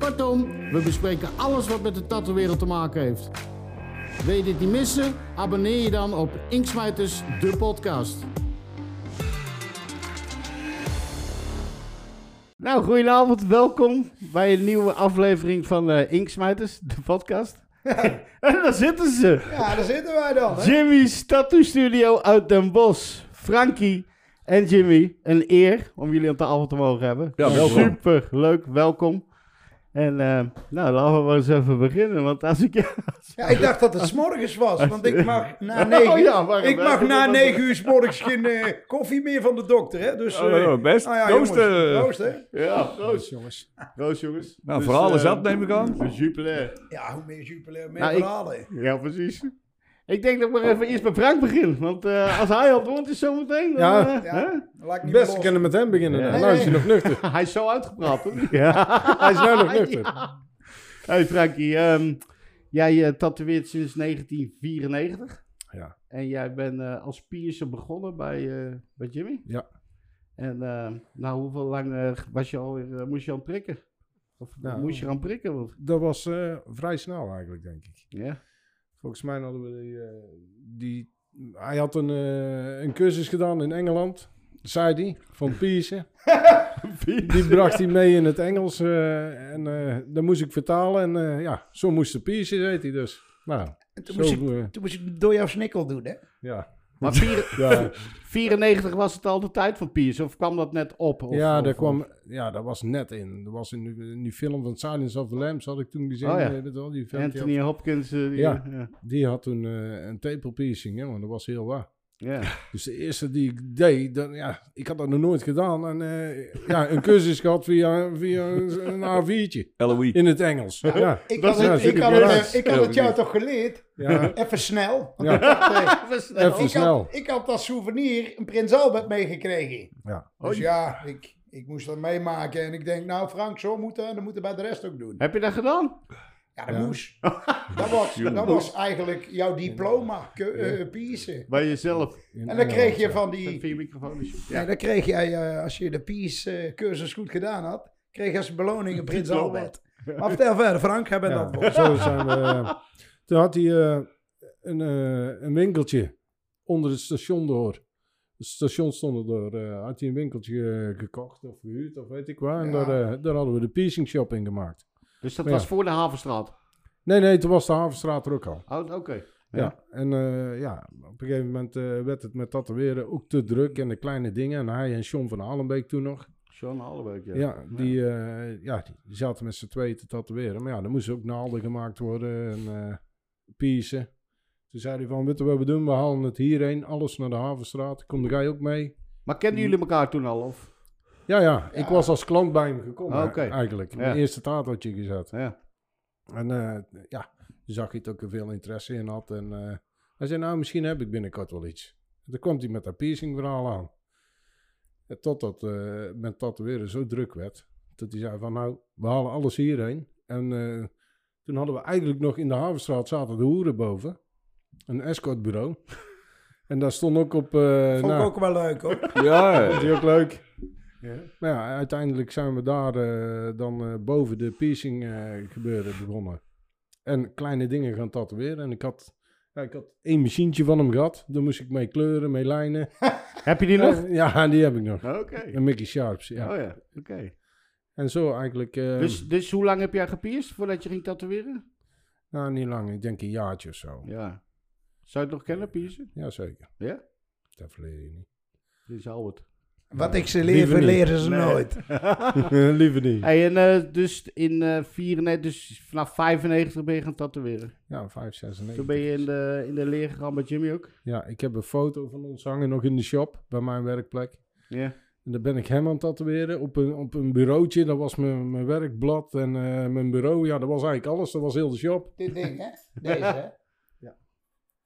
Kortom, we bespreken alles wat met de tattoo-wereld te maken heeft. Wil je dit niet missen? Abonneer je dan op Inksmijters, de podcast. Nou, goedenavond, welkom bij een nieuwe aflevering van uh, Inksmijters, de podcast. en daar zitten ze. Ja, daar zitten wij dan. Hè? Jimmy's Tattoo Studio uit Den Bosch. Frankie en Jimmy, een eer om jullie aan tafel te mogen hebben. Ja, welkom. Super leuk, welkom. En eh, nou, laten we maar eens even beginnen. Want als ik. Ja, ik dacht dat het 's morgens was, want ik mag na negen, Oh ja, waarom? ik mag na negen uur 's morgens geen eh, koffie meer van de dokter. Hè? Dus, Oh, eh, ja, best. nou ja, Proost, jongens, proost, hè? Ja, proost jongens. Proost jongens. Nou, Dus, verhalen zat neem ik aan. Jupiler. Ja, hoe meer Jupiler, meer Nou, ik- verhalen. Ja, precies. Ik denk dat ik maar even eerst bij Frank begin. Want eh, als hij antwoordt is zometeen. Dan, Ja. eh, Ja. hè? Dan laat ik niet Best kunnen met hem beginnen. Ja. dan. Nou is hij nog nuchter. hij is zo uitgepraat, hoor. Ja. Hij is nou nog nuchter. Ja. Hey Frankie, ehm, jij eh, tatoeëert sinds 1994. Ja. En jij bent eh, als piercer begonnen bij, eh, bij Jimmy. Ja. En eh, nou, hoeveel lang was je alweer, eh, moest je aan prikken? Of Nou, moest je aan prikken? Want, Dat was eh, vrij snel eigenlijk, denk ik. ja. Volgens mij hadden we die... eh, die hij had een, eh, een cursus gedaan in Engeland, zei hij, van Pierce. Die bracht hij mee in het Engels eh, en dat moest ik vertalen. En ja, zo moest de Pierce, heet hij dus. Nou, En Toen zo... moest, ik, toen moest ik door jouw snikkel doen, hè? ja. Maar vier- Ja, 94 was het al de tijd van piercen? Of kwam dat net op? Of, ja, of- daar kwam, ja, dat was net in. Dat was in, die- in die film van Silence of the Lambs, had ik toen gezien. Oh ja. eh, weet wel, die film, die had- Anthony Hopkins. eh, die, Ja. ja. Die had toen eh, een tepel piercing, hè, want dat was heel waar. Ja. Dus de eerste die ik deed, dan, ja, ik had dat nog nooit gedaan. En eh, ja, een cursus gehad via, via een A4'tje LOE. in het Engels. Ja, Ik Dat had, is het, ik, had het, eh, ik had het jou toch geleerd? ja, Even snel. Ja. ik, had, Even snel. Even ik, snel. had, ik had als souvenir een Prins Albert meegekregen. ja. Dus ja, ik, ik moest dat meemaken. En ik denk, nou Frank, zo moeten en dat moeten bij de rest ook doen. Heb je dat gedaan? Ja, dat Ja. moest. Dat was, dat was eigenlijk jouw diploma, ke- eh, piercen. Bij jezelf. En dan kreeg je van die... via microfoon. dus- Ja, dan kreeg jij, eh, als je de Peace-cursus goed gedaan had, kreeg je als beloning een Prins Diploma. Albert. Maar vertel verder, Frank, heb je Ja, dat zo zijn we. Toen had hij eh, een, eh, een winkeltje onder het station door. Het station stond er door. eh, had hij een winkeltje eh, gekocht of gehuurd of weet ik waar. En Ja. daar, eh, daar hadden we de piercing shop in gemaakt. Dus dat was voor de Havenstraat. Nee, nee, toen was de Havenstraat er ook al. Oh, oké. Ja, en eh, ja, op een gegeven moment eh, werd het met tatoeëren ook te druk en de kleine dingen. En hij en John van Alenbeek toen nog. Sean Hallebeek, ja. Ja, die, eh, ja, die, zaten met z'n tweeën te tatoeëren. Maar ja, er moesten ook naalden gemaakt worden en piercen. Toen zei hij van, weet je wat we doen? We halen het hierheen, alles naar de Havenstraat. Kom jij ook mee? Maar kenden jullie elkaar toen al? Of? Ja, ja, ik Ja. was als klant bij hem gekomen Ah, oké. eigenlijk. Ja. Mijn eerste tatootje gezet. Ja. En eh, ja, toen zag hij ook er veel interesse in had. En eh, hij zei, nou, misschien heb ik binnenkort wel iets. En toen kwam hij met dat piercing verhaal aan. En totdat eh met tatoeëren zo druk werd. Dat hij zei van, nou, we halen alles hierheen. En eh, toen hadden we eigenlijk nog in de Havenstraat zaten de hoeren boven. Een escortbureau. en daar stond ook op... eh Vond ik nou, ook wel leuk hoor. Ja, vond hij ook leuk. Ja. Maar ja, uiteindelijk zijn we daar eh, dan eh, boven de piercing eh, gebeuren begonnen. En kleine dingen gaan tatoeëren. En ik had, ja, ik had één machientje van hem gehad. Daar moest ik mee kleuren, mee lijnen. Heb je die nog? Ja, die heb ik nog. Oké. Een Mickey Sharps, ja. Oh ja, oké. En zo eigenlijk, Dus, dus hoe lang heb jij gepierst voordat je ging tatoeëren? nou niet lang, ik denk een jaartje of zo. Ja. Zou je het nog kennen, piercen? Jazeker, Ja? dat verleer je niet. Dit is Albert. Wat ik ze leer, verleren ze Nee. nooit. Liever niet. Hey, en eh, dus in eh 94, dus vanaf 95 ben je gaan tatoeëren. Ja, 5, 96. Toen ben je in de, in de leer gegaan bij Jimmy ook. Ja, ik heb een foto van ons hangen nog in de shop, bij mijn werkplek. Ja. En dan ben ik hem aan het tatoeëren op een, op een bureautje. Dat was mijn, mijn werkblad en eh, mijn bureau. Ja, dat was eigenlijk alles. Dat was heel de shop. Dit ding, hè? Deze, hè?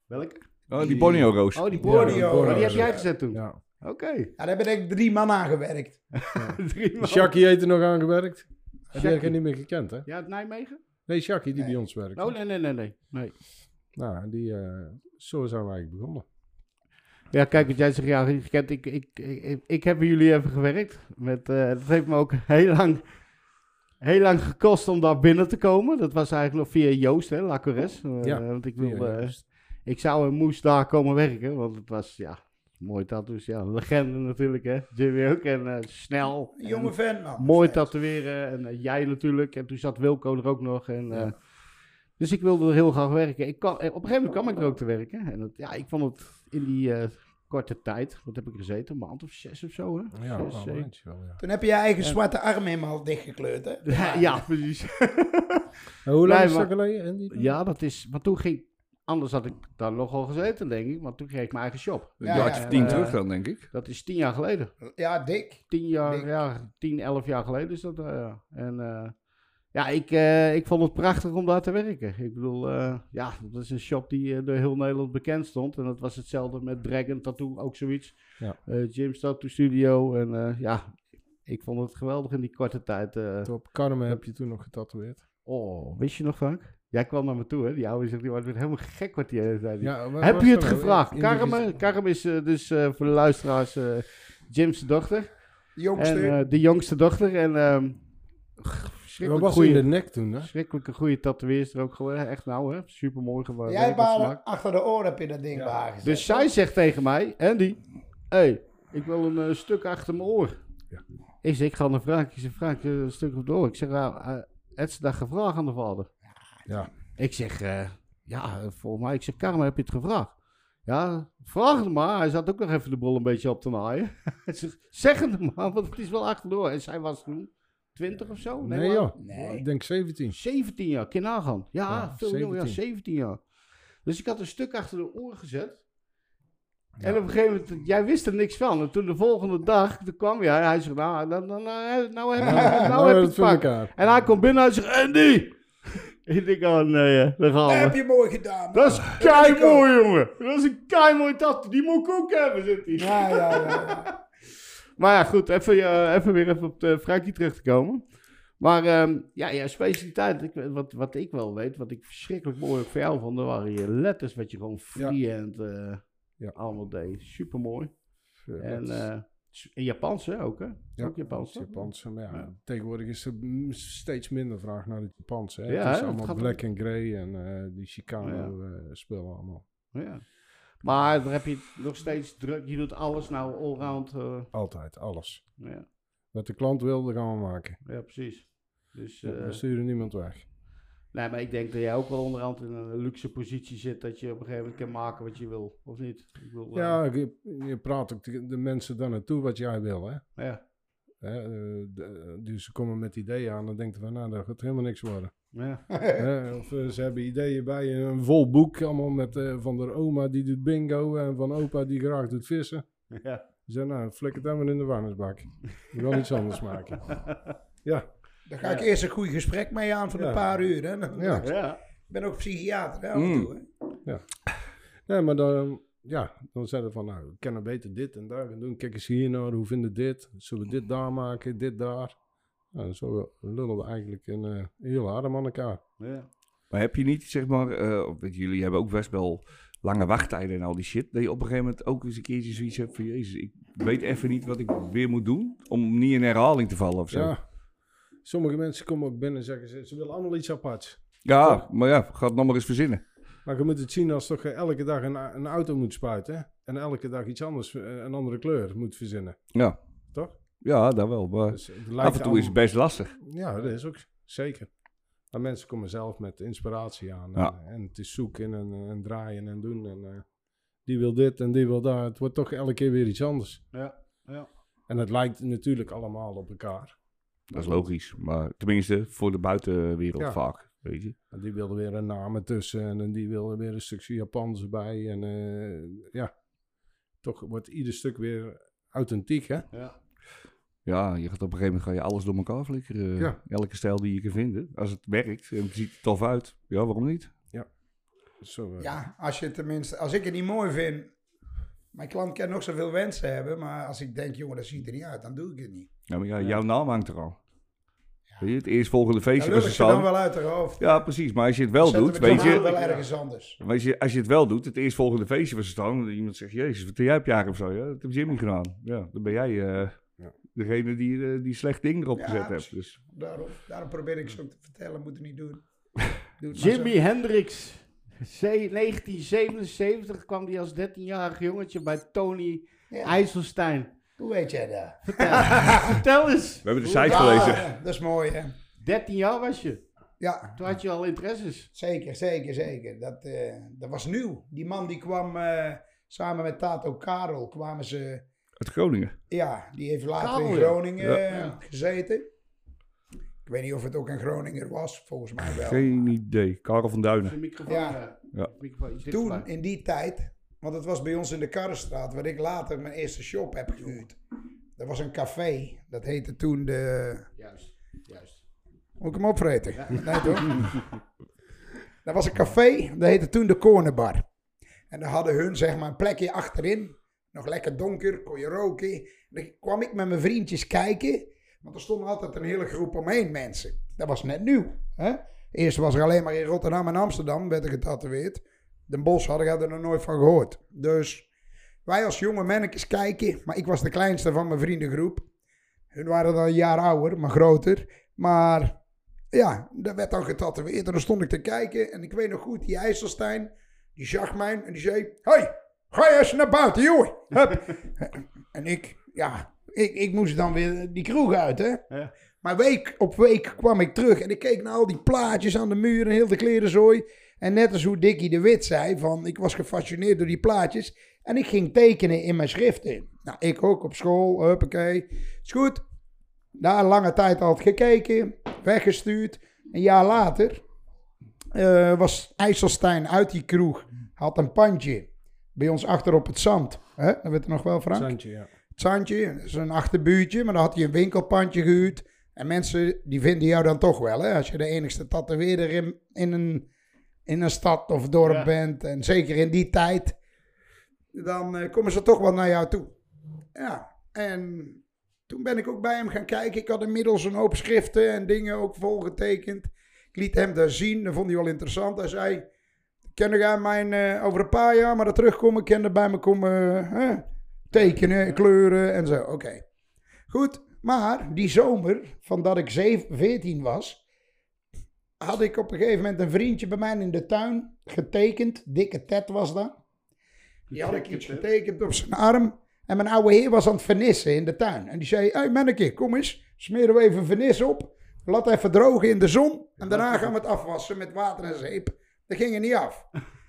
Welke? Oh, die Borneo Roos. Oh, die Borneo. Borneo. Borneo. Oh, die heb jij gezet toen? Ja. Oké. Ja, daar hebben denk ik drie man aan gewerkt. Drie man. Shaki heeft er nog aan gewerkt. Heb ik niet meer gekend, hè? Ja, uit Nijmegen? Nee, Shaki die Nee. bij ons werkt. Oh, nee, nee, nee, nee. nee. Nou, die, eh, zo zijn we eigenlijk begonnen. Ja, kijk, wat jij zegt, ja, gekend, ik, ik, ik, ik heb bij jullie even gewerkt. Met, eh dat heeft me ook heel lang, heel lang gekost om daar binnen te komen. Dat was eigenlijk nog via Joost, hè, La Corres. Eh, Ja, want ik, wilde, eh, Joost. ik zou en moest daar komen werken, want het was, ja, mooi tattoos. Ja, legende natuurlijk, hè. Jimmy ook, en eh, snel. Een jonge en vent, man. Mooi Vet. tatoeëren, en eh, jij natuurlijk. En toen zat Wilco er ook nog, en... eh, dus ik wilde er heel graag werken. Ik eh, op een gegeven moment kwam ik er ook te werken. En het, ja, ik vond het in die eh, korte tijd, wat heb ik gezeten, een maand of zes of zo, hè? Ja, Zes, wel ja. Toen heb je je eigen zwarte arm helemaal dichtgekleurd, hè? Ja, ja, precies. Hoe lang is dat geleden? Ja, dat is, maar toen ging, anders had ik daar nogal gezeten, denk ik, maar toen kreeg ik mijn eigen shop. Ja, ja, of tien terug dan, denk ik. Dat is tien jaar geleden. Ja, dik. Tien jaar, Dik. ja, tien, elf jaar geleden is dat. eh, ja. En eh, ja, ik, eh, ik vond het prachtig om daar te werken. Ik bedoel, eh, ja, dat is een shop die door heel Nederland bekend stond. En dat was hetzelfde met Dragon Tattoo, ook zoiets. Ja. Eh, Jim's Tattoo Studio. En eh, ja, ik vond het geweldig in die korte tijd. eh. Op Carmen heb je toen nog getatoeëerd. oh, wist je nog, Frank? Jij kwam naar me toe, hè? Die oude zegt, die wordt weer helemaal gek wat zei. die. Ja, waar Heb je het nou? gevraagd? Carmen, gez- Carmen is eh, dus eh, voor de luisteraars eh Jim's dochter. De jongste. En eh, de jongste dochter. En ehm in de goede, nek toen, hè? verschrikkelijke goede tatoeëerster ook geworden. Echt nou, hè? Super mooi geworden. Jij smaak. achter de oren heb je dat ding Ja. gezet. Dus zij zegt tegen mij, Andy, hey, ik wil een eh, stuk achter mijn oor. Ja. Ik zeg, ik ga naar Frank. Ik zeg, Frank, eh, een stuk op de oor. Ik zeg, uh, het ze dat gevraagd aan de vader? Ja. Ik zeg, eh, ja, eh, volgens mij. Ik zeg, Karma, heb je het gevraagd? Ja, vraag het maar. Hij zat ook nog even de bol een beetje op te naaien. Hij zegt, zeg het maar, want het is wel achterdoor. En zij was toen 20 of zo? Nee, maar- joh. Nee. Ik denk 17. 17 jaar, je nagaan. Ja, Ja, veel jonger, ja, 17. 17 jaar. Dus ik had een stuk achter de oren gezet. En op een gegeven moment, jij wist er niks van. En toen de volgende dag, toen kwam jij. Hij zegt, nou, nou, nou, nou, nou heb je nou, Nou, heb je het pak. En hij komt binnen en hij zegt, Andy! Ik denk, oh nee, daar gaan Dat heb je mooi gedaan. Dat is man. kei mooi, jongen. Dat is een kei mooi tattoo. Die moet ik ook hebben, zit hij. Ja, ja, ja. ja. Maar ja, goed, even, eh, even weer even op de Frankie terug te komen. Maar ehm, ja, ja, specialiteit, ik, wat, wat ik wel weet, wat ik verschrikkelijk mooi voor jou vond, dat waren je letters, wat je gewoon freehand eh Ja. allemaal deed. Super mooi. Ja, En dat is- eh, in Japans, hè, ook hè? Ja, ook Japans. het toch? Japanse, maar ja, Ja. tegenwoordig is er steeds minder vraag naar het Japanse. Hè? Ja, het is allemaal black and grey en eh, die. Chicano-spullen allemaal. Ja. Maar daar heb je nog steeds druk. Je doet alles nou allround. eh Altijd, alles. ja. Wat de klant wil, dat gaan we maken. ja, precies. Dus, eh, we sturen niemand weg. Nee, maar ik denk dat jij ook wel onderhand in een luxe positie zit dat je op een gegeven moment kan maken wat je wil, of niet? Ik wil, eh, Ja, je, je praat ook de, de mensen daar naartoe wat jij wil, hè. ja. Hè, eh, de- dus ze komen met ideeën aan, dan denken van, nou, dat gaat helemaal niks worden. Ja. Hè, of eh, ze hebben ideeën bij een vol boek, allemaal met eh, van de oma die doet bingo en van opa die graag doet vissen. ja. Ze zeggen, nou, flik het helemaal in de warmersbak. We gaan iets anders maken. Ja, Daar ga ik eerst een goed gesprek mee aan van Ja. een paar uur. Hè. Dan- Ja. Ik ja. ben ook psychiater hè, af en Mm. toe. Hè. nee, maar dan, ja, dan zeiden we van, nou, we kunnen beter dit en daar gaan doen. Kijk eens hier naar, hoe vinden we dit? Zullen we dit daar maken, dit daar? Nou, zo lullen we eigenlijk een eh, heel adem aan elkaar. ja. Maar heb je niet, zeg maar, eh, jullie hebben ook best wel lange wachttijden en al die shit. Dat je op een gegeven moment ook eens een keertje zoiets hebt van, jezus, ik weet even niet wat ik weer moet doen. Om niet in herhaling te vallen of zo. Ja, Ja, sommige mensen komen ook binnen en zeggen, ze, ze willen allemaal iets aparts. maar ja, ga het nog maar eens verzinnen. Maar je moet het zien als toch je elke dag een, een auto moet spuiten. hè? En elke dag iets anders, eh, een andere kleur moet verzinnen. Ja. Toch? Ja, dat wel. Maar Dus het lijkt af en toe is het best lastig. Ja, dat is ook zeker. Maar mensen komen zelf met inspiratie aan. Ja. En, en het is zoeken en, en draaien en doen. En, eh, die wil dit en die wil dat. Het wordt toch elke keer weer iets anders. Ja, ja. En het lijkt natuurlijk allemaal op elkaar. Dat is logisch. Maar tenminste, voor de buitenwereld Ja. vaak, weet je. Die wilde weer een naam ertussen. En die wilde weer een stukje Japans erbij. En eh, ja, toch wordt ieder stuk weer authentiek, hè? ja. Ja, je gaat op een gegeven moment ga je alles door elkaar flikkeren. Ja. Elke stijl die je kan vinden. Als het werkt en het ziet er tof uit, ja, waarom niet? Zo, eh, Ja, als je tenminste, als ik het niet mooi vind, mijn klant kan nog zoveel wensen hebben, maar als ik denk, jongen, dat ziet er niet uit, dan doe ik het niet. Ja, maar ja, jouw naam hangt er al. Weet je, het eerstvolgende Dan feestje was het ze dan wel uit haar hoofd. Ja, precies. Maar als je het wel Zetten doet, we weet het dan je, wel ergens anders. weet je, als je het wel doet, het eerstvolgende feestje was het staan. Iemand zegt, jezus, wat heb jij op jaren of zo? Ja, dat heb Jimmy gedaan. Ja, dan ben jij eh, Ja. degene die eh, die slecht ding erop Ja, gezet hebt. Dus. Daarom, daarom probeer ik ze ook te vertellen, moet het niet doen. Doe het maar Jimi Hendrix. C- 1977 kwam hij als 13-jarig jongetje bij Tony. Ja, IJsselstein. Hoe weet jij dat? Vertel eens. We hebben de site Ja, gelezen. dat is mooi, hè? 13 jaar was je. Ja, Toen had je al interesses. zeker, zeker, zeker. Dat, eh, dat was nieuw. Die man die kwam eh, samen met Tato Karel, kwamen ze... Uit Groningen. Ja, die heeft later Karel, in. Groningen Ja. eh, gezeten. Ik weet niet of het ook een Groninger was, volgens mij wel. Geen idee. Karel van Duinen. Ja. eh, Ja. Toen, in die tijd, want het was bij ons in de Karrenstraat, waar ik later mijn eerste shop heb gehuurd. Er was een café, dat heette toen de... Juist, juist. Moet ik hem opvreten? Nee toch? Dat was een café, dat heette toen de Cornerbar. En daar hadden hun zeg maar een plekje achterin. Nog lekker donker, kon je roken. En dan kwam ik met mijn vriendjes kijken. Want er stond altijd een hele groep omheen mensen. Dat was net nieuw. Hè? Eerst was er alleen maar in Rotterdam en Amsterdam, werd er getatoeëerd. Den Bosch had ik er nog nooit van gehoord. Dus wij als jonge mannetjes kijken. Maar ik was de kleinste van mijn vriendengroep. Hun waren dan een jaar ouder, maar groter. Maar ja, dat werd dan getatoeëerd. En dan stond ik te kijken. En ik weet nog goed, die IJsselstein, die zag mij en die zei... Hoi, ga je eens naar buiten, joh. En ik, ja, ik, ik moest dan weer die kroeg uit, hè. Ja. Maar week op week kwam ik terug en ik keek naar al die plaatjes aan de muur en heel de klerenzooi. En net als hoe Dickie de Wit zei, van ik was gefascineerd door die plaatjes. En ik ging tekenen in mijn schriften. Nou, ik ook op school, huppakee. Is goed. Na een lange tijd had gekeken, weggestuurd. Een jaar later eh, was IJsselstein uit die kroeg. Had een pandje bij ons achter op het zand. Hè? Dat weet je nog wel, Frank? Zandje, ja. Zandje, dat is een achterbuurtje, maar dan had hij een winkelpandje gehuurd. En mensen die vinden jou dan toch wel, hè? Als je de enigste tatoeëerder in, in, een, in een stad of dorp Ja. bent. En zeker in die tijd, dan eh, komen ze toch wel naar jou toe. Ja, en toen ben ik ook bij hem gaan kijken. Ik had inmiddels een hoop schriften en dingen ook volgetekend. Ik liet hem daar zien, dat vond hij wel interessant. Hij zei, ken jij mijn, eh, over een paar jaar, maar dat terugkomen, kan er bij me komen eh, tekenen, kleuren en zo. Oké. Goed, maar die zomer, van dat ik zeven- 14 was, had ik op een gegeven moment een vriendje bij mij in de tuin getekend. Dikke Ted was dat. Die had ik iets getekend op zijn arm. En mijn oude heer was aan het vernissen in de tuin. En die zei, hé hey, manneke, kom eens, smeren we even vernis op. Laat even drogen in de zon. En daarna gaan we het afwassen met water en zeep. Dat ging er niet af.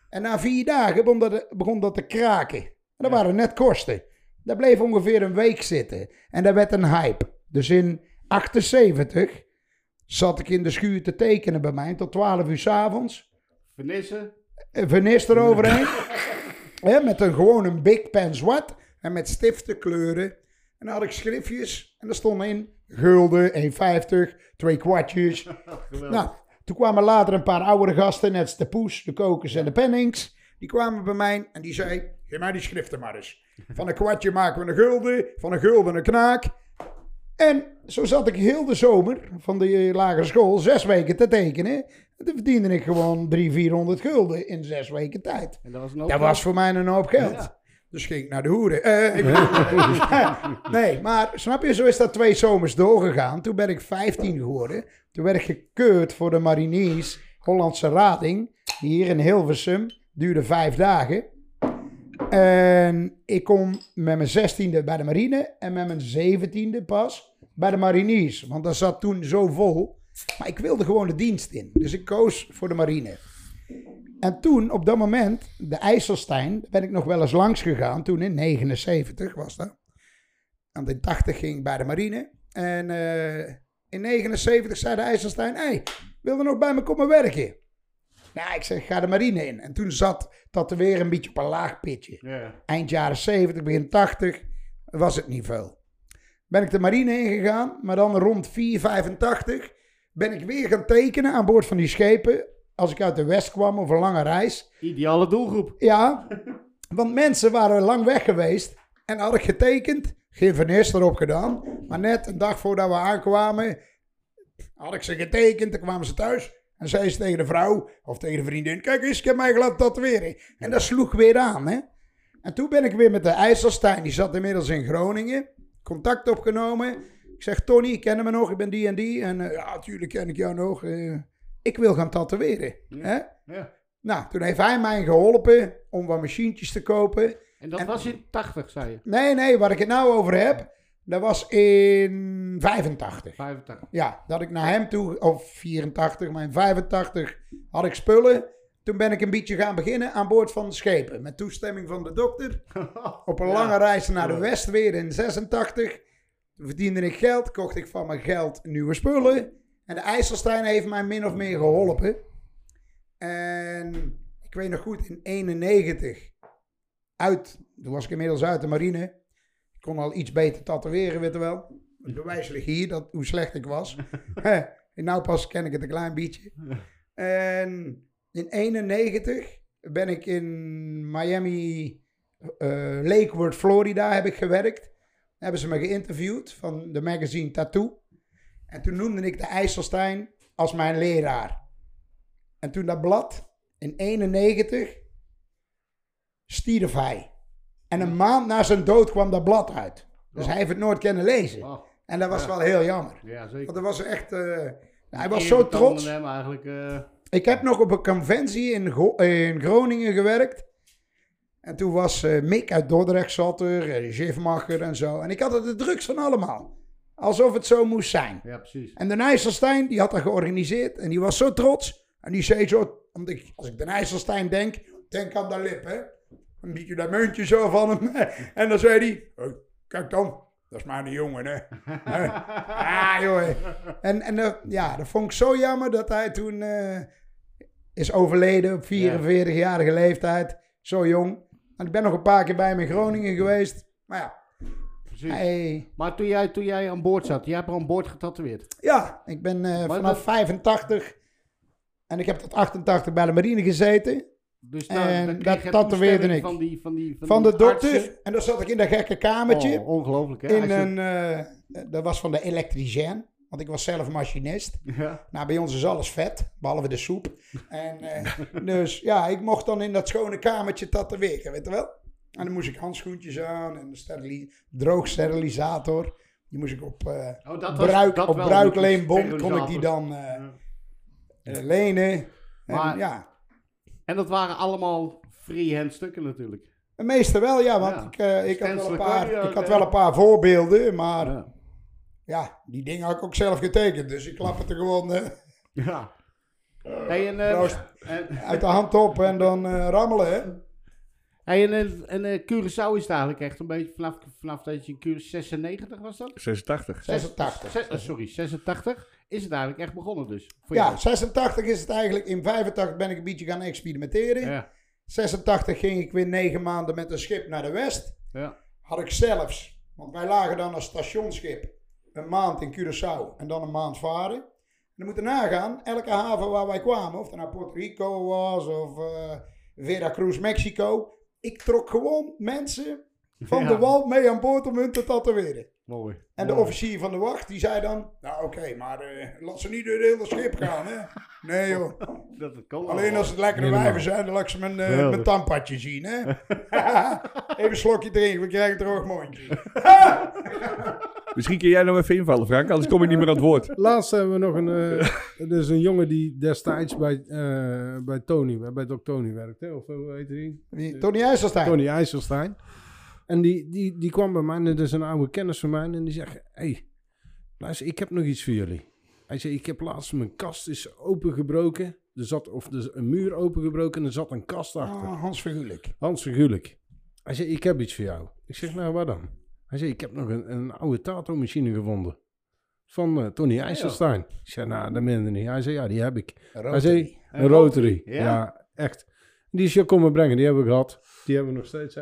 En na vier dagen begon dat, begon dat te kraken. En dat waren net kosten. Dat bleef ongeveer een week zitten. En dat werd een hype. Dus in 78 zat ik in de schuur te tekenen bij mij tot 12 uur s'avonds. Vernissen. Een vernis eroverheen. Hè, met een gewoon een big pen zwart. En met stiften kleuren. En dan had ik schriftjes. En er stond in gulden, 1,50, twee kwartjes. Nou, toen kwamen later een paar oudere gasten, net als de Poes, de Kokers en de Pennings. Die kwamen bij mij en die zei, geef mij die schriften maar eens. Van een kwartje maken we een gulden, van een gulden een knaak. En zo zat ik heel de zomer van de lagere school zes weken te tekenen. En toen verdiende ik gewoon 300, 400 gulden in zes weken tijd. En dat was Dat was voor mij een hoop geld. Ja. Dus ging ik naar de hoeren. Eh, ik nee, maar snap je, zo is dat twee zomers doorgegaan. Toen ben ik 15 geworden. Toen werd ik gekeurd voor de Mariniers Hollandse Rading. Hier in Hilversum. Duurde vijf dagen. En ik kom met mijn zestiende bij de marine. En met mijn zeventiende pas bij de mariniers. Want dat zat toen zo vol. Maar ik wilde gewoon de dienst in. Dus ik koos voor de marine. En toen, op dat moment, de IJsselstein, ben ik nog wel eens langs gegaan. Toen in 79 was dat. Want in 80 ging ik bij de marine. En eh, in 79 zei de IJsselstein, hey, wil je nog bij me komen werken? Nou, ik zeg, ga de marine in. En toen zat dat er weer een beetje op een laag pitje eind jaren 70, begin 80, was het niet veel. ben ik de marine ingegaan. Maar dan rond 485 ben ik weer gaan tekenen aan boord van die schepen. Als ik uit de West kwam of een lange reis. Ideale doelgroep. Ja, want mensen waren lang weg geweest. En had ik getekend, geen vernis erop gedaan. Maar net een dag voordat we aankwamen, had ik ze getekend. Dan kwamen ze thuis. En zei ze tegen de vrouw of tegen de vriendin: Kijk eens, ik heb mij laten tatoeëren. En dat sloeg weer aan, hè. En toen ben ik weer met de IJsselstein, die zat inmiddels in Groningen, contact opgenomen. Ik zeg: Tony, ik ken me nog, ik ben die en die. En eh, ja, natuurlijk ken ik jou nog. eh, ik wil gaan tatoeëren. Hè? Ja. Nou, toen heeft hij mij geholpen om wat machientjes te kopen. En dat En- was in 80, zei je. Nee, nee, waar ik het nou over heb, dat was in 85. 85. Ja, dat ik naar hem toe, of 84, maar in 85 had ik spullen. Toen ben ik een beetje gaan beginnen aan boord van de schepen. Met toestemming van de dokter. Op een Ja. lange reis naar de West weer in 86. Toen verdiende ik geld, kocht ik van mijn geld nieuwe spullen. En de IJsselstein heeft mij min of meer geholpen. En ik weet nog goed, in 91, uit, toen was ik inmiddels uit de marine. Kon al iets beter tatoeëren, weet je wel. Het bewijs ligt hier, dat, hoe slecht ik was. En nou pas ken ik het een klein beetje. En in 91 ben ik in Miami, eh, Lakewood, Florida, heb ik gewerkt. Hebben ze me geïnterviewd van de magazine Tattoo. En toen noemde ik de IJsselstein als mijn leraar. En toen dat blad, in 91, stierf hij. En een maand na zijn dood kwam dat blad uit. Dus hij heeft het nooit kunnen lezen. En dat was wel heel jammer. Ja, zeker. Want dat was echt... eh, hij was zo trots. hem eigenlijk. eh, Ik heb nog op een conventie in, Go- in Groningen gewerkt. En toen was eh, Mick uit Dordrecht zat er, Gifmacher en zo. En ik had er de drugs van allemaal. Alsof het zo moest zijn. ja, precies. En de IJsselstein, die had dat georganiseerd. En die was zo trots. En die zei zo, omdat ik, als ik de IJsselstein denk, denk aan dat lip, hè. Een beetje dat muntje zo van hem. En dan zei hij, "Oh, kijk dan, dat is maar een jongen, hè. ah, joh. En, en eh, ja, dat vond ik zo jammer dat hij toen eh, is overleden op 44-jarige leeftijd. Zo jong. En ik ben nog een paar keer bij hem in Groningen geweest. Maar ja, precies. hij... Maar toen jij, toen jij aan boord zat, jij hebt aan boord getatoeëerd. Ja, ik ben eh, vanaf dat- 85 en ik heb tot 88 bij de marine gezeten. Dus En dan, dan dat tatoeëerde ik. Van, die, van, die, van, Van de dokter. En dan zat ik in dat gekke kamertje. Oh, ongelooflijk, hè? in je- een, eh, dat was van de elektricien. Want ik was zelf machinist. Ja. Nou, bij ons is alles vet, behalve de soep. En, eh, dus ja, ik mocht dan in dat schone kamertje tatoeëren, weet je wel. En dan moest ik handschoentjes aan en een sterili droogsterilisator. Die moest ik op, Oh, dat was- bruik, dat op bruikleenbond kon ik die dan Ja. lenen. En, Maar- ja, En dat waren allemaal freehand stukken natuurlijk. de meeste wel, ja, want Ja. ik, eh, ik, had wel een paar, ik had wel een paar voorbeelden, maar ja. Ja. die dingen had ik ook zelf getekend. Dus ik klap het er gewoon eh, ja. Hey, en, eh, en, uit de hand op en dan rammelen, hè. hey, en, en, Curaçao is het eigenlijk echt een beetje vanaf, vanaf dat je in Curaçao 96 was dat? 86. 86. Zes- eh, sorry, 86 is het eigenlijk echt begonnen dus. Voor Ja, jou. 86 is het eigenlijk. In 85 ben ik een beetje gaan experimenteren. Ja. 86 ging ik weer negen maanden met een schip naar de West. Ja. Had ik zelfs, want wij lagen dan als stationsschip een maand in Curaçao en dan een maand varen. En dan moeten nagaan, elke haven waar wij kwamen, of het nou Puerto Rico was of eh Veracruz, Mexico. Ik trok gewoon mensen van Ja. de wal mee aan boord om hun te tatoeëren. Mooi. En de officier van de wacht, die zei dan... Nou oké, maar eh, laat ze niet door het hele schip gaan, hè. Nee joh. Dat kan Alleen wel. als het lekkere Helemaal. wijven zijn, dan laat ik ze mijn, eh, mijn tandpadje zien, hè. Even een slokje drinken, we krijgen een droog mondje. Misschien kun jij nog even invallen, Frank, anders kom je niet meer aan het woord. Laatst hebben we nog een... eh er is een jongen die destijds bij, eh, bij Tony, bij Dok Tony werkte. Of hoe heet? Die Tony IJsselstein. Tony IJsselstein. En die, die, die kwam bij mij, en dat is een oude kennis van mij. En die zegt, hey, luister, ik heb nog iets voor jullie. Hij zei, ik heb laatst mijn kast is opengebroken. Er zat, of er een muur opengebroken en er zat een kast achter. Ah, Hans Vergulik. Hans figuurlijk. Hij zei, ik heb iets voor jou. Ik zeg, nou, waar dan? Hij zei, ik heb nog een, een oude tato-machine gevonden. Van eh, Tony IJsselstein. Ik zei, nou, dat minder niet. Hij zei, ja, die heb ik. Hij zei, een, Een rotary. rotary, Ja? ja? echt. Die is je komen brengen, die hebben we gehad. Die hebben we nog steeds, hè?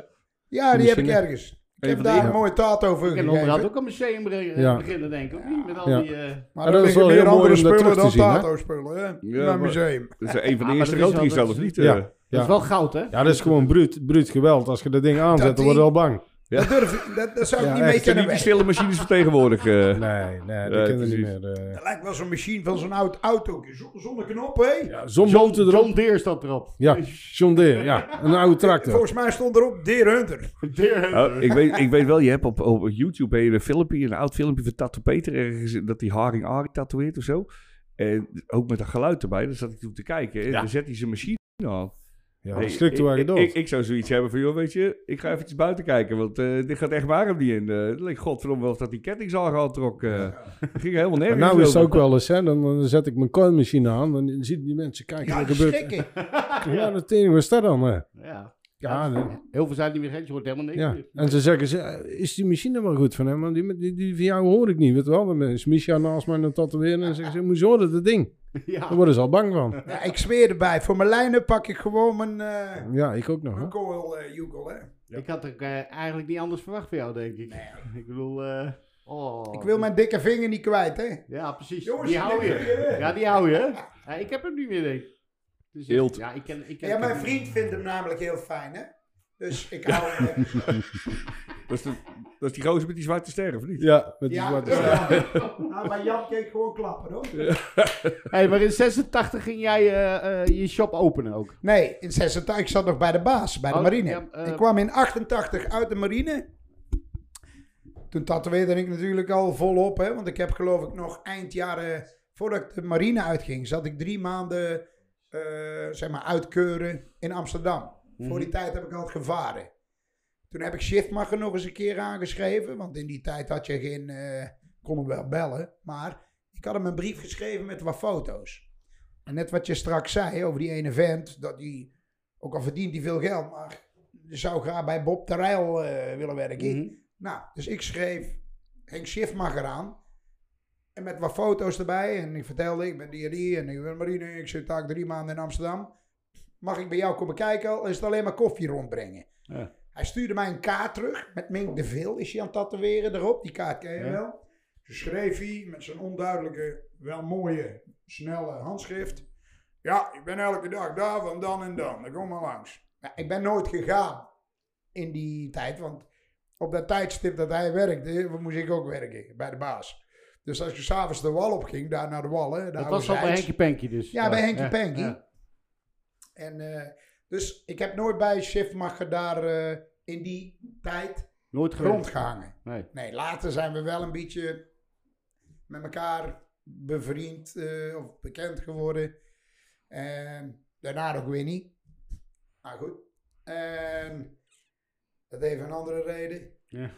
Ja, die heb ik ergens. Ik heb daar een mooie taart over Ik kan onderhand ook een museum beginnen, denk ik. Of niet? Met al Ja. die... eh, Maar er dat is wel meer heel mooi andere om dat spullen terug dan te zien, hè? tato-spullen, hè? Ja, museum. Dat is een van de maar eerste dat is wel- rotaries, dat zelf is- niet? Ja. eh. Dat is wel goud, hè? Ja, dat is gewoon bruut, bruut geweld. Als je dat ding aanzet, dan word je al bang. Ja. Dat, durf, ik- dat, dat zou ik Ja, niet echt. mee kunnen niet die stille machines van tegenwoordig. eh. Nee, nee, dat Ja, kunnen niet meer. eh. Dat lijkt wel zo'n machine van zo'n oud auto. Zonder knop, hè? Ja, Zo'n John, motor erop. John Deere staat erop. Ja, John Deere, ja. Een oude tractor. Volgens mij stond erop Deer Hunter. Deere. Oh, ik, weet, ik weet wel, je hebt op, op YouTube een filmpje, een oud filmpje van Tattoo Peter, ergens, dat hij Haring Arie tatoeëert of zo. En ook met dat geluid erbij, daar zat ik toen te kijken. En dan zet hij zijn machine aan. Ja, Nee, schrikt ik, ik, ik, ik zou zoiets hebben van, joh, weet je, ik ga eventjes buiten kijken, want eh, dit gaat echt warm niet in. Uh, het leek godverdomme wel of dat die kettingzaag al trok. eh ging helemaal Maar nergens nou is het ook wel eens, hè, dan, dan zet ik mijn coinmachine aan, dan zien die mensen kijken, Ja, wat die gebeurt schrikken. Ja, dat tering, wat is dat dan? Hè? Ja. Ja, nee. Heel veel zijn niet meer je hoort helemaal niks ja. En ze zeggen, ze, is die machine wel goed van hem? Want die, die, die van jou hoor ik niet, weet je wel. Dan is Misha naast mij aan het tatoeëren en zeggen ze, moet je horen, dat ding. Ja. Daar worden ze al bang van. Ja, ik zweer erbij. Voor mijn lijnen pak ik gewoon mijn, eh Ja, ik ook nog, hè. mijn coil eh Jugel, hè. Ik had ook eh, eigenlijk niet anders verwacht van jou, denk ik. Ik bedoel, eh, oh. Ik wil mijn dikke vinger niet kwijt, hè. Ja, precies. Jongens, die hou je. Ja, die hou je. Ja, ik heb hem niet meer, denk ik. Dus. Ja, ik ken, ik ken Ja, mijn vriend vindt hem namelijk heel fijn, hè. Dus ik hou. Dat, is de- dat is die gozer met die zwarte ster, of niet? Ja, met die Ja, zwarte ja. ster. Nou, maar Jan keek gewoon klappen, hoor. Hey, maar in 86 ging jij eh, eh, je shop openen ook. Nee, in 86, ik zat nog bij de baas, bij de Oh, marine. ja, eh, ik kwam in 88 uit de marine. Toen tatoeëerde ik natuurlijk al volop, hè. Want ik heb geloof ik nog eind jaren, voordat ik de marine uitging, zat ik drie maanden, eh, zeg maar, uitkeuren in Amsterdam. Voor die tijd heb ik altijd gevaren. Toen heb ik Shiftmacher nog eens een keer aangeschreven. Want in die tijd had je geen, eh kon hem wel bellen. Maar ik had hem een brief geschreven met wat foto's. En net wat je straks zei over die ene vent, dat die, ook al verdient hij veel geld, maar die zou graag bij Bob Terwijl eh willen werken. Mhm. Nou, dus ik schreef Henk Schiffmacher aan. En met wat foto's erbij. En ik vertelde, ik ben die en die en ik ben marine. Ik zit daar drie maanden in Amsterdam. Mag ik bij jou komen kijken? Al is het alleen maar koffie rondbrengen. Ja. Hij stuurde mij een kaart terug. Met Mink de Veel is hij aan het tatoeëren erop. Die kaart ken je Ja. wel. Toen schreef hij met zijn onduidelijke, wel mooie, snelle handschrift. Ja, ik ben elke dag daar van dan en dan. Dan kom maar langs. Ja, ik ben nooit gegaan in die tijd. Want op dat tijdstip dat hij werkte, moest ik ook werken bij de baas. Dus als je s'avonds de wal op ging, daar naar de wallen. Dat was al bij Henkie Penkie dus. Ja, bij Henkie Penkie. ja. En, eh, dus ik heb nooit bij Shiftmacher daar eh, in die tijd Nooit rondgehangen. Nee. Nee, later zijn we wel een beetje met elkaar bevriend eh, of bekend geworden. En daarna nog weer niet. Maar goed. En dat heeft een andere reden. Ja.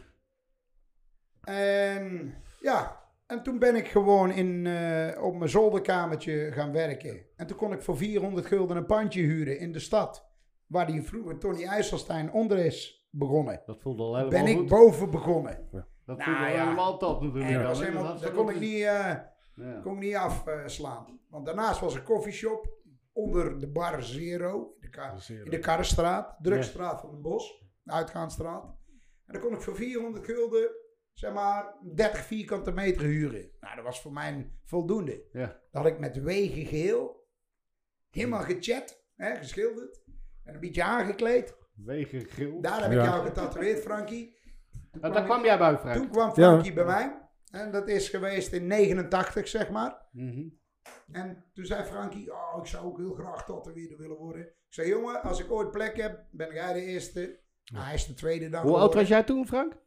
En ja, en toen ben ik gewoon in, eh, op mijn zolderkamertje gaan werken. En toen kon ik voor 400 gulden een pandje huren in de stad. Waar die vroeger Tony IJsselstein onder is begonnen. Dat voelde al helemaal Ben ik goed. boven begonnen. Dat Nou voelde al ja. helemaal top natuurlijk. Dat, Ja, helemaal, dat kon ik niet, eh, Ja. kon ik niet afslaan. Want daarnaast was een koffieshop onder de bar Zero. In de, Ka- in de Karrestraat. Drugstraat van den Bos. De uitgaansstraat. En dan kon ik voor 400 gulden, zeg maar, 30 vierkante meter huren. Nou, dat was voor mij voldoende. Ja. Dat had ik met wegen geheel. Helemaal gechat, hè, geschilderd. En een beetje aangekleed. Wegen grill. Daar heb Ja. ik jou getatoeëerd, Frankie. Toen kwam daar ik- kwam jij bij, Frank. toen kwam Frankie bij mij. En dat is geweest in 89, zeg maar. Mhm. En toen zei Frankie, oh, ik zou ook heel graag tatoeëerder willen worden. Ik zei, jongen, als ik ooit plek heb, ben jij de eerste. Nou, hij is de tweede dan Hoe oud was jij toen, Frank?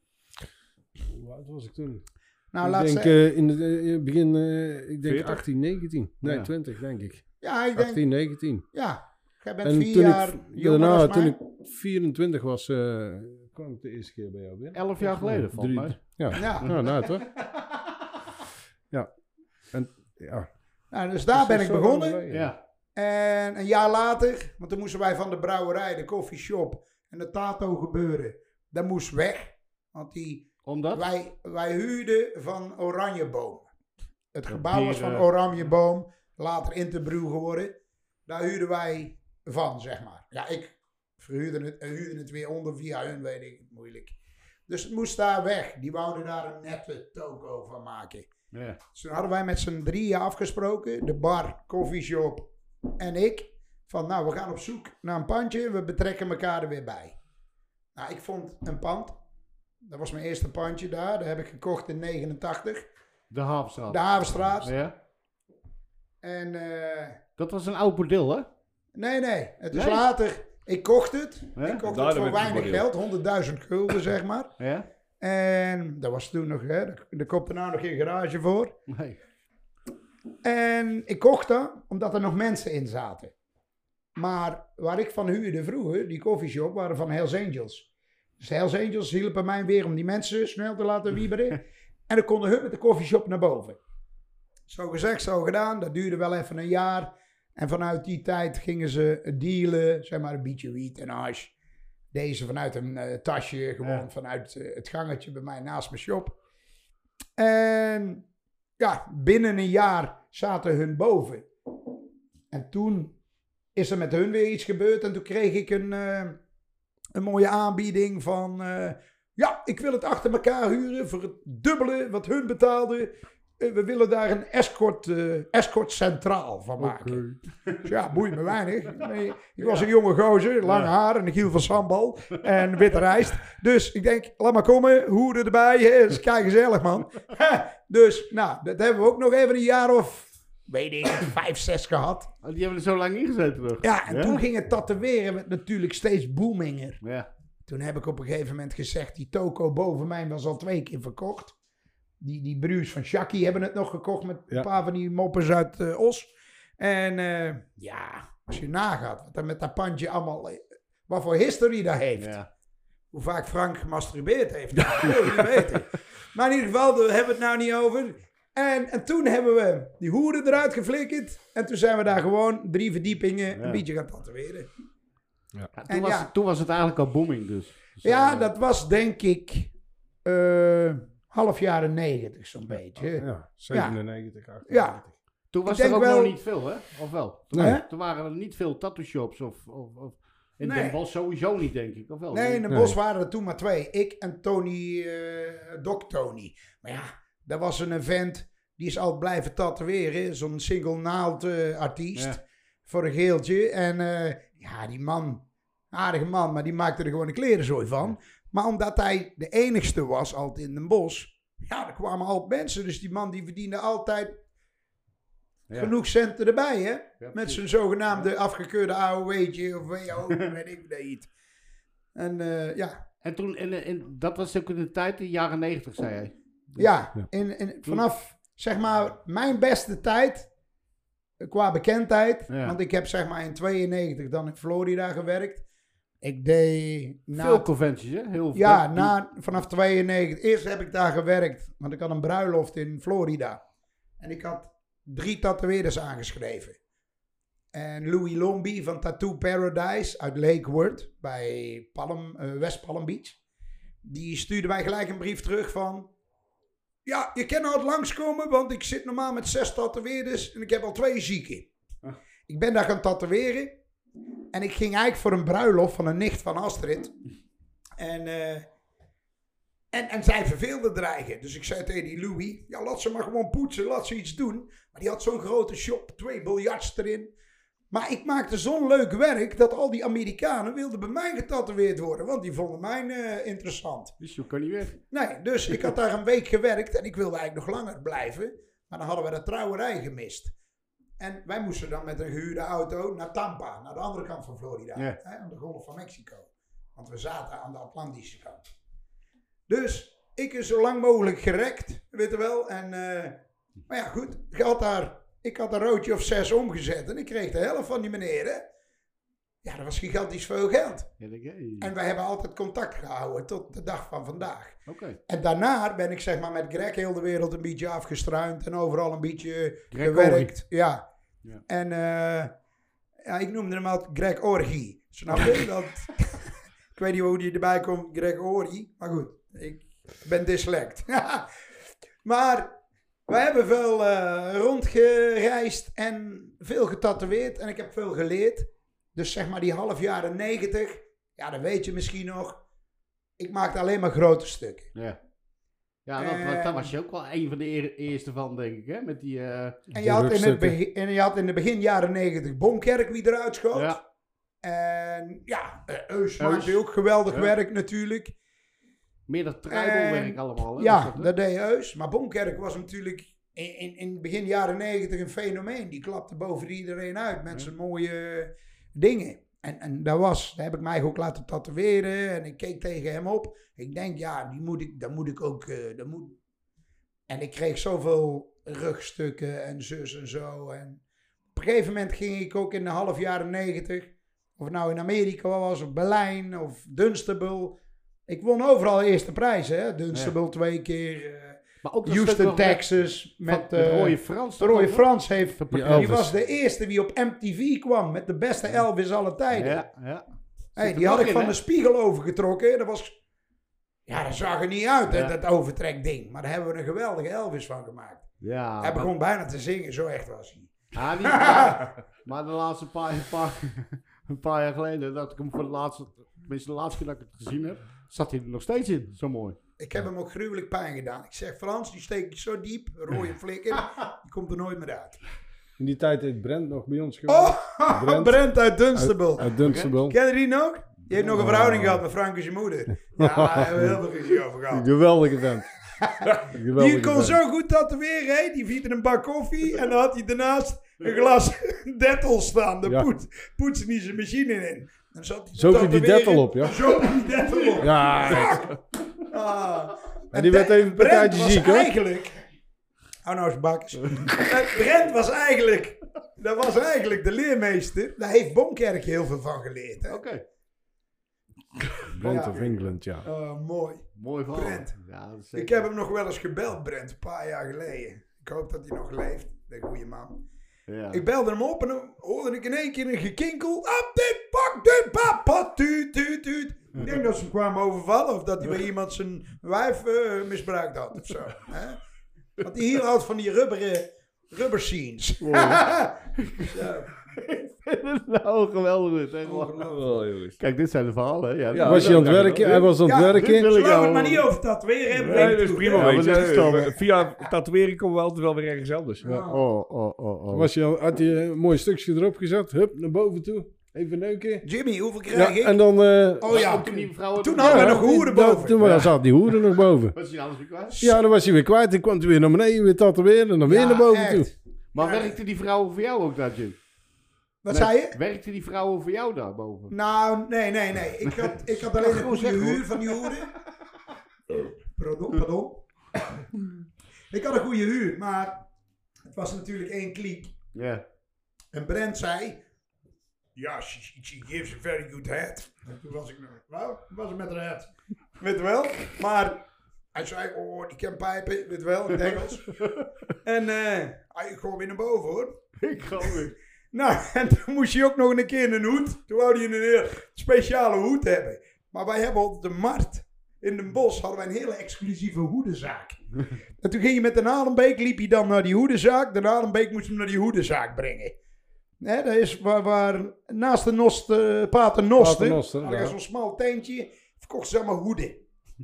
Hoe oud was ik toen? Nou, ik laat denk zeggen. eh, in het eh, begin, eh, ik denk 40? 18, 19. Nee, Ja. 20 denk ik. ja, ik denk, 18, 19. ja, jij bent En vier toen jaar ik, jonger daarna, dan toen mij. ik 24 was, eh, kwam ik de eerste keer bij jou binnen. Elf jaar geleden, volgens mij. Ja, Ja. ja nou toch? ja. En, ja. Nou, dus daar Dus ben ik begonnen. Ja. En een jaar later, want toen moesten wij van de brouwerij, de koffieshop en de tato gebeuren. Dat moest weg. Want die, Omdat? wij, wij huurden van Oranjeboom. Het gebouw was van eh, Oranjeboom, later Interbrew geworden. Daar huurden wij van, zeg maar. Ja, ik verhuurde het, eh, huurde het weer onder via hun, weet ik, moeilijk. Dus het moest daar weg. Die wouden daar een nette toko van maken. Ja. Dus toen hadden wij met z'n drieën afgesproken, de bar, coffeeshop en ik, van nou, we gaan op zoek naar een pandje, we betrekken elkaar er weer bij. Nou, ik vond een pand. Dat was mijn eerste pandje daar, dat heb ik gekocht in 89, De Havenstraat. de Havenstraat. Ja. En eh, Dat was een oud bordeel, hè? nee, nee, het is Nee? later, ik kocht het, Ja? ik kocht Daar het voor weinig geld, 100.000 gulden zeg maar. Ja? En dat was toen nog, hè, er kopte nou nog geen garage voor. Nee. En ik kocht dat omdat er nog mensen in zaten. Maar waar ik van huurde vroeger, die koffieshop, waren van Hells Angels. Dus Hells Angels hielpen mij weer om die mensen snel te laten wieberen. en dan konden hun met de koffieshop naar boven. Zo gezegd, zo gedaan. Dat duurde wel even een jaar. En vanuit die tijd gingen ze dealen, zeg maar een beetje wiet en hash. Deze vanuit een eh, tasje, gewoon Ja. vanuit eh, het gangetje bij mij naast mijn shop. En ja, binnen een jaar zaten hun boven. En toen is er met hun weer iets gebeurd. En toen kreeg ik een, eh, een mooie aanbieding van... eh, ja, ik wil het achter elkaar huren voor het dubbele wat hun betaalden. Eh, we willen daar een escort, eh, escort centraal van maken. Dus ja, boeit me weinig. Nee, ik was een jonge gozer, lang haar en ik hield van sambal en witte rijst. Dus ik denk, laat maar komen, hoeren erbij. hè, is kei gezellig man. dus nou, dat hebben we ook nog even een jaar of, weet ik, vijf, zes gehad. Oh, die hebben er zo lang ingezeten nog. Ja, en toen ging het tatoeëren met natuurlijk steeds boominger. Ja. Toen heb ik op een gegeven moment gezegd, die toko boven mij was al twee keer verkocht. Die, die bruis van Shaki hebben het nog gekocht met een paar van die moppers uit eh, Os. En eh, ja, als je nagaat wat er met dat pandje allemaal, eh, wat voor history dat heeft. Ja. Hoe vaak Frank gemasturbeerd heeft, dat wil je niet weten. Maar in ieder geval, daar hebben we het nou niet over. En, en toen hebben we die hoeren eruit geflikkerd. En toen zijn we daar gewoon drie verdiepingen Ja. een beetje gaan tatoeëren. Ja, toen, En was ja. het, toen was het eigenlijk al booming dus. Dus, Ja, eh, dat was denk ik eh, half jaren negentig zo'n beetje. Ja, 97, 98. Ja. Toen was ik er ook wel- nog niet veel, hè? Of wel? Toen, Nee. toen waren er niet veel tattoo shops of, of, of in Nee. Den Bosch sowieso niet, denk ik. Of wel? Nee, in de Nee. bos waren er toen maar twee. Ik en Tony, eh Doc Tony. Maar ja, dat was een event, die is altijd blijven tatoeëren. Zo'n single naald eh, artiest. Ja. Voor een geeltje. En eh, ja, die man, aardige man, maar die maakte er gewoon een klerenzooi van. Maar omdat hij de enigste was altijd in Den bos. Ja, er kwamen altijd mensen. Dus die man die verdiende altijd Ja. genoeg centen erbij, hè? Ja, Met zijn zogenaamde afgekeurde AOW'tje of WO, weet ik niet. En eh, ja, En toen, en, en dat was ook in de tijd, de jaren negentig, zei hij. Ja, Ja. in, in, vanaf zeg maar mijn beste tijd eh, qua bekendheid. Ja. Want ik heb zeg maar in 92 dan in Florida gewerkt. Ik deed na, Veel conventies, hè? Heel ja, die- na, vanaf 92. Eerst heb ik daar gewerkt, want ik had een bruiloft in Florida. En ik had drie tatoeëerders aangeschreven. En Louis Lombi van Tattoo Paradise uit Lakewood bij Palm, eh, West Palm Beach. Die stuurde mij gelijk een brief terug van... Ja, je kan altijd langskomen, want ik zit normaal met zes tatoeëerders en ik heb al twee zieken. Ik ben daar gaan tatoeëren. En ik ging eigenlijk voor een bruiloft van een nicht van Astrid. En, eh, en, en zij verveelde dreigen. Dus ik zei tegen die Louis, ja laat ze maar gewoon poetsen, laat ze iets doen. Maar die had zo'n grote shop, twee biljarts erin. Maar ik maakte zo'n leuk werk dat al die Amerikanen wilden bij mij getatoeëerd worden. Want die vonden mij eh, interessant. Dus je kan niet weg. Nee, dus ik had daar een week gewerkt en ik wilde eigenlijk nog langer blijven. Maar dan hadden we de trouwerij gemist. En wij moesten dan met een gehuurde auto naar Tampa, naar de andere kant van Florida, Ja. hè, aan de Golf van Mexico. Want we zaten aan de Atlantische kant. Dus ik is zo lang mogelijk gerekt, weet je wel. En, eh, maar ja, goed, ik had, daar, ik had een roodje of zes omgezet en ik kreeg de helft van die meneer. Hè. Ja, dat was gigantisch veel geld. En wij hebben altijd contact gehouden tot de dag van vandaag. Oké. En daarna ben ik zeg maar met Greg heel de wereld een beetje afgestruind en overal een beetje Greg gewerkt. Ja. Ja. En eh, ja, ik noemde hem altijd Greg Orgie. Snap je? Dat, ik weet niet hoe die erbij komt, Greg Orgie. Maar goed, ik ben dyslect. maar we hebben veel eh, rondgereisd en veel getatoeëerd en ik heb veel geleerd. Dus zeg maar die half jaren negentig, ja, dat weet je misschien nog. ik maakte alleen maar grote stukken. Ja. Ja, dat, daar was je ook wel een van de eer- eerste van, denk ik, hè? Met die... eh, En je, had in het begin, en je had in de begin jaren negentig Bonkerk wie eruit schoot. ja. En ja, eh, Eus Eus. maakte ook geweldig Ja. werk natuurlijk. Meer dat tribal-werk En- allemaal, hè? Ja, dat, dat deed Eus. Maar Bonkerk was natuurlijk in, in, in begin jaren negentig een fenomeen. Die klapte boven iedereen uit met zijn mooie dingen. En, en dat was, daar heb ik mij ook laten tatoeëren. En ik keek tegen hem op. Ik denk, ja, die moet ik, dat moet ik ook. eh, dat moet... En ik kreeg zoveel rugstukken en zus en zo. En op een gegeven moment ging ik ook in de half jaren negentig. Of nou in Amerika was, of Berlijn, of Dunstable. Ik won overal eerste prijzen. Hè? Dunstable twee keer. eh, Maar ook Houston, Texas. Met, met eh, Rooie Frans. Frans heeft. Die Die was de eerste wie op MTV kwam met de beste Elvis alle tijden. Ja, ja. Hey, die had ik in, van de spiegel overgetrokken. Dat was. Ja, dat zag er niet uit, hè, dat overtrekding. Maar daar hebben we een geweldige Elvis van gemaakt. Ja, hij maar- begon bijna te zingen, zo echt was hij. Maar, maar de laatste paar, paar, een paar jaar geleden, dat ik hem voor de laatste, tenminste de laatste keer dat ik het gezien heb, zat hij er nog steeds in. Zo mooi. Ik heb hem ook gruwelijk pijn gedaan. Ik zeg, Frans, die steek ik zo diep, rode flikker, die komt er nooit meer uit. In die tijd heeft Brent nog bij ons geweest. Oh, Brent. Brent, uit Dunstable. Uit Dunstable. Ken je die nog? Die heeft nog een verhouding gehad met Frank en zijn moeder. Ja, daar hebben we heel veel ruzie over gehad. Geweldige vent. Geweldige Die kon vent. zo goed tatoeëren, hè? Die vierde een bak koffie en dan had hij daarnaast een glas Dettel staan. Daar Ja. poet, poetste hij zijn machine in. Dan zat hij te Zo die tatoeëren. Dettel op, ja. Zo die Dettel op. Ja, Ah. En die werd even een partijtje ziek, hoor. eigenlijk... Hou nou eens bakkes. Eh, Brent was eigenlijk... Dat was eigenlijk de leermeester. Daar heeft Bonkerk heel veel van geleerd. Hè? Oké. Brent Ja. of England, ja. Oh, mooi. Mooi verhaal. Brent. Ja, dat is Ik heb hem nog wel eens gebeld, Brent, een paar jaar geleden. Ik hoop dat hij nog leeft, de goede man. Ja. Ik belde hem op en dan hoorde ik in één keer een gekinkel. Op dit, pak dit, papa, tuut, tuut, tuut. Ik denk dat ze hem kwamen overvallen of dat hij bij iemand zijn wijf eh, misbruikt had of zo. Hè? Want hij hier houdt van die rubberen, rubber scenes. zo. nou, geweldig. echt. Oh, jongens. Kijk, dit zijn de verhalen. hè. Ja, Ja, Was hij aan het dat- werken? Hij was aan het Ja, werken. Laten we het maar niet over tatoeëren hebben. Nee, dat is prima. Ja, je. Eh, Via tatoeëren komen we altijd wel weer ergens anders. Oh, oh, oh, oh. Was had hij een mooi stukje erop gezet. Hup, naar boven toe. Even neuken. Jimmy, hoeveel krijg Ja, ik? en dan... eh, oh ja, toen die vrouwen... toen hadden we nog hoeren boven. Toen was- zat die hoeren nog boven. Was hij alles weer kwijt? Ja, dan was hij weer kwijt. Dan kwam hij weer naar beneden, weer tatoeëren. En dan weer Ja, naar boven echt. toe. Maar Ja. werkte die vrouwen voor jou ook daar, Jim? Wat zei je? Werkte die vrouwen voor jou daar boven? Nou, nee, nee, nee. Ik had, ik had alleen een goede huur van die hoeren. Pardon, pardon. Ik had een goede huur, maar het was natuurlijk één kliek. Ja. En Brent zei... Ja, she, she, she gives a very good head. En toen was ik nog... Wel, was het met haar head? Weet je wel? Maar hij zei, oh, die kan pijpen, weet je wel, in het Engels. en eh, hij gewoon weer naar boven, hoor. Ik ga weer. Nou, en toen moest hij ook nog een keer een hoed. Toen wou hij een heel speciale hoed hebben. Maar wij hebben op de markt in Den Bosch hadden wij een hele exclusieve hoedenzaak. en toen ging je met de Nalenbeek, liep hij dan naar die hoedenzaak. De Nalenbeek moest hem naar die hoedenzaak brengen. Hè, dat is waar, waar naast de Nost, eh, Pater Noster, had ja. zo'n smal tentje. Verkochten ze allemaal hoeden.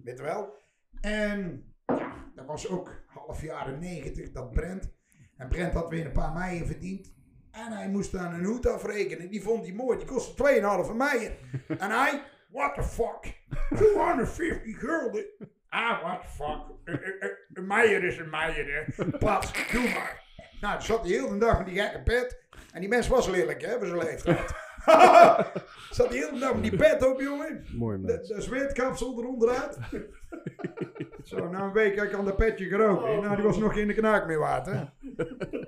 Weet je wel? En ja, dat was ook half jaren negentig, dat Brent. En Brent had weer een paar meijen verdiend. En hij moest dan een hoed afrekenen. Die vond hij mooi. Die kostte 2,5 meijen. en hij, what the fuck? 250 gulden. Ah, what the fuck? Een- een- een- Een meijer is een meijer, hè. Pas, doe maar. Nou, toen zat hij heel de dag met die gekke pet. En die mens was lelijk, hè, voor zijn leeftijd. zat hij heel de dag met die pet op, jongen. Mooi De, mens. de zweetkapsel eronderuit. Zo, na een week had ik aan dat petje geroken. Nou, die was nog geen knaak meer waard, hè.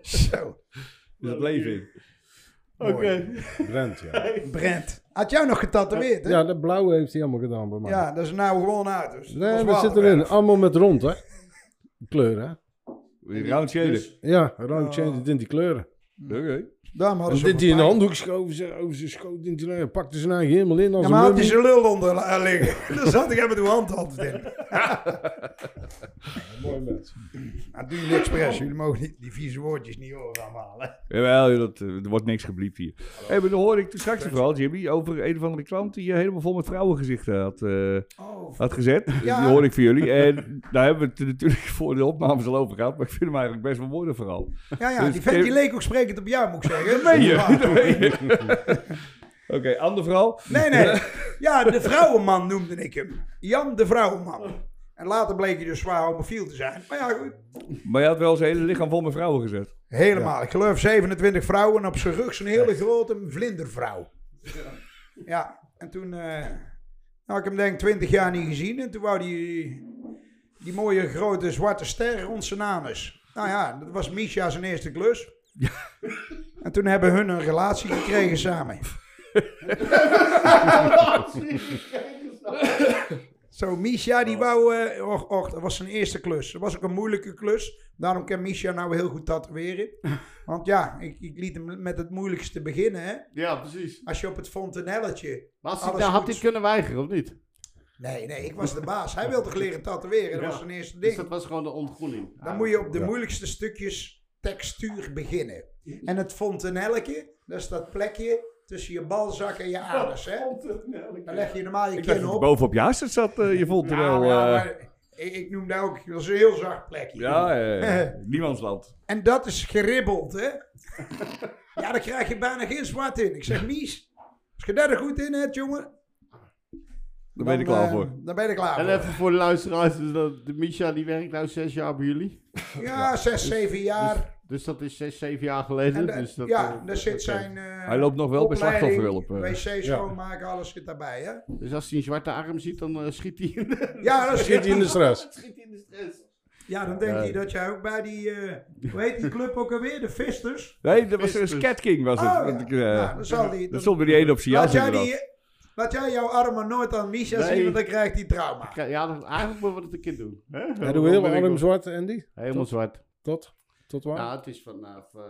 Zo. Dus het leven in. Oké. Brent, ja. Brent. Had jou nog getatoeëerd, hè? Ja, dat blauwe heeft hij allemaal gedaan bij mij. Ja, dat is nou gewoon uit. Dus Nee, dat dat was zit Waalwijk. erin. Allemaal met rond, hè. Kleuren, hè. Round shader. Dus- Ja, round change in die kleuren. Oké. Daarom hadden Dan ze dit hij in de voor handdoek schoven ze over zijn schoot lijn, pakte ze nou helemaal in als Ja, maar had een hij zijn lul onder la- liggen. Dan zat ik met uw hand altijd in. Mooi mens. Nou, doe je expres. Jullie mogen niet, die vieze woordjes niet horen allemaal. Hè? Jawel, dat, eh, er wordt niks gebliept hier. Hey, maar dan hoorde ik toen straks een verhaal, Jimmy, over een of andere klant die je helemaal vol met vrouwengezichten had, eh, Oh, had gezet. Ja. Die hoorde ik van jullie. En daar hebben we het natuurlijk voor de opnames al over gehad, maar ik vind hem eigenlijk best wel mooi dat verhaal. ja, ja, Dus die vent die leek ook sprekend op jou, moet ik zeggen. Meen je? Ja. Dat meen je. Oké, ander verhaal. Nee, nee. Ja, de vrouwenman noemde ik hem. Jan de vrouwenman. En later bleek hij dus zwaar homofiel te zijn. Maar ja, goed. Maar je had wel zijn hele lichaam vol met vrouwen gezet. Helemaal. Ik geloof 27 vrouwen en op zijn rug zo'n hele grote vlindervrouw. Ja, en toen eh had ik hem denk ik 20 jaar niet gezien. En toen wou die, die mooie grote zwarte ster rond zijn anus. Nou ja, dat was Misha zijn eerste klus. En toen hebben hun een relatie gekregen samen. Zo, Misha die wou, eh, och, och, dat was zijn eerste klus. Dat was ook een moeilijke klus. Daarom kan Misha nou heel goed tatoeëren. Want ja, ik, ik liet hem met het moeilijkste beginnen. Hè? Ja, precies. Als je op het fontanelletje... Maar als hij, nou, had hij het kunnen weigeren, of niet? Nee, nee, ik was de baas. Hij wilde toch leren tatoeëren. Dat Ja. was zijn eerste Dus ding. dat was gewoon de ontgroening. Dan moet je op de moeilijkste stukjes textuur beginnen. En het fontanelletje, dat is dat plekje tussen je balzak en je anus. Hè? Dan leg je normaal je Ik kin op. bovenop je hartstikke zat, eh, je vond er Nou, wel... ja, eh, maar ik, ik noem dat ook, dat is een heel zacht plekje. ja, eh, niemandsland. En dat is geribbeld, hè? ja, daar krijg je bijna geen zwart in. Ik zeg, Mies, als je daar goed in hebt, jongen... Daar ben je er klaar eh, voor. Dan ben je er klaar En voor. even voor de luisteraars, dus dat, de Misha die werkt nou zes jaar bij jullie. Ja, zes, zeven jaar. Dus dat is zes, zeven jaar geleden. Dus dat, ja, eh, daar zit zijn eh, Hij loopt nog wel bij slachtofferhulp. eh. wc schoonmaken, alles zit daarbij, hè? Dus als hij een zwarte arm ziet, dan eh, schiet hij in de, Ja, dat Schiet hij in de stress. schiet hij in de stress. Ja, dan denk Ja. je dat jij ook bij die, eh hoe heet die club ook alweer? De Visters? Nee, dat was een Pistus. Scat King was het. Oh, ja. ik, Ja, dan zal die... dat dan- stond bij die ene op zijn laat, jas jij laat jouw armen nooit aan Misha Nee. zien, want dan krijgt hij trauma. Ja, dat, eigenlijk moeten we dat een keer doen. Hè? Ja, Dan doe heel ben ik arm zwart, Andy. Helemaal zwart. Tot? Tot waar? Ja, het is vanaf eh,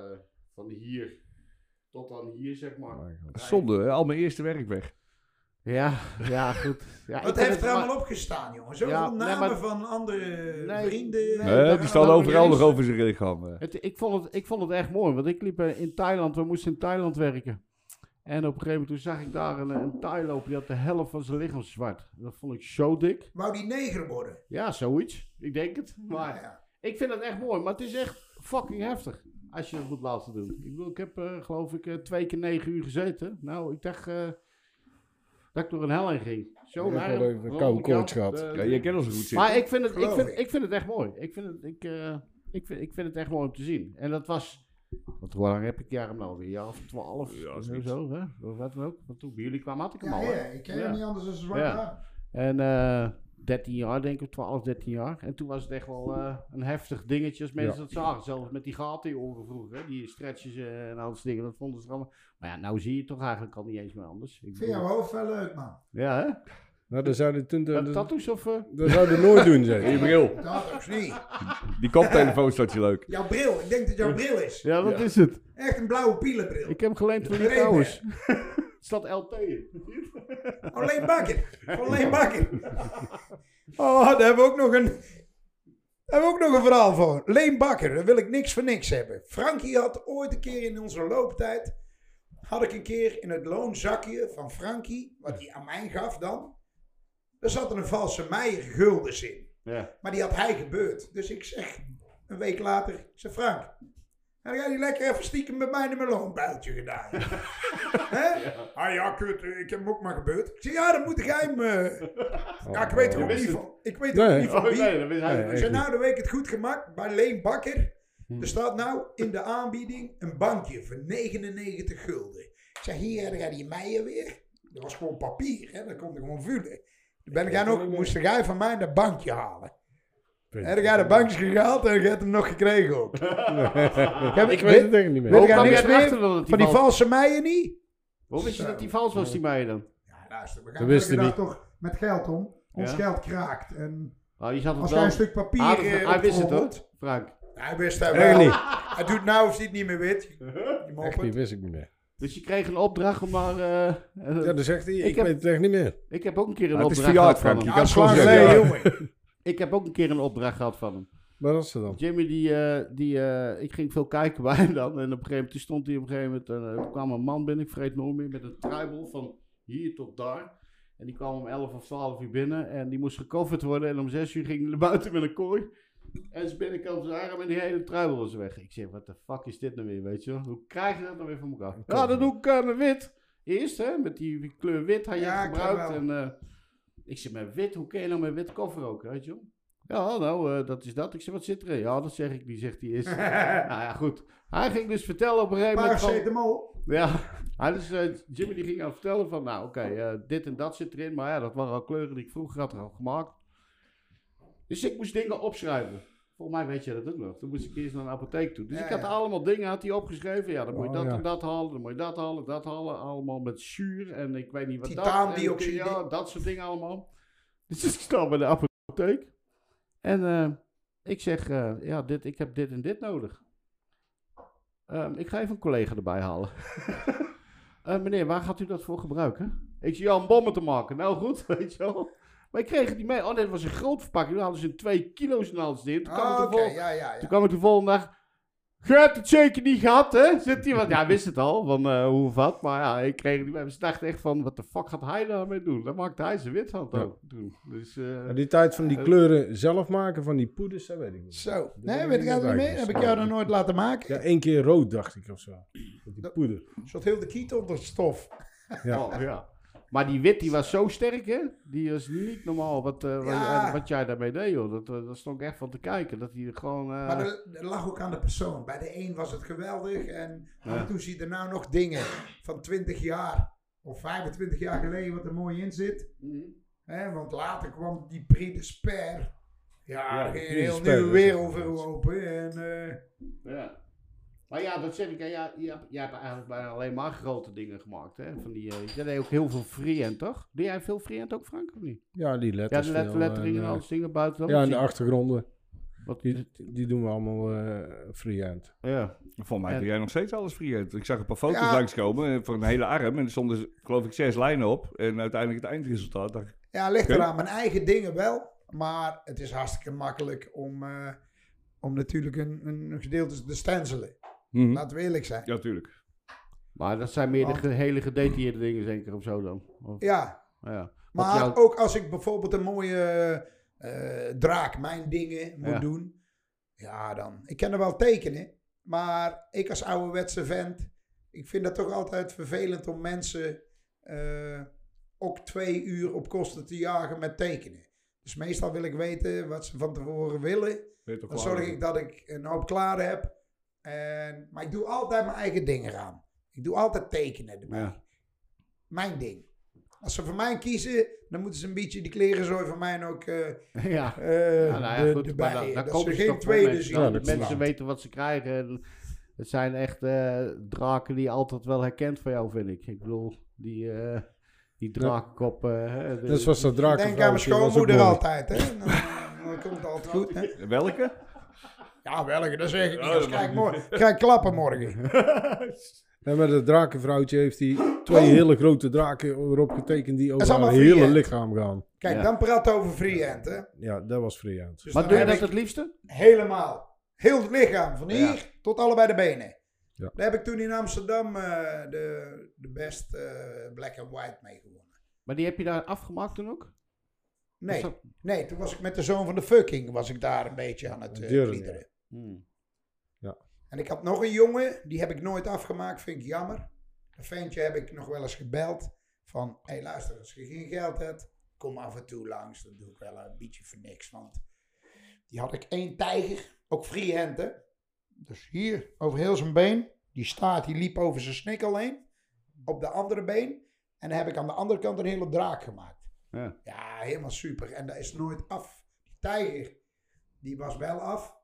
van hier tot aan hier, zeg maar. Zonde, hè, al mijn eerste werk weg. Ja, ja, goed. Ja, heeft er allemaal opgestaan, jongen? Zoveel Ja, nee, namen maar- van andere Nee, vrienden. nee, die staan het overal nog over zijn lichaam. Het, ik, vond het, ik vond het echt mooi, want ik liep eh, in Thailand, we moesten in Thailand werken. En op een gegeven moment toen zag ik daar een, een Thai lopen, die had de helft van zijn lichaam zwart. Dat vond ik zo dik. Wou die neger worden? Ja, zoiets. Ik denk het. Maar Maar ja. ik vind het echt mooi, maar het is echt fucking heftig. Als je dat moet laten doen. Ik, bedoel, ik heb eh, geloof ik eh, twee keer negen uur gezeten. Nou, ik dacht eh, dat ik door een hel heen ging. Zo even een koude koorts gehad. eh, Ja, je kent ons goed zitten. maar ik vind, het, ik, vind, ik. vind het echt mooi. Ik vind het, ik, eh, ik, vind, ik vind het echt mooi om te zien. En dat was... Want hoe lang heb ik jaar hem nou weer? Een jaar of twaalf? Ja, zo, hè? Of wat dan ook. Want toen bij jullie kwamen had ik hem Ja, al, ja, ik ken Ja. hem niet anders dan zwart Ja. En eh 13 jaar, denk ik, 12, 13 jaar. En toen was het echt wel eh, een heftig dingetje als mensen Ja. dat zagen. Zelfs met die gaten in je oren vroeger, hè? die stretches eh, en al dat dingen. Dat vonden ze allemaal. Maar ja, nou zie je het toch eigenlijk al niet eens meer anders. Ik vind jouw hoofd wel leuk, man. Ja, hè? Nou, dat zou je toen... Uh, Dat, tattoos of... eh? dat zou je nooit doen, zeg. Je bril. Dat ook niet. Die koptelefoon staat je leuk. Jouw bril, ik denk dat jouw bril is. Ja, dat Ja. is het. Echt een blauwe pielenbril. Ik heb hem geleend van die trouwens. Het staat LT in. Alleen Bakker. Van Leen Bakker. Oh, daar hebben we ook nog een... Daar hebben we ook nog een verhaal voor. Leen Bakker, daar wil ik niks voor niks hebben. Frankie had ooit een keer in onze looptijd... Had ik een keer in het loonzakje van Frankie, wat hij aan mij gaf dan... Er zat een valse Meijer guldens in. Ja. Maar die had hij gebeurd. Dus ik zeg een week later, ik zeg Frank, heb jij niet lekker even stiekem met mij in mijn loonbuiltje gedaan? Hè? Ah ja, kut, eh, ik heb hem ook maar gebeurd. Ik zeg, ja, dan moet jij hem... eh, ja, ik weet er ook niet van. Ik weet er Nee. ook niet van Oh wie. nee, dat wist hij Nee, Ik niet. zeg, nou, dan weet ik het goed gemaakt. Bij Leen Bakker. Hm. Er staat nou in de aanbieding een bankje voor 99 gulden. Ik zeg, hier heb jij die Meijer weer. Dat was gewoon papier, hè. Dat kon ik gewoon vullen. Toen ben jij nog, moest jij van mij dat bankje halen. Heb jij de bankje gehaald en je hebt hem nog gekregen ook. Heb Ik weet het echt niet meer. Weet je niks meer dat het van die vals- valse Meijer niet? Hoe wist je dat die vals was, die mij dan? Ja, luister, we gaan hij toch met geld om. Ons Ja. geld kraakt. En Oh, die zat het als wel... jij een stuk papier Ah, dat- eh, hij wist het hoor, Frank. Hij wist hij Echt wel. niet. Hij doet nou of hij het niet meer weet. Echt niet, wist ik niet meer. Dus je kreeg een opdracht om maar... eh, eh, Ja, dan zegt hij, ik, heb- weet het echt niet meer. ik heb ook een keer een het is opdracht verjaard, gehad van Frank. hem. Je kan het gewoon zeggen. Ik heb ook een keer een opdracht gehad van hem. Waar was ze dan? Jimmy, die, eh, die, eh, ik ging veel kijken bij hem dan. En op een gegeven moment stond hij op een gegeven moment. en, er kwam een man binnen, ik vergeet nooit meer, met een truibel van hier tot daar. En die kwam om 11 of 12 uur binnen. En die moest gecoverd worden. En om 6 uur ging hij naar buiten met een kooi. En zijn binnenkant zijn arm en die hele truibel was weg. Ik zeg, wat de fuck is dit nou weer, weet je wel? Hoe krijg je dat nou weer van elkaar? Ja, dat doe ik eh, met wit. Eerst, hè, met die kleur wit had je Ja, gebruikt. wel. En eh, ik zeg, met wit, hoe kun je nou met wit koffer ook, weet je wel? Ja, nou, eh, dat is dat. Ik zeg, wat zit erin? Ja, dat zeg ik niet, zegt hij eerst. nou ja, goed. Hij ging dus vertellen op een gegeven moment van... Paracetamol. Ja, hij dus, eh, Jimmy die ging aan vertellen van, nou oké, eh, dit en dat zit erin. Maar ja, dat waren al kleuren die ik vroeger had al gemaakt. Dus ik moest dingen opschrijven. Volgens mij weet je dat ook nog. Toen moest ik eerst naar een apotheek toe. Dus Ja, ik had ja. allemaal dingen had hij opgeschreven. Ja, dan moet je Oh, dat ja. en dat halen, dan moet je dat halen, dat halen. Allemaal met zuur en ik weet niet wat dat. Titaandioxide. En, Ja, dat soort dingen allemaal. Dus ik sta bij de apotheek. En eh, ik zeg, eh, ja, dit, ik heb dit en dit nodig. Ehm, ik ga even een collega erbij halen. Eh, meneer, waar gaat u dat voor gebruiken? Ik zie al om bommen te maken. Nou goed, weet je wel. Maar ik kreeg het niet mee. Oh, dit was een groot verpakking. Toen hadden ze een 2 kilo's en alles in. Toen kwam, de vol- ja, ja, toen ja. kwam ik de volgende dag. Je hebt het zeker niet gehad, hè? Zit hij, want ja, wist het al, van eh, hoe of wat. Maar ja, ik kreeg het niet mee. Ze dachten echt van, wat de fuck gaat hij daarmee doen? Dan maakte hij zijn wit van Ja. ook doen. Dus, eh, Ja, die tijd van die kleuren zelf maken, van die poeders, dat weet ik niet. Zo. Nee, weet ik niet meer. Heb ik jou nog nooit laten maken? Ja, één keer rood dacht ik of zo. Met die poeder. Zat heel de kiet onder stof. Ja. oh, ja. Maar die wit, die was zo sterk, hè? Die was niet normaal wat, eh, wat, Ja. wat jij daarmee deed, joh. Dat, eh, dat stond ik echt van te kijken. Dat hij gewoon... eh, Maar dat, dat lag ook aan de persoon. Bij de een was het geweldig. En af Ja. en toe zie je er nou nog dingen van 20 jaar of 25 jaar geleden wat er mooi in zit. mhm. Hè, want later kwam die Prix de Sper. Ja, Ja, een heel nieuwe wereld voor open. En, Ja. Maar ja, dat zeg ik. Ja, jij hebt eigenlijk bijna alleen maar grote dingen gemaakt. Hè? Van die, eh jij deed ook heel veel freehand, toch? Doe jij veel freehand ook, Frank? Of niet? Ja, die Ja, letters. de let, veel letteringen en en, eh, alles dingen buiten. Ja, en de achtergronden. Wat, Die, die doen we allemaal eh freehand. ja. Volgens mij En- doe jij nog steeds alles freehand. Ik zag een paar foto's Ja. langskomen voor een hele arm. En er stonden, geloof ik, zes lijnen op. En uiteindelijk het eindresultaat. dacht ik, ja, ligt eraan. Mijn eigen dingen wel. Maar het is hartstikke makkelijk om, eh, om natuurlijk een, een een gedeelte te stencelen. Mhm. Laten we eerlijk zijn. Ja, tuurlijk. Maar dat zijn meer de Want- hele gedetailleerde dingen, zeker of zo dan. Of, Ja, ja. Maar jou- ook als ik bijvoorbeeld een mooie eh, draak, mijn dingen moet Ja. doen. Ja, dan. Ik kan er wel tekenen. Maar ik als ouderwetse vent. Ik vind dat toch altijd vervelend om mensen eh, ook twee uur op kosten te jagen met tekenen. Dus meestal wil ik weten wat ze van tevoren willen. Dan zorg ik dat ik een hoop klaar heb. En, maar ik doe altijd mijn eigen dingen aan. Ik doe altijd tekenen erbij. Ja. Mijn ding. Als ze voor mij kiezen, dan moeten ze een beetje die klerenzooi van mij ook eh ja. Ja, nou ja, de- goed, maar dan, komen ze geen tweede mensen. zien. Dat mensen weten wat ze krijgen. En het zijn echt eh, draken die je altijd wel herkent van jou, vind ik. Ik bedoel, die, eh die drakenkop. eh, hè, de- Dat was dat Denk aan mijn schoonmoeder altijd. Hè? Dan, dan komt het altijd goed. Hè? Welke? Ja, welke, dat zeg ik niet. Dat krijg, ik morgen, krijg ik klappen morgen. En met het drakenvrouwtje heeft hij twee hele grote draken erop getekend die over haar allemaal hele lichaam gaan. Kijk, Ja. dan praat over freehand. Hè? Ja, dat was freehand. Dus maar doe je dat het liefste? helemaal. Heel het lichaam, van hier Ja. tot allebei de benen. Ja. Daar heb ik toen in Amsterdam eh, de, de best eh, black and white mee gewonnen. Maar die heb je daar afgemaakt toen ook? Nee, dat- nee, toen was ik met de zoon van de fucking, was ik daar een beetje aan het uh, Hmm. En ik had nog een jongen, die heb ik nooit afgemaakt, vind ik jammer. Een ventje heb ik nog wel eens gebeld van, hé hey, luister, als je geen geld hebt, kom af en toe langs. Dan doe ik wel een beetje voor niks, want die had ik één tijger, ook freehand hè. Dus hier, over heel zijn been, die staart, die liep over zijn snikkel heen, op de andere been. En dan heb ik aan de andere kant een hele draak gemaakt. Ja. Ja, helemaal super. En dat is nooit af. Die tijger, die was wel af.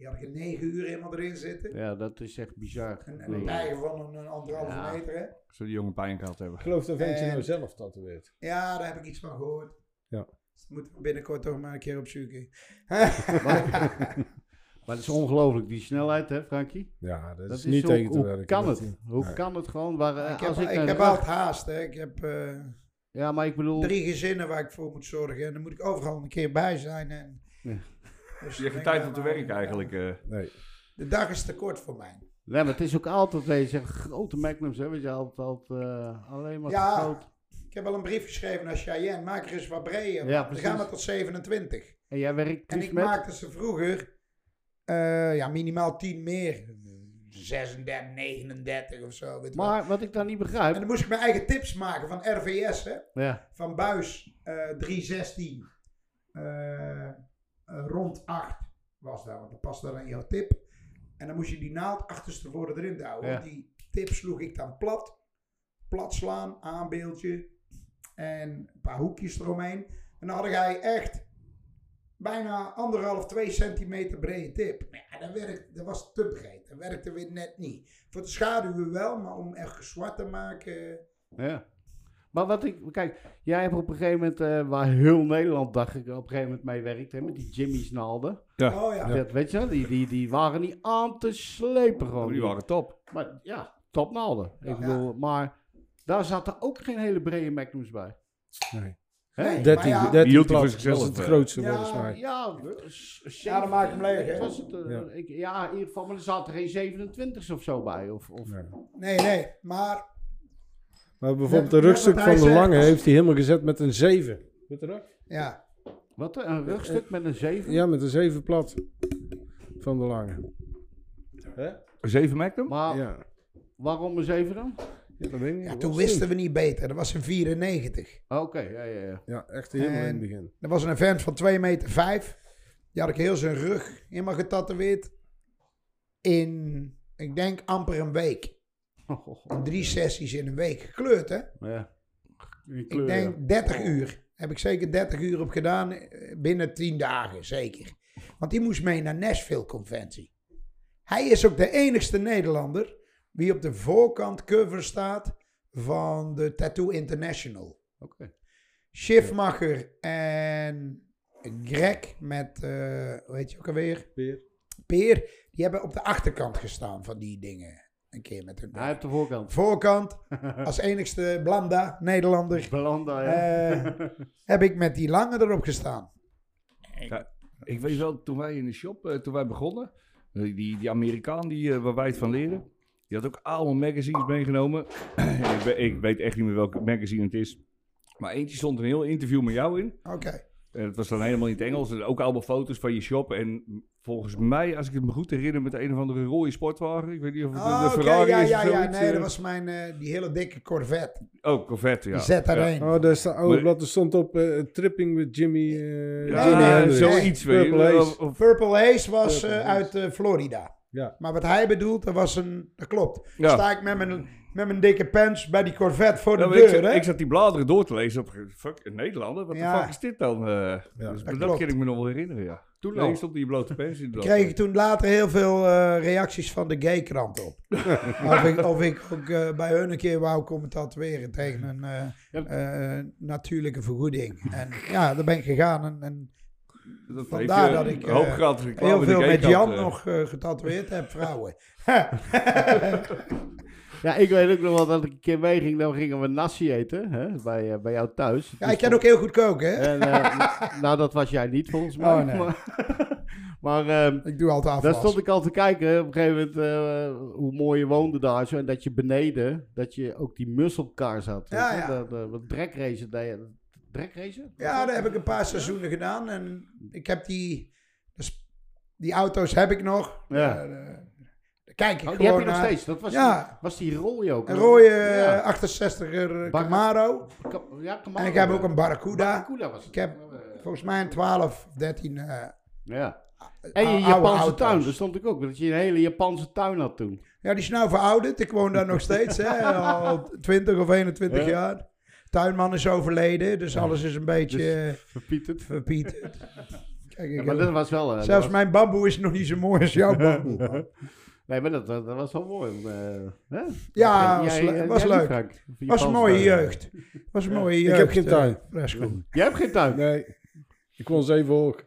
Die had ik in negen uur helemaal erin zitten. ja, dat is echt bizar. En, en Nee. een tijger van een, een anderhalve Ja. meter, hè? Zou die jongen pijn gehad hebben. Ik geloof dat ventje En- nou zelf tatoeëert. Ja, daar heb ik iets van gehoord. Ja. Dus dat moeten we binnenkort toch maar een keer opzoeken. Maar Maar het is ongelooflijk, die snelheid, hè, Frankie? Ja, dat, Dat is niet tegen te hoe werken. kan het? Hoe Nee. kan het gewoon? Waar, eh, Ik heb, als ik ik een heb altijd haast. Hè. Ik heb eh, Ja, maar ik bedoel... drie gezinnen waar ik voor moet zorgen. En dan moet ik overal een keer bij zijn. En, Ja. Dus Je hebt geen tijd om te werken eigenlijk. eh. Nee. De dag is te kort voor mij. Nee, maar het is ook altijd, weet je, grote magnums, hè, weet je, altijd, altijd eh, alleen maar Ja. groot. Ik heb al een brief geschreven naar Cheyenne. Maak er eens wat breder. Ja, precies. gaan we tot 27. En jij werkt En dus ik met... maakte ze vroeger eh, ja, minimaal 10 meer. 36, 39 of zo. Weet wel. Maar wat ik dan niet En begrijp... dan moest ik mijn eigen tips maken van RVS. Hè? Ja, Van buis eh 316. eh, eh, rond 8 was dat. Want dat past dan in jouw tip. En dan moest je die naald achterstevoren erin houden. Ja. Want die tip sloeg ik dan plat. Plat slaan, aanbeeldje. En een paar hoekjes eromheen. En dan had hij echt bijna anderhalf, twee centimeter brede tip. Maar ja, dat, werkt, dat was te breed. Dat werkte weer net niet. Voor de schaduwen wel, maar om echt zwart te maken... ja. Maar wat ik... Kijk, jij hebt op een gegeven moment, eh, waar heel Nederland, dacht ik, op een gegeven moment mee werkt, hè, met die Jimmy's naalden. Ja. Oh ja. Dat, weet je wel, die, die, die waren niet aan te slepen gewoon. die waren top. Maar ja, topnaalden. Ja. Ik bedoel, maar daar zaten ook geen hele brede magnums bij. nee. Hè? Nee. 13, Maar ja, 13 hield hij voor zichzelf, was het eh. grootste Ja, volgens mij. Ja, Ja, dan maak ik hem leeg, hè? Was het, eh, Ja. ik, ja, in ieder geval, maar er zaten geen 27's of zo bij. Of, of, Nee. Nee, nee. Maar Maar bijvoorbeeld de net rugstuk van de lange heeft hij helemaal gezet met een 7. Weet je dat? ja, Wat, een rugstuk met een 7? Ja, met een 7 plat. Van de lange. Hè? Zeven Magnum? Maar Ja. waarom een 7 dan? Ja, dat weet ik niet. ja, toen wisten we niet beter. Dat was een 94. Oké, ja, ja, ja. Ja, echt helemaal in En- het begin. Dat was een vent van 2 meter 5. Die had ik heel zijn rug helemaal getatoeëerd. In, ik denk, amper een week. In drie sessies in een week. Gekleurd, hè? ja. Ik denk 30 uur. Heb ik zeker 30 uur op gedaan. eh, Binnen 10 dagen, zeker. Want die moest mee naar Nashville Conventie. Hij is ook de enigste Nederlander die op de voorkant cover staat van de Tattoo International. Oké. Schiffmacher en Greg met, eh hoe heet je ook alweer? Peer. Peer. Die hebben op de achterkant gestaan van die dingen. Een keer met hun Hij heeft de voorkant. voorkant. Als enigste Blanda, Nederlander. Belanda, ja. Eh, heb ik met die lange erop gestaan. Ik weet wel, toen wij in de shop, eh, toen wij begonnen, die, die Amerikaan die, eh, waar wij het van leren, die had ook allemaal magazines meegenomen. ik, we- ik weet echt niet meer welk magazine het is. Maar eentje stond een heel interview met jou in. Oké. Het was dan helemaal in het Engels. En ook allemaal foto's van je shop. En volgens mij, als ik het me goed herinner, met een of andere rode sportwagen. Ik weet niet of het Oh, de Ferrari ja, is ja, of ja. zoiets. Nee, eh. dat was mijn, eh, die hele dikke Corvette. Oh, Corvette, ja. Die zet daarheen. Oh, daar staat, oh, er stond op eh, Tripping with Jimmy. eh Ja, nee, Hendrix. zoiets. weet je. Purple of- Purple Haze was Purple eh, uit eh, Florida. Ja. Maar wat hij bedoelt, dat was een... Dat klopt. Ja. Sta ik met mijn, met mijn dikke pants bij die Corvette voor de ik, deur, zat, hè? ik zat die bladeren door te lezen. Op, fuck, een Nederlander? Wat de fuck is dit dan? eh dus dat klopt. kan ik me nog wel herinneren, ja. Toen nee, stond die blote pens in Ik kreeg toen later heel veel eh, reacties van de gay-krant op. of, ik, of ik ook eh, bij hun een keer wou komen tatoeëren tegen een eh, Ja. eh, natuurlijke vergoeding. En ja, daar ben ik gegaan en, en Dat Vandaar dat ik, hoop eh, heel veel met Jan eh. nog eh, getatoeëerd heb, vrouwen. Ja, ik weet ook nog wel dat ik een keer meeging. Dan gingen we nasi eten hè, bij, bij jou thuis. Ja, ik kan ook heel goed koken, hè? En, eh, nou, dat was jij niet volgens mij. Oh, nee. Maar, maar ehm, Ik doe altijd daar stond ik al te kijken op een gegeven moment eh, hoe mooi je woonde daar zo. En dat je beneden, dat je ook die muscle cars had. Ja, ja. Dat, dat, dat drekracen deed je. Drekracen? Ja, dat heb ik een paar seizoenen gedaan. En ik heb die... dus die auto's heb ik nog. Ja. Eh, eh, daar kijk ik Oh, die gewoon heb je nog steeds. Dat was, Ja. die, was die rooi ook. Een rode Ja. eh, 68er Bak- Camaro. Ka- Ja, Camaro, En ik heb ook een Barracuda. Barracuda was het. Ik heb Eh, volgens mij een 12 of 13 eh Ja. En je Japanse auto's. tuin, daar stond ik ook. Dat je een hele Japanse tuin had toen. Ja, die is nou verouderd. Ik woon daar nog steeds, hè. Al 20 of 21 Ja. jaar. Tuinman is overleden, dus alles is een beetje Dus- eh, Verpieterd. verpieterd. Kijk, ik Ja, maar dat was wel... eh, zelfs was- mijn bamboe is nog niet zo mooi als jouw bamboe. Nee, maar dat, dat, dat was wel mooi. eh, hè? Ja, Jij- was, jij- was jij leuk. Frank? Was een mooie jeugd. Was een mooie Ik jeugd. heb geen tuin. Fresco. Jij hebt geen tuin? Nee. Ik woon zeven hoog.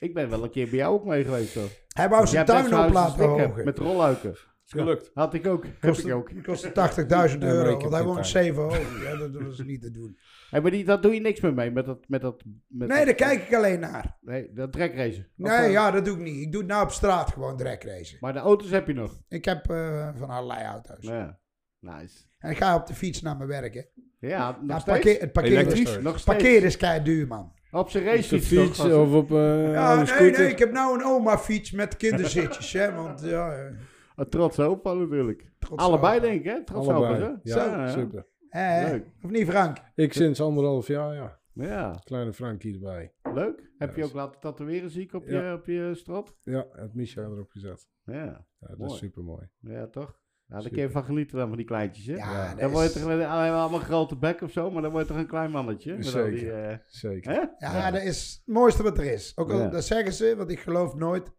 Ik ben wel een keer bij jou ook mee geweest. Hoor. Hij wou zijn tuin op laten hogen. Met rolluiken. Is gelukt. Had ik ook. Heb Kostte, ik ook. kostte 80.000 Nee, maar euro, want hij woont tuin. 7 hoog. Ja, dat, was niet te doen. Hey, maar die, dat doe je niks meer mee. Met dat, met dat, met Nee, dat, daar kijk ik alleen naar. Nee, dat trekracen. Of, Nee, eh, ja, dat doe ik niet. Ik doe het nou op straat gewoon direct racen. Maar de auto's heb je nog. Ik heb eh, van allerlei auto's. Ja. Nice. En ik ga op de fiets naar mijn werk, hè. Ja, nog steeds. parkeer, het Elektrisch? is, Nog steeds. parkeren is kei duur, man. Op zijn racefiets. fiets toch, of op eh Ja, een nee, scooter. nee, ik heb nou een oma-fiets met kinderzitjes, hè. Want ja, eh, Een trots opa natuurlijk. trots Allebei opa. denk ik, hè? Trots Allebei. hè? Ja, Zo, ja. super. Eh, Leuk. of niet, Frank? Ik sinds anderhalf jaar, ja. Ja, Kleine Frankie erbij. leuk. Heb je ook laten tatoeëren, zie ik, op, Ja. je, op je strot? Ja, het Misha erop gezet. Ja, Ja, dat Mooi. is super mooi. ja toch? Ja, daar kun je van genieten dan, van die kleintjes, hè? Ja, dat Dan word je is- toch een- allemaal grote bek of zo, maar dan word je toch een klein mannetje? Met al Zeker. die, eh, Zeker. hè? Ja, dat is het mooiste wat er is. Ook al Ja. dat zeggen ze, want ik geloof nooit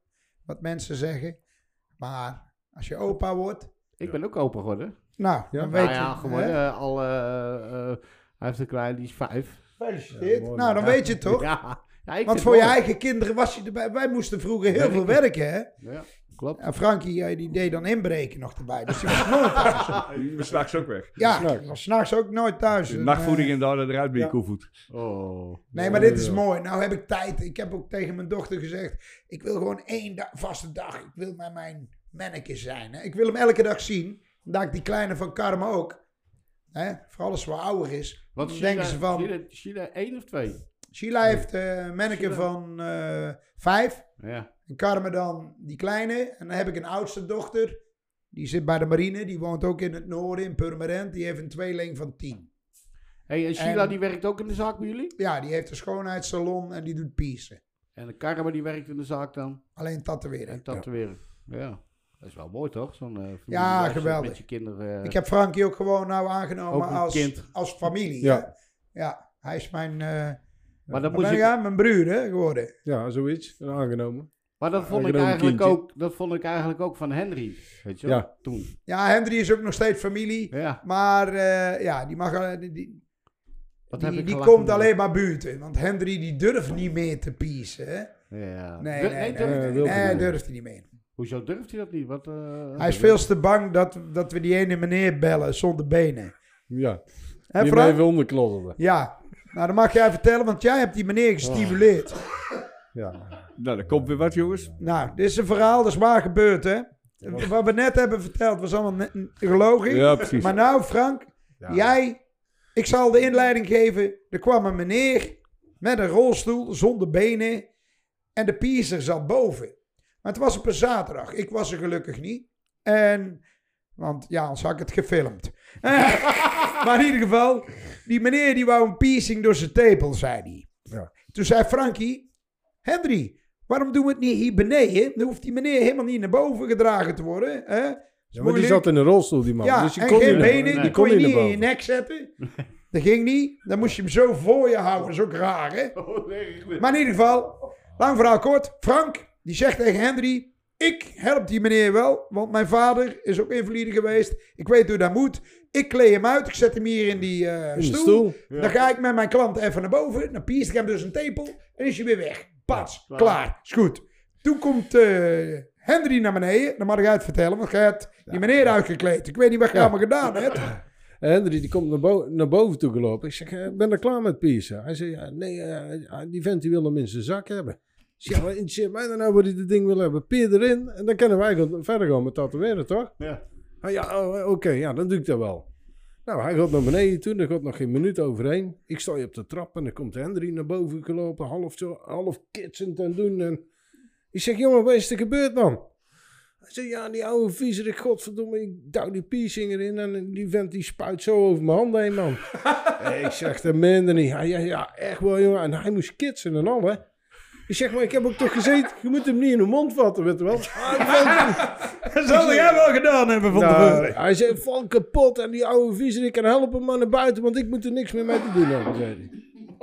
wat mensen zeggen. Maar als je opa wordt, Ik ben ook opa geworden. nou, Ja? dan weet nou je. ja, geworden. hè? eh, al, eh, eh, hij heeft een klein, die is vijf. Gefeliciteerd. Mooi, nou, dan Ja. weet je het toch? Ja, ja ik Want vind voor het je mooi. eigen kinderen was je erbij. Wij moesten vroeger heel veel werken, hè? Ja, klopt. En Frankie, eh, die deed dan inbreken nog erbij. Dus die was nooit thuis. Die was straks ook weg. Ja, S'nachts. die was s'nachts ook nooit thuis. De En, nachtvoeding en daar eruit bij je ja. koevoet. Oh. Nee, maar dit is mooi. Nou heb ik tijd. Ik heb ook tegen mijn dochter gezegd: ik wil gewoon één da- vaste dag. Ik wil met mijn manneke zijn. Hè. Ik wil hem elke dag zien. Dat ik die kleine van Karma ook. Hè. Vooral als ze wat ouder is. Wat dan Sheila, denken ze van. Sheila, Sheila één of twee? Sheila heeft een manneke Sheila. van eh, vijf. Ja. En Karma dan die kleine. En dan heb ik een oudste dochter. Die zit bij de marine. Die woont ook in het noorden, in Purmerend. Die heeft een tweeling van tien. Hey, en Sheila En- die werkt ook in de zaak bij jullie? Ja, die heeft een schoonheidssalon en die doet piercen. En de Karma die werkt in de zaak dan? Alleen tatoeëren. En tatoeëren. Ja. Dat is wel mooi toch? Zo'n eh familie Ja, geweldig. Met je kinderen. eh, Ik heb Frankie ook gewoon nou aangenomen als, kind. als familie. Ja. Ja. ja, hij is mijn, eh maar, moest ben ik, jij? mijn broer hè, geworden. Ja, zoiets. Aangenomen. maar dat vond, ik eigenlijk kindje. ook, dat vond ik eigenlijk ook van Henry. Weet je wel? Ja. Toen. Ja, Hendry is ook nog steeds familie. Ja. Maar eh, ja, die, mag, die, die, Wat heb die, ik die gelachen komt alleen maar buiten. Want Hendry die durft niet meer te piezen. Ja. Nee, nee, durft hij niet meer. Hoezo durft hij dat niet? Wat, eh, Hij is veel te bang dat, dat we die ene meneer bellen zonder benen. Ja. Hè Die onderklodderen. Ja, nou dan mag jij vertellen, want jij hebt die meneer gestimuleerd. Ja. Nou, er komt weer wat, jongens. Nou, dit is een verhaal, dat is waar gebeurd, hè? Wat we net hebben verteld was allemaal gelogen. Ja, precies. Maar nou, Frank, Ja. jij, ik zal de inleiding geven. Er kwam een meneer met een rolstoel zonder benen en de piercer zat boven. Maar het was op een zaterdag. Ik was er gelukkig niet. En, want ja, anders had ik het gefilmd. maar in ieder geval, die meneer die wou een piercing door zijn tepel, zei hij. Ja. Toen zei Frankie, Henry, waarom doen we het niet hier beneden? Dan hoeft die meneer helemaal niet naar boven gedragen te worden. Hè? Ja, maar die zat in een rolstoel, die man. Ja, dus die en kon geen benen, nee, die kon je niet in je nek zetten. Dat ging niet. Dan moest je hem zo voor je houden. Dat is ook raar, hè? Oh. Maar in ieder geval, lang verhaal kort. Frank, die zegt tegen Henry... Ik help die meneer wel, want mijn vader is ook invalide geweest. Ik weet hoe dat moet. Ik kleed hem uit, ik zet hem hier in die eh, In stoel. Dan ga ik met mijn klant even naar boven. Dan pierst ik hem dus een tepel en is hij weer weg. Pas, Ja, klaar. klaar. is goed. Toen komt eh, Henry naar beneden. Dan mag ik uit vertellen, want jij hebt die meneer uitgekleed. Ik weet niet wat je allemaal gedaan hebt. En Hendry die komt naar, bo- naar boven toe gelopen. Ik zeg, eh, ben er klaar met piercen? Hij zei, ja, nee, die vent die wil hem in zijn zak hebben. Ja, wat interesseert mij dan nou wat hij dit ding wil hebben? Peer erin en dan kunnen wij verder gaan met tatoeëren, toch? Ja. Ah, ja, oh, oké, ja, dan doe ik dat wel. Nou, hij gaat naar beneden toe, er gaat nog geen minuut overheen. Ik sta hier op de trap en dan komt Hendry naar boven gelopen, half, zo, half kitsend en doen. En ik zeg, jongen, wat is er gebeurd dan? Hij zei, ja, die oude viezerik, godverdomme, ik douw die piercing erin en die vent die spuit zo over mijn handen heen, man. Ik zeg, dat meende niet. Ja, ja, ja, echt wel, jongen. En hij moest kitsen en al, hè. Ik zeg, maar ik heb ook toch gezeten, je moet hem niet in de mond vatten, weet je wel. Dat zal jij wel gedaan hebben van Nou, tevoren. hij zei, val kapot en die oude viezerik kan helpen maar naar buiten, want ik moet er niks meer mee te doen hebben, zei hij.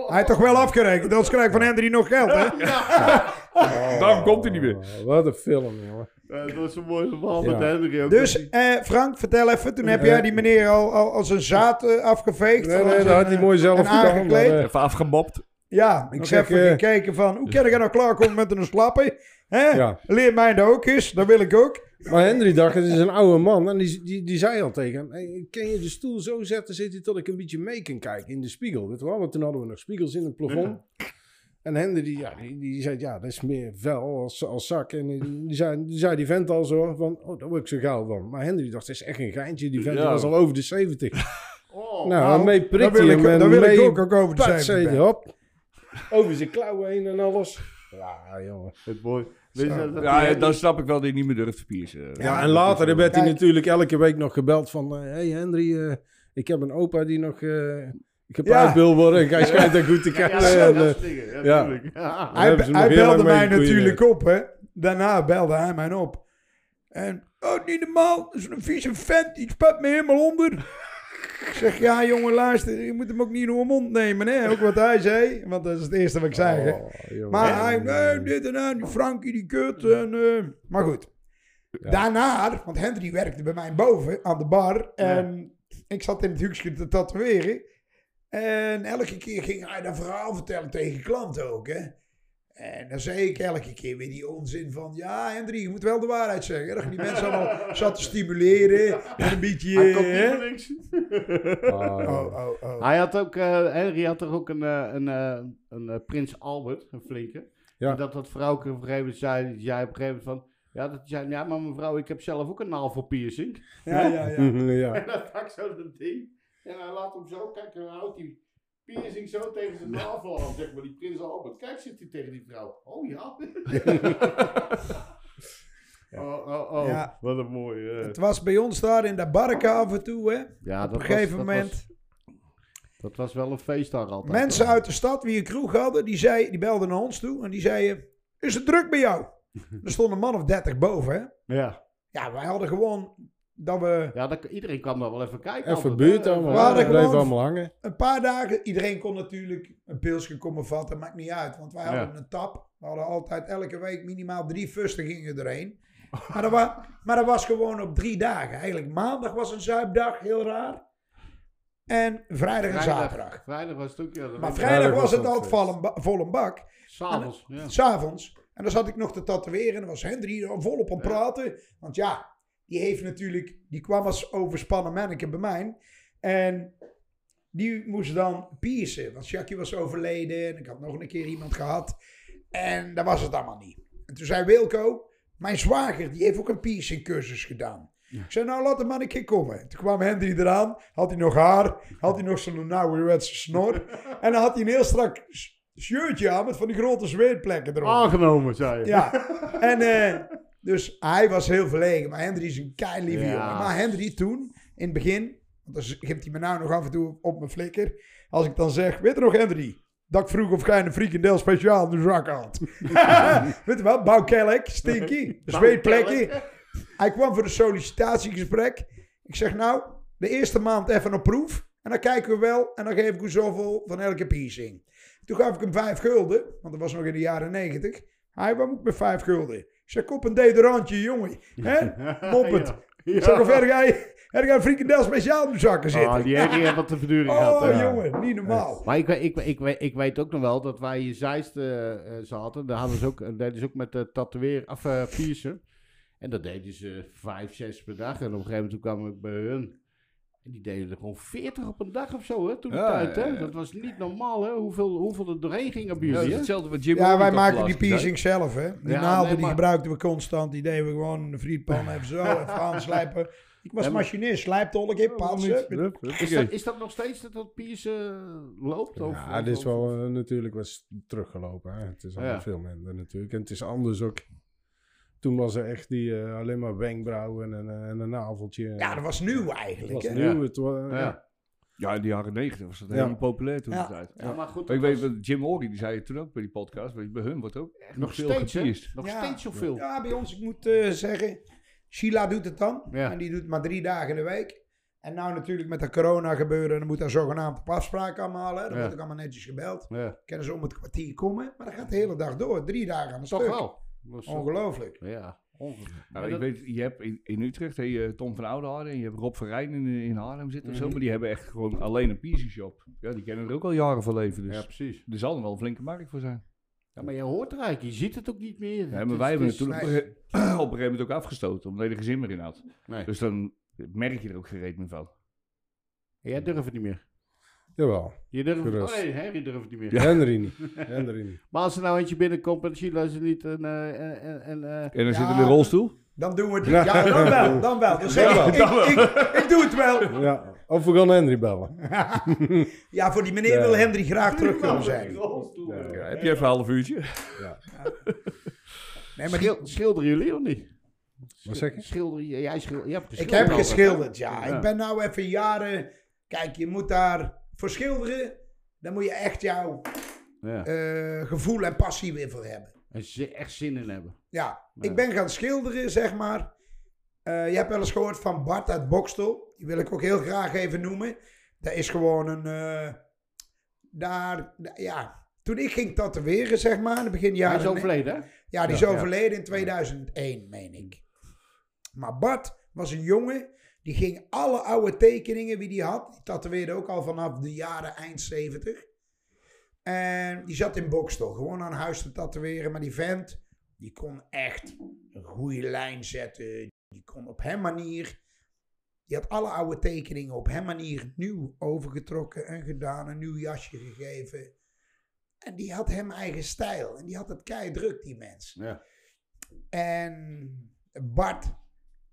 Hij heeft toch wel afgerekend, anders krijg ik van Henry nog geld, hè? Daarom komt hij niet meer. Oh, wat een film, jongen. Ja, dat was een mooi verhaal Ja. met Henry ook. Dus, eh, Frank, vertel even. Toen heb jij die meneer al, al als een zaad eh, afgeveegd. Nee, nee, dat had hij eh, mooi zelf gedaan. aangekleed. eh, Even afgemopt. Ja, Ik zeg, heb even eh, gekeken van, hoe kan ik nou klaarkomen met een slappe? Hè? Ja. Leer mij dat ook eens, dat wil ik ook. Maar Henry dacht, het is een oude man. En die, die, die zei al tegen hem, hey, kan je de stoel zo zetten, zit hij tot ik een beetje mee kan kijken in de spiegel. Weet je wel? Want toen hadden we nog spiegels in het plafond. En Henry, die, ja, die, die zei, ja, dat is meer vel als, als zak. En die, die, zei, die zei die vent al zo van, oh, daar word ik zo gauw van. Maar Henry dacht, dat is echt een geintje. Die vent Ja. was al over de 70. Oh, nou, en mee dat prikt wil hij ik, hem en dat wil ik mee ook, ook over de pat, zei cijfers. hij, hop. Over zijn klauwen heen en alles. Ja, jongen. het mooi. Je dat- Ja, dan snap ik wel dat je niet meer durft te piercen. Ja, en later werd hij natuurlijk elke week nog gebeld van... Hé hey Henry, eh, ik heb een opa die nog uh, Ja. wil worden. En hij schijnt dat goed te Ja, kennen. ja, en, eh, soort dingen. Ja, ja. Ja. Hij, hij belde mij natuurlijk op, hè. Daarna belde hij mij op. En, oh, niet normaal, dat is een vieze vent, die spat me helemaal onder. Ik zeg, ja jongen, luister, je moet hem ook niet in uw mond nemen, hè. Ook wat hij zei, want dat is het eerste wat ik zei, hè. oh. Maar hij, nee, dit en dat, die Frankie, die kut. En, eh, maar goed. Daarna, want Henry werkte bij mij boven aan de bar. En ik zat in het hoekje te tatoeëren. En elke keer ging hij dat verhaal vertellen tegen klanten ook, hè. En dan zei ik elke keer weer die onzin van... Ja, Henry, je moet wel de waarheid zeggen. hè, Dat die mensen allemaal zat te stimuleren. En een beetje... Hij komt niet hè. voor niks. Ah, Oh, oh, oh. Hij had ook, eh, Henry had toch ook een, eh, een, eh, een Prins Albert, een flinke. Ja. En dat dat vrouwke op een gegeven moment zei, zei op een gegeven moment van... Ja, dat zei, ja, maar mevrouw, ik heb zelf ook een navelpiercing. Ja, ja, ja. ja. En dan pak zo dat ding. En hij laat hem zo kijken en dan houdt die piercing zo tegen zijn navel aan. Zeg maar, die Prins Albert. Kijk, zit hij tegen die vrouw. Oh ja. Oh, oh, oh. Ja. Wat een mooie. eh. Het was bij ons daar in de barken af en toe, hè. Ja, Op een gegeven moment... Was, dat was wel een feestdag altijd. Mensen hoor. uit de stad die een kroeg hadden, die, zei, die belden naar ons toe en die zeiden: Is het druk bij jou? er stond een man of dertig boven. Hè? Ja. Ja, wij hadden gewoon dat we Ja, dat, iedereen kwam daar wel even kijken. Even buurt hadden Het bleef allemaal hangen. een paar dagen, iedereen kon natuurlijk een pilsje komen vatten, maakt niet uit. Want wij Ja. hadden een tap. We hadden altijd elke week minimaal drie fusten gingen erheen. Maar dat, wa- maar dat was gewoon op drie dagen. Eigenlijk maandag was een zuipdag, heel raar. En vrijdag en Vrijdag, zaterdag. vrijdag was het ook, ja. Maar vrijdag Vrijdag was was het altijd vol een, ba- vol een bak. S'avonds, ja. S'avonds. En dan zat ik nog te tatoeëren. En dan was Henry er volop aan Ja. praten. Want ja, die heeft natuurlijk... Die kwam als overspannen manneke bij mij. En die moest dan piercen. Want Jackie was overleden. En ik had nog een keer iemand gehad. En dat was het allemaal niet. En toen zei Wilco... Mijn zwager, die heeft ook een piercingcursus gedaan. Ik zei, nou laat de man een keer komen. Toen kwam Henry eraan. Had hij nog haar. Had hij nog zo'n ouderwetse snor. en dan had hij een heel strak shirtje aan. Met van die grote zweetplekken erop. Aangenomen, zei je. Ja, en eh, dus hij was heel verlegen, maar Henry is een keilieve Ja. jongen. Maar Henry toen, in het begin, want dan geeft hij me nou nog af en toe op mijn flikker. Als ik dan zeg, weet je nog Henry, dat ik vroeg of jij een frikandel speciaal in de zak had. weet je wel, bouwkelk, stinky, zweetplekken. Hij kwam voor een sollicitatiegesprek. Ik zeg nou, de eerste maand even op proef. En dan kijken we wel. En dan geef ik u zoveel van elke piercing. Toen gaf ik hem vijf gulden. Want dat was nog in de jaren negentig. Hij kwam ook met vijf gulden. Ik zeg, kop een deodorantje, jongen. Hè? Moppet. Ja. Ik zeg, of er ga een frikandel speciaal in de zakken zitten. Oh, die Henry heeft wat de verduring gehad. Oh, hè. jongen, niet normaal. Maar ik, weet- ik, ik, weet- ik weet ook nog wel dat wij in Zeist eh, eh, zaten. Daar hadden ze ook, dat deden ze ook met de tatoeëer, of uh. En dat deden ze vijf, zes per dag. En op een gegeven moment kwam ik bij hun. En die deden er gewoon veertig op een dag of zo, hè, toen de Ja, tijd, hè. ja, ja. Dat was niet normaal, hè, hoeveel, hoeveel er doorheen Ja, dat jullie, hè. hetzelfde wat Jim Ja, wij had maken die piercing zelf, hè. Die Ja, naalden nee, die maar- gebruikten we constant. Die deden we gewoon in de frietpan even zo, even aanslijpen. Ik was Ja, maar- machinist, slijptolk, in, hup. Is dat, is dat nog steeds dat dat piercen loopt? Of, Ja, dit is wel eh, natuurlijk wat teruggelopen. Hè. Het is Ja. veel minder natuurlijk. En het is anders ook. Toen was er echt die eh, alleen maar wenkbrauwen en, eh, en een naveltje. Ja, dat was nieuw eigenlijk, was hè. nieuw. Ja. Het wa- Ja. ja. Ja, in de jaren negentig was dat Ja. helemaal populair toen Ja. tijd. Ja, maar goed, Maar ik dat weet, was dat Jim Ori, die zei het toen ook bij die podcast, bij hun wordt ook echt nog veel steeds, gepierst. Nog Ja. steeds zoveel. Ja, bij ons, ik moet eh, zeggen, Sheila doet het dan. Ja. En die doet maar drie dagen in de week. En nou natuurlijk met de corona gebeuren, dan moet daar zogenaamd op afspraak allemaal. Hè. Dan Ja. word ik allemaal netjes gebeld. Ja, Kunnen ze om het kwartier komen. Maar dat gaat de hele dag door. Drie dagen aan de toch stuk. wel. Is- Ongelooflijk. Ja. Nou, Maar ik dat- weet, je hebt in, in Utrecht heb je Tom van Oudehaarden en je hebt Rob Verrijn in, in Haarlem zitten of zo. Mhm. Maar die hebben echt gewoon alleen een piercing shop. Ja, die kennen er ook al jaren van leven. Dus Ja, precies. er zal er wel een flinke markt voor zijn. Ja, maar je hoort er eigenlijk, je ziet het ook niet meer. Ja, maar wij hebben het toen op, een gegeven moment ook afgestoten. Omdat je er geen zin meer in had. Nee. Dus dan merk je er ook geen reet meer van. Jij durft het niet meer. Jawel. Je durft Gerust. Oh, nee, Harry durft het niet meer. Henry niet. Henry niet. Maar als er nou eentje binnenkomt en Sheila is er niet en... eh, en, en, en, eh, En dan Ja. zit er in de rolstoel. Dan doen we het. Ja, dan wel. Dan wel. Dan zeg ik, Dan ik, ik, ik doe het wel. Ja. Of we gaan Henry bellen. Ja, voor die meneer wil Henry graag terugkomen zijn. Ja, heb je even een half uurtje? Nee, maar Schil- schilderen jullie of niet? Wat zeg je? Schilder, jij je hebt ik geschilderd. heb altijd, geschilderd, ja. Ik ben nou even jaren... Kijk, je moet daar voor schilderen... Dan moet je echt jouw Ja. eh, gevoel en passie weer voor hebben. En echt zin in hebben. Ja, Ja. ik ben gaan schilderen, zeg maar. Eh, je hebt wel eens gehoord van Bart uit Bokstel. Die wil ik ook heel graag even noemen. Dat is gewoon een... eh, daar, da- ja, toen ik ging tatoeëren, zeg maar, in het begin jaren... is overleden, hè? Ja, die is Ja. overleden in 2001, meen ik. Maar Bart was een jongen, die ging alle oude tekeningen die hij had, die tatoeëerde ook al vanaf de jaren eind 70. En die zat in Bokstel, gewoon aan huis te tatoeëren. Maar die vent, die kon echt een goede lijn zetten. Die kon op hem manier, die had alle oude tekeningen op hem manier nieuw overgetrokken en gedaan, een nieuw jasje gegeven. En die had hem eigen stijl. En die had het kei druk, die mens. Ja. En Bart,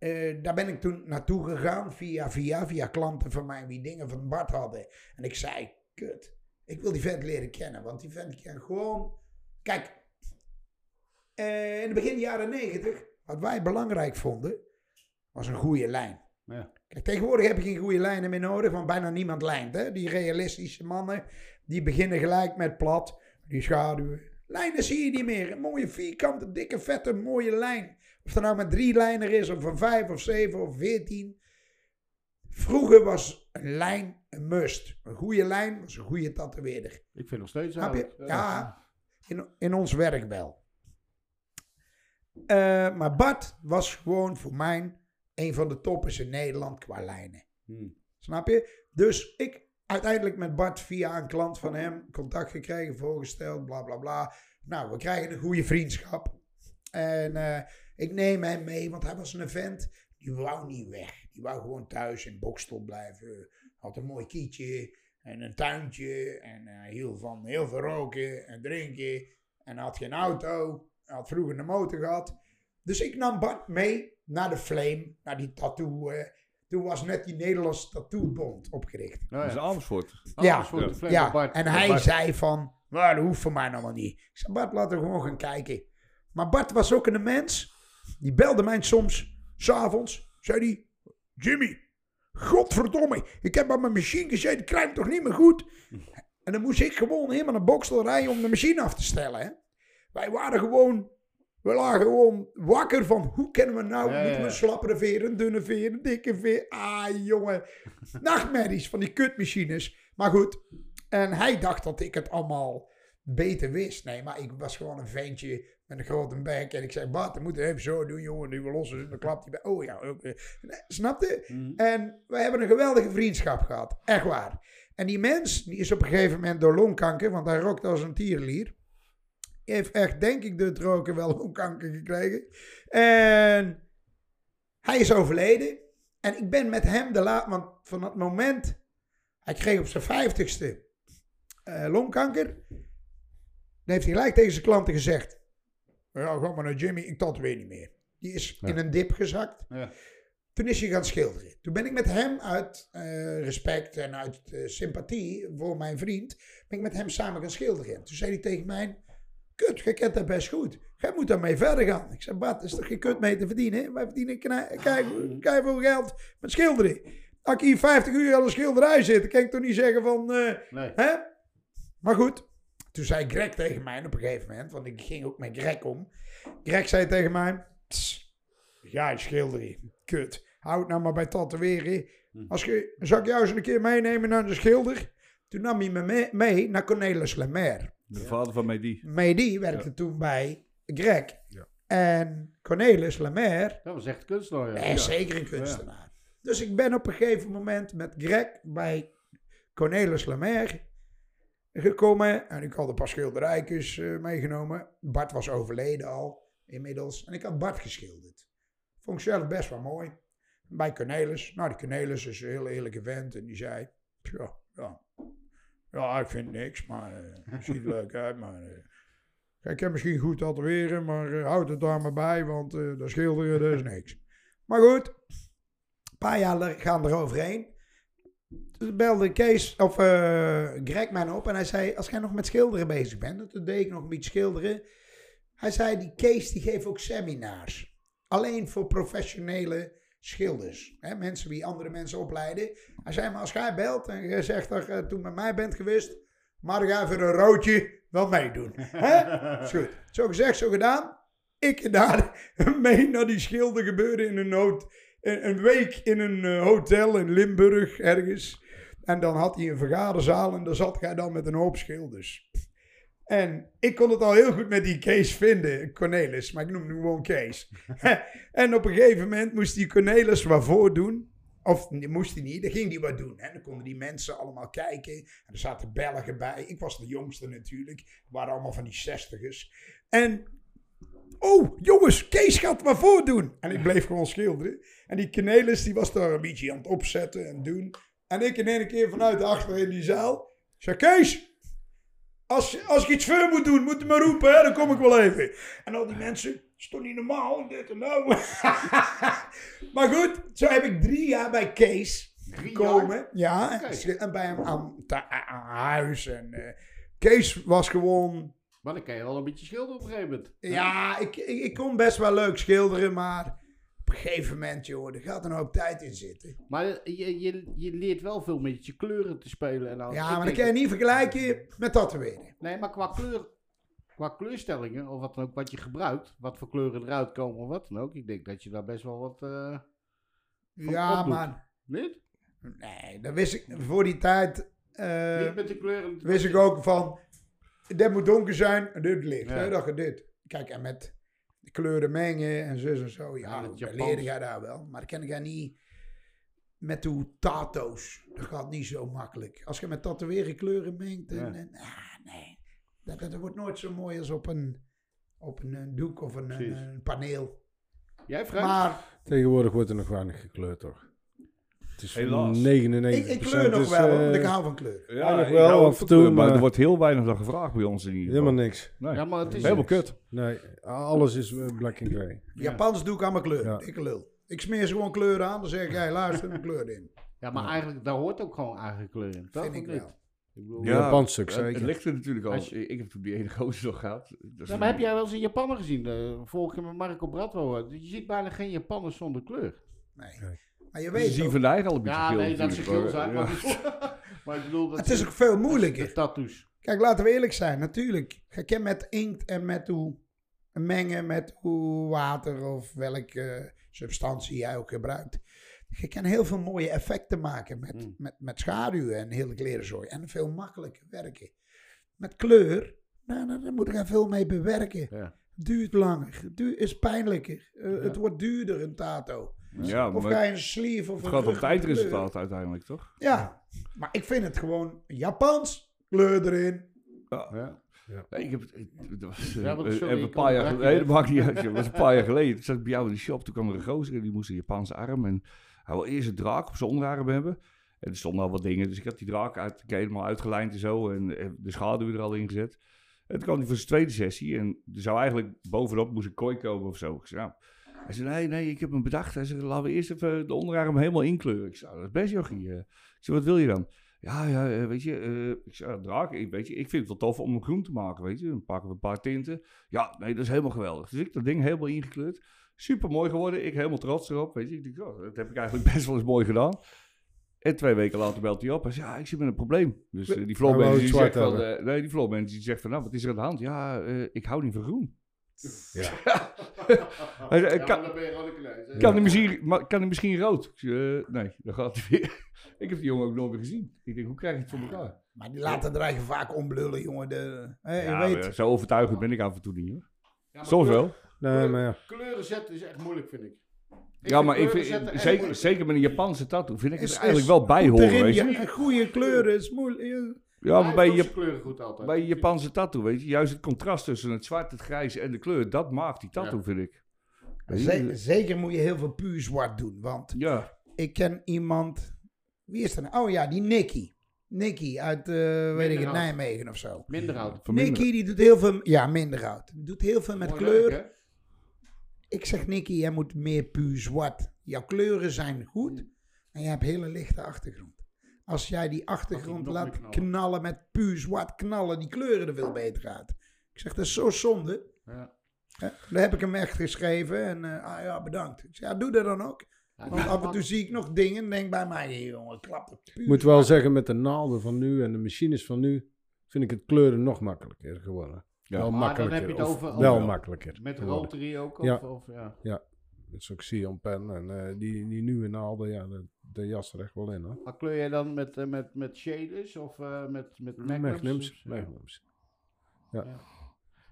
eh, daar ben ik toen naartoe gegaan via, via, via klanten van mij die dingen van Bart hadden. En ik zei, kut, ik wil die vent leren kennen. Want die vent kan gewoon... Kijk, eh, in het begin jaren negentig, wat wij belangrijk vonden, was een goede lijn. Ja. Kijk, tegenwoordig heb je geen goede lijnen meer nodig, want bijna niemand lijnt. Hè? Die realistische mannen, die beginnen gelijk met plat, die schaduwen. Lijnen zie je niet meer. Een mooie vierkante, dikke, vette, mooie lijn. Of er nou met drie lijnen is, of een vijf, of zeven, of veertien. Vroeger was een lijn een must. Een goede lijn was een goede tatoeëerder. Ik vind nog steeds Snap je? eigenlijk. Ja, in, in ons werk wel. Eh, maar Bart was gewoon voor mij een van de toppers in Nederland qua lijnen. Hmm. Snap je? Dus ik uiteindelijk met Bart via een klant van hem contact gekregen, voorgesteld, bla bla bla. Nou, we krijgen een goede vriendschap. En eh, ik neem hem mee, want hij was een vent, die wou niet weg. Die wou gewoon thuis in Bokstel blijven. Had een mooi kietje en een tuintje. En hij hield van heel veel roken en drinken. En had geen auto. Hij had vroeger een motor gehad. Dus ik nam Bart mee naar de Flame, naar die tattoo. eh, toen was net die Nederlandse Tattoobond opgericht. Nou Dat is ja. Amersfoort. Ja. De Flame Ja, Bart- en hij Bart- zei van, nou, dat hoeft voor mij nog wel niet. Ik zei, Bart, laten we gewoon gaan kijken. Maar Bart was ook een mens, die belde mij soms, s'avonds, zei hij, Jimmy, godverdomme, ik heb aan mijn machine gezeten, ik krijg hem toch niet meer goed? En dan moest ik gewoon helemaal naar Bokstel rijden om de machine af te stellen. Hè? Wij waren gewoon, we lagen gewoon wakker van, hoe kennen we nou, Ja, moeten we een slappere veer, een dunne veer, een dikke veer. Ah, jongen, nachtmerries van die kutmachines. Maar goed, en hij dacht dat ik het allemaal beter wist. Nee, maar ik was gewoon een ventje met een grote bek. En ik zei, Bart, dat moet je even zo doen, jongen. Nu we lossen, dan klapt hij bij. Oh ja, ook. Nee, Snapte? Mhm. En wij hebben een geweldige vriendschap gehad. Echt waar. En die mens, die is op een gegeven moment door longkanker, want hij rookte als een tierlier. Heeft echt, denk ik, door het roken wel longkanker gekregen. En hij is overleden. En ik ben met hem de laat, want van het moment, hij kreeg op zijn vijftigste eh longkanker. Dan heeft hij gelijk tegen zijn klanten gezegd: Ja, ga maar naar Jimmy, ik tatoeëer niet meer. Die is Ja. in een dip gezakt. Ja. Toen is hij gaan schilderen. Toen ben ik met hem uit eh, respect en uit eh, sympathie voor mijn vriend, ben ik met hem samen gaan schilderen. Toen zei hij tegen mij, kut, je kent dat best goed. Jij moet daarmee verder gaan. Ik zei, Bart, is toch geen kut mee te verdienen? Wij verdienen knij- kei- kei veel geld met schilderen. Als ik hier 50 uur aan een schilderij zit, dan kan ik toch niet zeggen van, eh, Nee. hè? Maar goed, toen zei Greg tegen mij op een gegeven moment, want ik ging ook met Greg om. Greg zei tegen mij, "Tss, ga je schilderen, kut. Houd nou maar bij tatoeëren. Als je, zal ik jou eens een keer meenemen naar de schilder? Toen nam hij me mee, mee naar Cornelis Lemaire. De vader van Mehdi. Mehdi werkte toen bij Greg. Ja. En Cornelis Lemaire Dat was echt kunstenaar, ja. zeker een kunstenaar. Dus ik ben op een gegeven moment met Greg bij Cornelis Lemaire gekomen. En ik had een paar schilderijtjes eh, meegenomen. Bart was overleden al inmiddels. En ik had Bart geschilderd. Vond ik zelf best wel mooi. Bij Cornelis. Nou, die Cornelis is een heel eerlijke vent. En die zei, ja, ja, ja ik vind niks. Maar eh, het ziet er leuk uit. Maar eh, ik kan misschien goed tatoeëren. Maar houd het daar maar bij. Want dat schilderen, dat is niks. Maar goed, een paar jaar gaan er overheen. Belde Kees, of eh Greg mij op en hij zei, als jij nog met schilderen bezig bent, toen deed ik nog een beetje schilderen. Hij zei, die Kees die geeft ook seminars. Alleen voor professionele schilders. Hè, mensen die andere mensen opleiden. Hij zei, maar als jij belt en je zegt dat je toen met mij bent geweest, mag ik even een roodje wel meedoen. Hè? Is goed. Zo gezegd, zo gedaan. Ik daar mee naar die schilder gebeuren in een, een, een week in een eh, hotel in Limburg ergens. En dan had hij een vergaderzaal en daar zat hij dan met een hoop schilders. En ik kon het al heel goed met die Kees vinden, Cornelis, maar ik noem hem gewoon Kees. en op een gegeven moment moest die Cornelis wat voordoen. Of moest hij niet, dan ging hij wat doen. En dan konden die mensen allemaal kijken. En er zaten Belgen bij. Ik was de jongste natuurlijk. Het waren allemaal van die zestigers. En Oh, jongens, Kees gaat maar voordoen. En ik bleef gewoon schilderen. En die Cornelis, die was daar een beetje aan het opzetten en doen. En ik in één keer vanuit achter in die zaal. Ik zei, Kees, als, als ik iets voor moet doen, moet je maar roepen, hè, dan kom ik wel even. En al die mensen, is toch niet normaal, dit en nou. maar goed, zo heb ik drie jaar bij Kees gekomen. Ja, en bij hem aan, huis. En eh, Kees was gewoon... Maar dan kan je wel een beetje schilderen op een gegeven moment. Ja, ik, ik, ik kon best wel leuk schilderen, maar een gegeven moment, joh, er gaat een hoop tijd in zitten. Maar je, je, je leert wel veel met je kleuren te spelen. En dan, Ja, maar dat kan je niet vergelijken met tatoeëren. Nee, maar qua kleur... Qua kleurstellingen, of wat dan ook, wat je gebruikt, wat voor kleuren eruit komen of wat dan ook. Ik denk dat je daar best wel wat eh Ja, maar niet? nee, dat wist ik voor die tijd. eh, Niet met de kleuren. wist ik ook van, dit moet donker zijn en dit licht. Ja. hè, dat je dit. Kijk, en met de kleuren mengen en zo en zo. Ja, Ja, Japans. leerde jij daar wel. Maar dat ken ik niet met hoe tato's. Dat gaat niet zo makkelijk. Als je met tatoeëren kleuren mengt. En, Ja. en- ah, nee. Dat, dat wordt nooit zo mooi als op een, op een, eh, doek of een, een, Precies. een paneel. Jij, Frank? Maar Tegenwoordig wordt er nog weinig gekleurd, toch? Het is Helaas. 99 ik, ik kleur nog is, wel, eh, want ik hou van kleur. Ja, ik wel, hou ook af en van toe, kleur, maar maar- er wordt heel weinig dan gevraagd bij ons in ieder geval. Helemaal niks. Nee. ja, maar het is... Helemaal kut. Nee, alles is eh, black and grey. Japans doe ik aan mijn kleur. Ja. Dikke lul. Ik smeer ze gewoon kleur aan. Dan zeg ik, jij luister, een kleur in. Ja, maar eigenlijk, daar hoort ook gewoon eigen kleur in. toch? Vind ik wel. Ik bedoel, Ja, Japans stuk, Het- zeker. Het ligt er natuurlijk al. Als je- Ik heb toen die ene gozer nog gehad. Dat is Ja, maar heb jij wel eens een Japaner gezien? Uh, vorige keer met Marco Bratwo. eh, Je ziet bijna geen Japanners zonder kleur. Nee. Nee. Maar je Ze weet zien vandaag al een beetje Ja, nee, dat ze natuurlijk, geel zijn. Maar, ik bedoel- maar ik bedoel... Dat het is ook veel De moeilijker. tattoos. Kijk, laten we eerlijk zijn. Natuurlijk, je kan met inkt en met hoe mengen met hoe water of welke substantie jij ook gebruikt. Je kan heel veel mooie effecten maken met, Mm. met, met schaduw en hele klerenzooi. En veel makkelijker werken. Met kleur, nou, nou, daar moet je veel mee bewerken. Ja. Duurt langer, het duurt, is pijnlijker. Eh, Het wordt duurder, een tato. Ja, Of maar ga je een sleeve of het een gaat om tijdresultaat uiteindelijk, toch? Ja, maar ik vind het gewoon Japans, kleur erin. Ja. Nee, ik heb het. ik- dat was, eh, Ja, eh, sorry, ik een paar jaar het geleden. Nee, dat raakje. maakt niet uit. joh. Dat was een paar jaar geleden. Toen zat ik bij jou in de shop. Toen kwam er een gozer en die moest een Japanse arm. En hij wil eerst een draak op zijn onderarm hebben. En er stonden al wat dingen. Dus ik had die draak uit, helemaal uitgelijnd en zo. En eh, de schaduw er al in gezet. Toen kwam hij voor zijn tweede sessie. En er zou eigenlijk bovenop moest een kooi komen of zo. Zei, nou. Hij zei, nee, nee, ik heb hem bedacht. Hij zei, laten we eerst even de onderarm helemaal inkleuren. Ik zei, dat is best jochie. eh. Ik zei, wat wil je dan? Ja, ja, eh, weet je, eh, ik zei, draak, ik, weet je, ik vind het wel tof om hem groen te maken, weet je. Dan pakken we een paar tinten. Ja, nee, dat is helemaal geweldig. Dus ik dat ding helemaal ingekleurd. Super mooi geworden. Ik helemaal trots erop, weet je. Ik denk, oh, dat heb ik eigenlijk best wel eens mooi gedaan. En twee weken later belt hij op. Hij zegt, ja, ik zit met een probleem. Dus eh, die wou die zegt eh, nee, die floormanager die zegt van, nou, wat is er aan de hand? Ja, eh, ik hou niet van groen. Ja. Hij zei, Ja, kan, dan ben je gewoon een kneus, hè? kan, hij misschien, kan hij misschien rood? Nee, dan gaat hij weer. ik heb die jongen ook nooit meer gezien. Ik denk, hoe krijg je het voor elkaar? Maar die laten er eigenlijk vaak omblullen, jongen. De, hè, Ja, je weet, zo overtuigend ben ik af en toe niet, hoor. Ja, Soms kleur- wel. Nee, maar ja. Kleuren zetten is echt moeilijk, vind ik. Ja, maar ik vind, zeker, zeker met een Japanse tattoo vind ik het Is- eigenlijk is wel bijhoren, erin, weet je. ja, goede kleuren is moeilijk. ja. Ja, maar bij, je, goed altijd. bij een Japanse tattoo, weet je, juist het contrast tussen het zwart, het grijs en de kleur, dat maakt die tattoo, vind ik. Ze- zeker moet je heel veel puur zwart doen. Want Ja, ik ken iemand. Wie is er nou? Oh ja, die Nicky. Nicky uit, eh, weet ik het. Nijmegen of zo. Minder oud. verminderen. Nicky die doet heel veel. Ja, minder oud. Die doet heel veel met Mooi kleur. Ik zeg Nicky, jij moet meer puur zwart. Jouw kleuren zijn goed. En je hebt hele lichte achtergrond. Als jij die achtergrond laat knallen. knallen. met puur zwart knallen, die kleuren er veel beter uit. Ik zeg, dat is zo zonde. Ja. Hè? Daar heb ik hem echt geschreven. En eh, ah ja, bedankt. Ik zeg, ja, doe dat dan ook. Ja, Want af en man- toe zie ik nog dingen en denk bij mij, hey, jongen, klap het puur Ik moet wel zeggen, met de naalden van nu en de machines van nu, vind ik het kleuren nog makkelijker geworden. Ja. wel Maar dan makkelijker. heb je het of over- wel over- makkelijker. Met rotary ook? Of, Ja. Of, ja. Met zo'n Xion pen en eh, die, die nieuwe naalden, ja, de, de jas er echt wel in hoor. Maar kleur jij dan met, eh, met, met shaders of eh, met, met magnums? Magnums. Ja. Ja.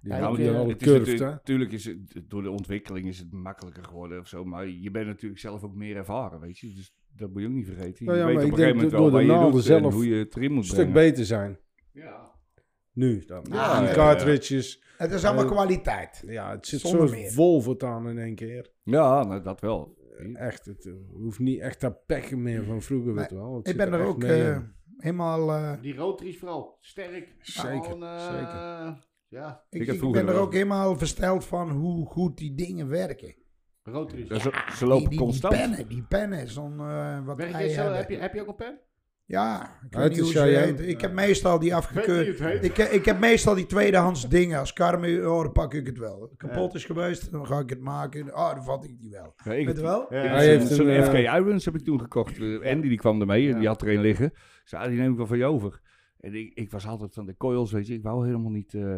Die Ja, ja, eh, alle het is curved, natuurlijk, is het, door de ontwikkeling is het makkelijker geworden of zo, maar je bent natuurlijk zelf ook meer ervaren, weet je. Dus dat moet je ook niet vergeten. Nou je ja, weet maar op ik een gegeven denk moment wel door de waar je zelf hoe je het erin moet Een stuk brengen. beter zijn. Ja. Nu dan. Ja, die ja, cartridges. Het is allemaal Eh, kwaliteit. Ja, het zit Zonder zo meer. vol voortaan in één keer. Ja, nou, dat wel. Echt, het eh, hoeft niet echt dat pekken meer van vroeger, weet je wel. Het Ik ben er ook eh, helemaal... eh, Die rotaries vooral. Sterk. Zeker, Gewoon, eh, zeker. Ja, ik, ben er wel- ook helemaal versteld van hoe goed die dingen werken. rotaries. Ja, ze, ze Die, lopen die, die constant. pennen, die pennen, zo'n eh, wat Werk zelf, hebben. heb, je, heb je ook een pen? Ja, ik weet niet hoe ze heet. Ik heb meestal die afgekeurd. hoe het heet? Ik, ik heb meestal die tweedehands dingen. Als Carmen, oh, dan pak ik het wel. Kapot is geweest, dan ga ik het maken. Oh, dan vat ik die wel. Ja, ik Weet je wel? Ja, Hij heeft zo'n een, FK eh, Irons heb ik toen gekocht. Eh, Andy die kwam ermee en Ja. die had er een liggen. Ik zei, ah, die neem ik wel van je over. En ik, ik was altijd van de coils, weet je. Ik wou helemaal niet... eh,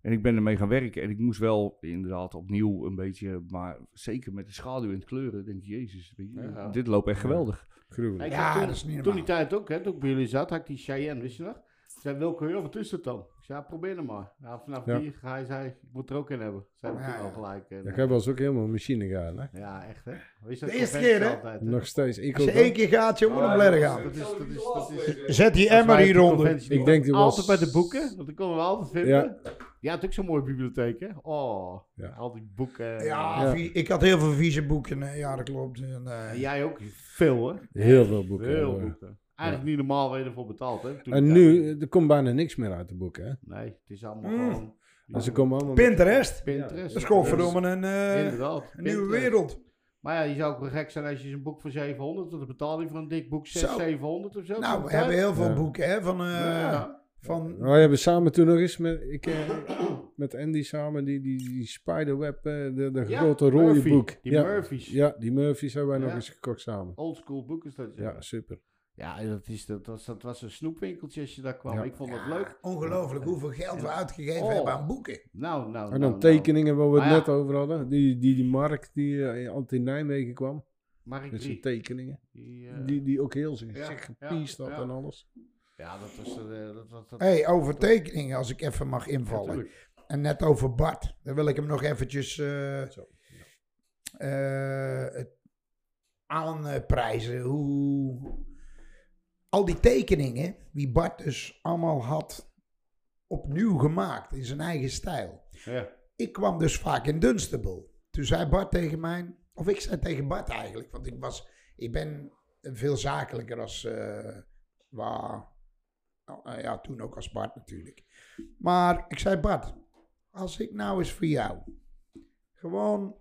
en ik ben ermee gaan werken. En ik moest wel inderdaad opnieuw een beetje... Maar zeker met de schaduw en het kleuren. denk ik, jezus, weet je, Ja. dit loopt echt geweldig. Gruwelijk. Ja, toen, dat is niet Toen die tijd ook, hè, toen ik bij jullie zat, had ik die Cheyenne, wist je nog? Ik zei, welke heel, wat is het dan? Ik zei, ja, probeer het maar. Ja, vanaf Ja. die, hij zei, ik moet er ook in hebben. Zei ik Ja, al gelijk. En, Ja, ik heb wel eens ook helemaal een machine gegaan, hè. ja, echt hè. Dat De eerste keer, hè? altijd, hè? Nog steeds. Ik Als ook je één keer gaat, je moet hem dat gaan. is- Dat is, dat is, dat is, Zet die emmer hieronder. Ik komen, denk die was- Altijd bij de boeken, want die konden we altijd vinden. Ja. Die had ook zo'n mooie bibliotheek, hè? Oh, Ja. al die boeken. Ja, Ja. vi- ik had heel veel vieze boeken. hè. Ja, dat klopt. En, eh, En jij ook? Veel, hè? Heel veel boeken. Veel eh. boeken. Eigenlijk niet normaal waar je ervoor betaald, hè? Toen En nu, eh, er komt bijna niks meer uit de boeken, hè. Nee, het is allemaal Mm. gewoon... En ze komen allemaal... met- Pinterest. Pinterest. Dat is gewoon verdomme een, eh, Inderdaad. een nieuwe wereld. Maar ja, je zou ook wel gek zijn als je een boek voor 700, want dan betaal je voor een dik boek 6, Zo. 700 of zo. Nou, we hebben heel veel Ja. boeken, hè. Van, eh, Ja. Van Nou, we hebben samen toen nog eens met, ik, eh, met Andy samen die, die, die Spiderweb, eh, de, de Ja, grote rode Murphy, boek. Die ja, Murphys. ja, die Murphys hebben wij nog eens gekocht samen. Oldschool boek is dat. Ja, super. Ja, dat, is, dat, was, dat was een snoepwinkeltje als je daar kwam. Ja. Ik vond dat Ja, leuk. Ongelooflijk hoeveel geld we uitgegeven Oh. hebben aan boeken. Nou, nou, En nou, dan tekeningen waar we het ja. net over hadden. Die, die, die Mark die eh, altijd in Nijmegen kwam. Nou, Mark Met zijn 3. tekeningen. Die, eh, Die, die ook heel zijn Ja, gepiest had ja. en alles. Ja, dat was... eh, dat, dat, dat, hey, over tekeningen, als ik even mag invallen. En net over Bart. Dan wil ik hem nog eventjes eh, Zo. eh, aanprijzen. Hoe al die tekeningen, die Bart dus allemaal had opnieuw gemaakt in zijn eigen stijl. Ja. Ik kwam dus vaak in Dunstable. Toen zei Bart tegen mij, of ik zei tegen Bart eigenlijk, want ik was, ik ben veel zakelijker als, eh, waar, nou, eh, ja, toen ook als Bart natuurlijk. Maar ik zei Bart, als ik nou eens voor jou gewoon,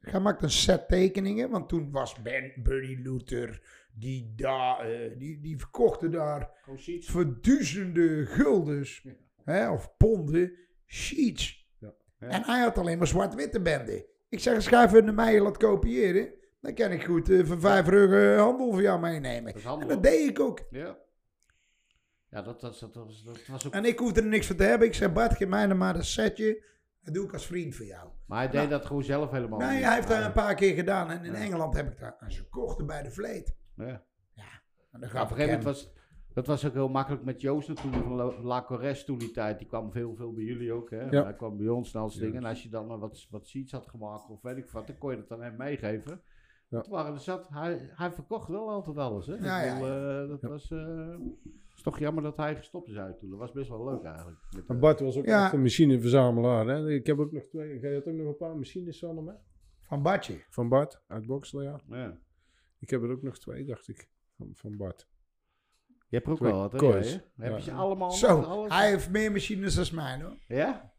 ga maakt een set tekeningen, want toen was Ben, Buddy Luther, die daar, eh, die, die verkochten daar verduizende guldens, hè, of ponden, sheets. Ja. Ja. En hij had alleen maar zwart-witte benden. Ik zeg, schrijf even naar mij laat kopiëren. Dan kan ik goed eh, voor vijf euro handel voor jou meenemen. Dat En dat deed ik ook. Ja. Ja, dat, dat, dat, dat, was, dat was ook... En ik hoefde er niks voor te hebben. Ik zei, Bart, geef mij dan maar een setje. Dat doe ik als vriend voor jou. Maar hij deed dat gewoon zelf helemaal Nee, niet. hij heeft dat Ja. een paar keer gedaan. En in Ja. Engeland heb ik dat aan ze kochten bij de vleet. Ja. En dan Ja, op gaf een ik gegeven hem. moment was, Dat was ook heel makkelijk met Joost natuurlijk van La- La Corres toen die tijd. Die kwam veel, veel bij jullie ook. Hè? Ja. Hij kwam bij ons en al dat soort dingen. En als je dan maar wat, wat sheets had gemaakt of weet ik wat, dan kon je dat dan hem meegeven. Ja. Toen waren er zat, hij, hij verkocht wel altijd alles. Hè? Ja, Ik ja, bedoel, eh, dat was eh, is toch jammer dat hij gestopt is uit toen. Dat was best wel leuk eigenlijk. Met, eh, Bart was ook Ja. echt een machineverzamelaar. Hè? Ik heb ook nog twee. Jij had ook nog een paar machines van hem, hè? Van Badje. Van Bart, uit Boxel, ja. ja. Ik heb er ook nog twee, dacht ik. Van, van Bart. Je hebt er ook Twee wel wat, hè? hè? Heb Ja. je ze allemaal? Zo, alles? hij heeft meer machines dan mij hoor. Ja?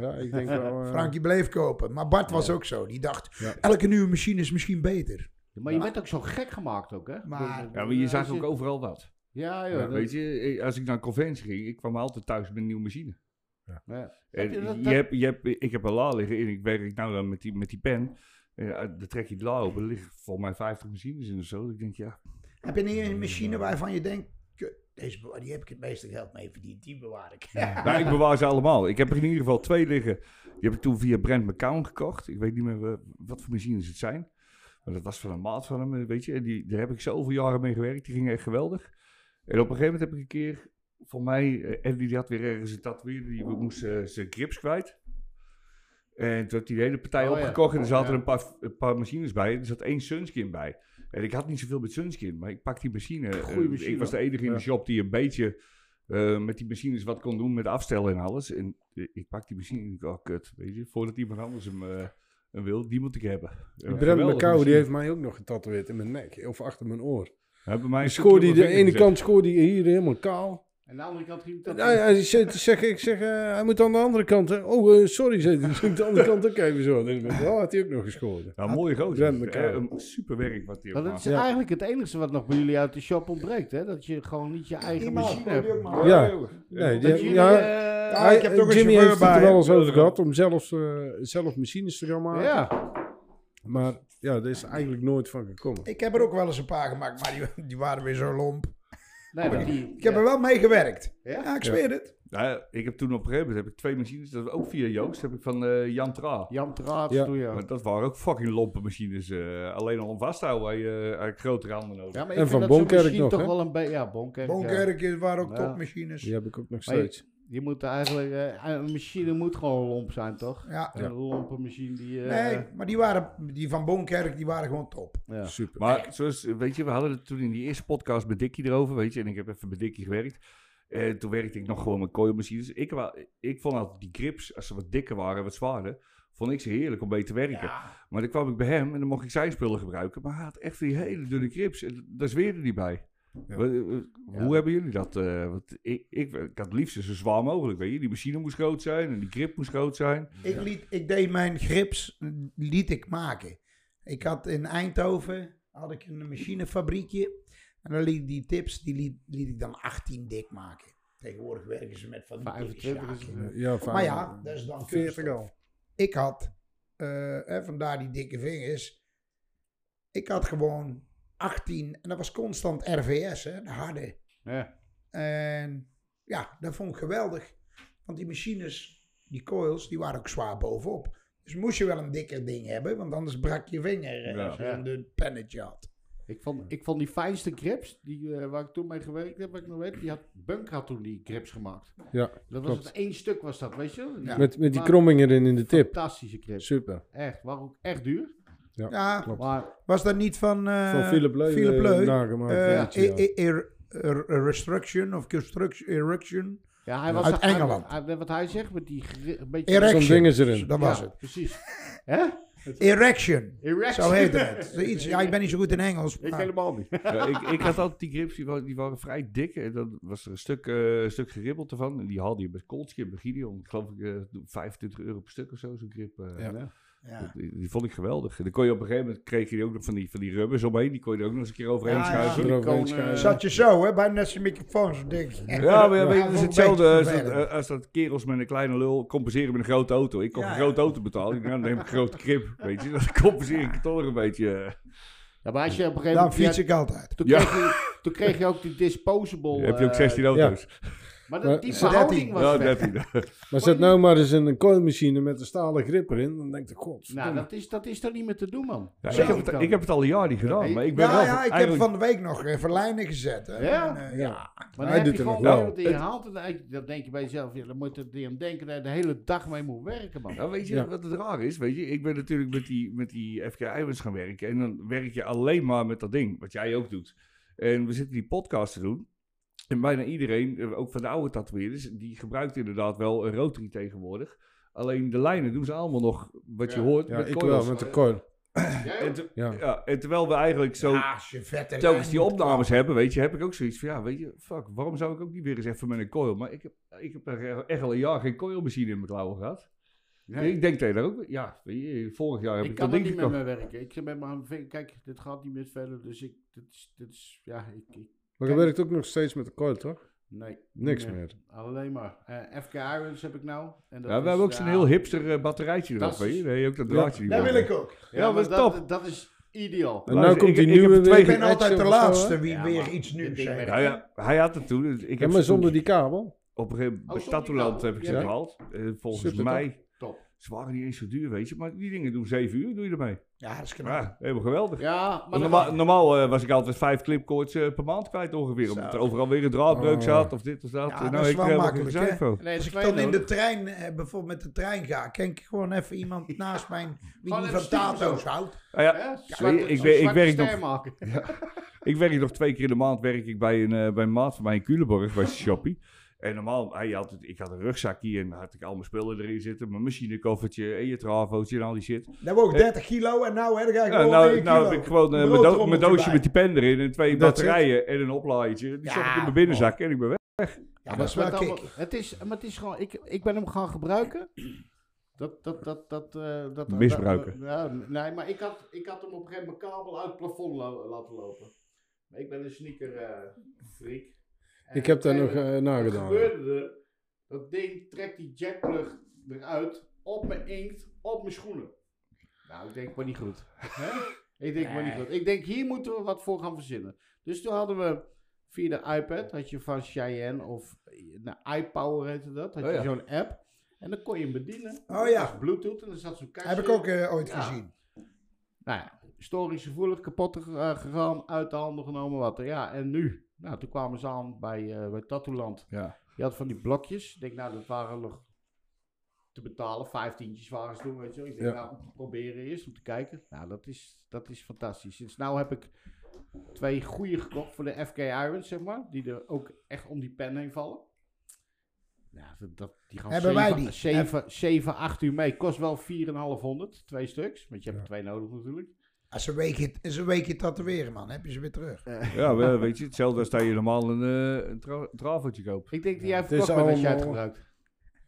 Ja, ik denk wel... eh, Frankie bleef kopen. Maar Bart was ook zo. Die dacht, Ja. elke nieuwe machine is misschien beter. Maar je bent ook zo gek gemaakt ook, hè? Maar- Ja, maar je als zag ook overal wat. Ja, joh. Ja, dat- weet je, eh, als ik naar een conventie ging, ik kwam altijd thuis met een nieuwe machine. ja. En Heb je hebt, je hebt, ik heb een la liggen en ik werk nou dan met die, met die pen. Eh, dan trek je de la open, er liggen volgens mij 50 machines in of zo. Ik denk, ja, Heb je niet een machine waarvan je denkt, "Kut, deze, die heb ik het meeste geld mee verdiend, die bewaar ik. nou, ik bewaar ze allemaal. Ik heb er in ieder geval twee liggen. Die heb ik toen via Brent McCown gekocht. Ik weet niet meer eh, wat voor machines het zijn. Maar dat was van een maat van hem, weet je. En die, daar heb ik zoveel jaren mee gewerkt. Die gingen echt geweldig. En op een gegeven moment heb ik een keer, voor mij, eh, Andy die had weer ergens een tatoeëerder. Die moest eh, zijn grips kwijt. En toen had hij de hele partij Oh, ja. opgekocht. En er zaten Ja. een, paar, een paar machines bij. Er zat één Sunskin bij. En ik had niet zoveel met Sunskin. Maar ik pak die machine. Goeie Eh, machine, ik was de enige in de shop die een beetje met die machines wat kon doen met afstellen en alles. En ik pak die machine en ik oh kut, weet je. Voordat iemand anders hem, hem wil, die moet ik hebben. Geweldige McCown, die heeft mij ook nog getatoeëerd in mijn nek. Of achter mijn oor. Bij mij de ene kant schoorde hij hier helemaal kaal. En de andere kant ging het Ja, ja, ik zeg, ik zeg eh, hij moet aan de andere kant. hè. Oh, eh, sorry, zei hij. Aan de andere kant ook even zo. Dan oh, had hij ook nog gescoord. Ja, mooie gozer. Eh, een super werk wat hij dat is. Ja. eigenlijk het enige wat nog bij jullie uit de shop ontbreekt, hè? Dat je gewoon niet je eigen Iemand machine hebt. Ja. Nee, Dat die- jullie, ja, Ja, hij- ik heb toch een Jimmy heeft het er wel eens over gehad om zelf, eh, zelf machines te gaan maken. ja. Maar ja, er is eigenlijk nooit van gekomen. Ik heb er ook wel eens een paar gemaakt, maar die, die waren weer zo lomp. Nee, maar die, Ik heb er wel mee gewerkt. Ja? Ja, ik zweer het. Ja, ik heb toen op een gegeven moment heb ik twee machines, dat was ook via Joost, heb ik van eh, Jan Tra. Jan Traat, Ja. doe je. Maar dat waren ook fucking lompe machines. eh, alleen al om vasthouden had je eh, eigenlijk grotere handen nodig. Ja, maar En ik van vind Bonkerk nog, toch wel een beetje... Ja, Bonkerk. ja. Bonkerk waren ook Ja. topmachines. Die heb ik ook nog Maar je- steeds. Je moet eigenlijk... eh, een machine moet gewoon lomp zijn, toch? Ja. Een lompe machine die... eh, Nee, maar die, waren, die van Bonkerk, die waren gewoon top. Ja. Super. Maar zoals, weet je, we hadden het toen in die eerste podcast met Dikkie erover, weet je. En ik heb even met Dikkie gewerkt. En toen werkte ik nog gewoon met coilmachines. Ik, ik vond altijd die grips, als ze wat dikker waren, wat zwaarder, vond ik ze heerlijk om mee te werken. Maar dan kwam ik bij hem en dan mocht ik zijn spullen gebruiken. Maar hij had echt die hele dunne grips. En daar zweerde hij bij. Ja. Eh, Hoe hebben jullie dat? eh, want ik, ik, ik had het liefst zo zwaar mogelijk, weet je. Die machine moest groot zijn en die grip moest groot zijn. Ik, liet, ik deed mijn grips, liet ik maken. Ik had in Eindhoven, had ik een machinefabriekje. En dan liet ik die tips, die liet, liet ik dan 18 dik maken. Tegenwoordig werken ze met van die dikke 25 is sjaken. het, Eh, ja, van, Maar ja, dat is dan 40 kunststof. al. Ik had, eh, hè, vandaar die dikke vingers. Ik had gewoon 18, en dat was constant RVS, hè, de harde. Ja. En ja, dat vond ik geweldig. Want die machines, die coils, die waren ook zwaar bovenop. Dus moest je wel een dikker ding hebben, want anders brak je vinger Ja. als je een dun pennetje had. Ik vond, ik vond die fijnste grips, die, eh, waar ik toen mee gewerkt heb, wat ik nog weet, die had Bunk had toen die grips gemaakt. Ja, Dat was klopt. het één stuk was dat, weet je? Ja. Met, met die kromming erin in de tip. Fantastische grips. Super. Echt, waren ook echt duur. Ja, Klopt. Maar was dat niet van, eh Van Philip Leu. Philip eh, Leu? nagemaakt. Eh, e- e- er- er- restruction of construction, erection. ja, hij was Uit hij- Engeland. hij- wat hij zegt, met die een beetje... Erection. Zo'n ding is erin. Dat was Ja, het. Precies. Hè? Erection. Erection. Zo heette het. Zoiets. Ja, ik ben niet zo goed in Engels. Ik maar- helemaal niet. Ja, ik, ik had altijd die grips, die waren, die waren vrij dik. En dan was er een stuk, eh, een stuk geribbeld ervan. En die haalde je bij Coltje, bij Gideon. Ik geloof ik eh, 25 euro per stuk of zo, zo'n grip. Ja. Ja. Die, die vond ik geweldig. En dan kon je op een gegeven moment, kreeg je ook nog van die, van die rubbers omheen. Die kon je er ook nog eens een keer overheen schuiven. Ja, schuiven. Zat je zo, hè? Bijna net zijn microfoon, zo dik. maar ja, weet je, Ja, dat is hetzelfde als dat, eh, als dat kerels met een kleine lul compenseren met een grote auto. Ik kon Ja, een ja. grote auto betalen. Dan neem ik een grote grip, weet je. Dan compenseer ik het toch nog een beetje. eh. Ja, maar als je op een gegeven Dan moment... fiets ja, ik altijd. Toen, Ja. kreeg je, toen kreeg je ook die disposable... heb je ook eh, 16 auto's? Maar Maar dat, die ze- verhouding was weg. 13. Maar zet nou maar eens een kooimachine met een stalen grip erin. Dan denk ik, god. Nou, dat is, dat is toch niet meer te doen, man. Ja, ik, heb het, ik heb het al een jaar niet gedaan, maar ik ben Ja, wel ja, ik heb van de week nog eh, verlijnen gezet. Hè. Ja? En, eh, Ja. Maar dan Hij heb doet je gewoon wel. je hand. En dan, denk je bij jezelf, ja, dan moet je aan denken dat je de hele dag mee moet werken, man. Nou, weet je Ja. wat het raar is? Weet je, ik ben natuurlijk met die, met die FK Ivans gaan werken. En dan werk je alleen maar met dat ding, wat jij ook doet. En we zitten die podcast te doen. En bijna iedereen, eh, ook van de oude tatoeëerders, die gebruikt inderdaad wel een rotary tegenwoordig. Alleen de lijnen doen ze allemaal nog, wat je hoort, Ja, met ik coils. wel, met de coil. En, te- Ja. ja, en terwijl we eigenlijk zo Ja, als je vette telkens die opnames hebben, weet je, heb ik ook zoiets van, ja, weet je, fuck, waarom zou ik ook niet weer eens even met een coil? Maar ik heb, ik heb er echt al een jaar geen coilmachine in mijn klauwen gehad. Nee. Ik denk dat je daar ook, ja, weet je, vorig jaar heb ik, Ik dat kan er niet meer gekocht. mee werken. Ik zeg met mijn vinger, kijk, dit gaat niet meer verder. Dus ik, dit is, dit is ja, ik, ik Maar je werkt ook nog steeds met de coil, toch? nee. Niks nee. meer. Alleen maar. Eh, FK Irons heb ik nou. En dat Ja, we is, hebben ook zo'n ja, heel hipster eh, batterijtje erop, Dat is- weet je. Nee, ook dat Ja, draadje. Dat erop. wil ik ook. Ja, Ja, maar dat is dat, top. dat is ideaal. En nou komt die nieuwe twee- Ik weer. ben altijd de laatste wie Ja, weer iets nieuws zegt. Ja, ja, hij had het toen. Ik heb Ja, maar zonder die kabel. Op een gegeven moment, bij Oh, heb ik ze Ja. gehaald. Eh, volgens Super, mij, Top. Ze waren niet eens zo duur, weet je. Maar die dingen doen 7 uur, doe je ermee. Ja, dat is knap. Ja, helemaal geweldig. Ja, maar normaal normaal eh, was ik altijd vijf clipcoords eh, per maand kwijt ongeveer. Omdat er overal weer een draadbreuk Oh. zat of dit of dat. Ja, En dat nou, is ik wel helemaal makkelijk, hè? Nee, Als ik dan in de trein, eh, bijvoorbeeld met de trein ga, ken ik gewoon even iemand naast mij die van tato's houdt. Ah ja, Zwarte- ik, ik werk nog maken. Ik werk nog twee keer in de maand werk ik bij een, eh, bij een maat van mij in Culemborg, bij Shoppie. En normaal, hij had het, ik had een rugzakje en daar had ik al mijn spullen erin zitten. Mijn machinekoffertje en je travootje en al die shit. Dat woog 30 kilo en nou, hè, dan ga ik nou, 1 nou heb ik gewoon eh, Een mijn, do- mijn broodrommeltje doosje bij. met die pen erin en twee batterijen en een oplaaiertje. Die Ja, stop ik in mijn binnenzak en ik ben weg. Ja, dat is wel allemaal- het, is, maar het is gewoon, ik, ik ben hem gaan gebruiken. Dat, dat, dat, dat, eh, dat, Misbruiken. dat- ja, nee, maar ik had, ik had hem op een gegeven moment kabel uit het plafond lo- laten lopen. Maar ik ben een sneaker eh, freak. En Ik heb daar nog gegeven eh, moment- Wat nagedaan. gebeurde er? Dat ding trekt die jackplug eruit op mijn inkt, op mijn schoenen. Nou, ik denk maar niet goed. Hè? Ik denk maar niet goed. Ik denk, hier moeten we wat voor gaan verzinnen. Dus toen hadden we via de iPad, had je van Cheyenne of nou, iPower heette dat, had Oh je ja. zo'n app. En dan kon je hem bedienen. Oh ja. Bluetooth en dan zat zo'n kastje. Heb ik ook eh, ooit Ja. gezien. Nou ja, historisch gevoelig, kapot eh, gegaan, uit de handen genomen, wat er. Ja, en nu? Nou, toen kwamen ze aan bij, eh bij Tattooland. Ja. Je had van die blokjes. Ik denk, nou, dat waren nog te betalen. Vijftientjes waren ze toen, weet je wel. Ik denk, Ja. nou, om te proberen eerst, om te kijken. Nou, dat is, dat is fantastisch. Sinds nou heb ik twee goede gekocht voor de FK Irons, zeg maar. Die er ook echt om die pen heen vallen. Ja, dat, dat, die gaan Hebben wij 7, die? 7, 7, 8 uur mee. Kost wel 4,500, twee stuks. Want je hebt Ja. er twee nodig natuurlijk. Als een weekje, is een weekje tatoeëren, man. Heb je ze weer terug. Ja, wel, weet je, hetzelfde als dat je normaal een, eh een tra koopt. Ik denk dat jij verkocht bent als jij het allemaal- gebruikt.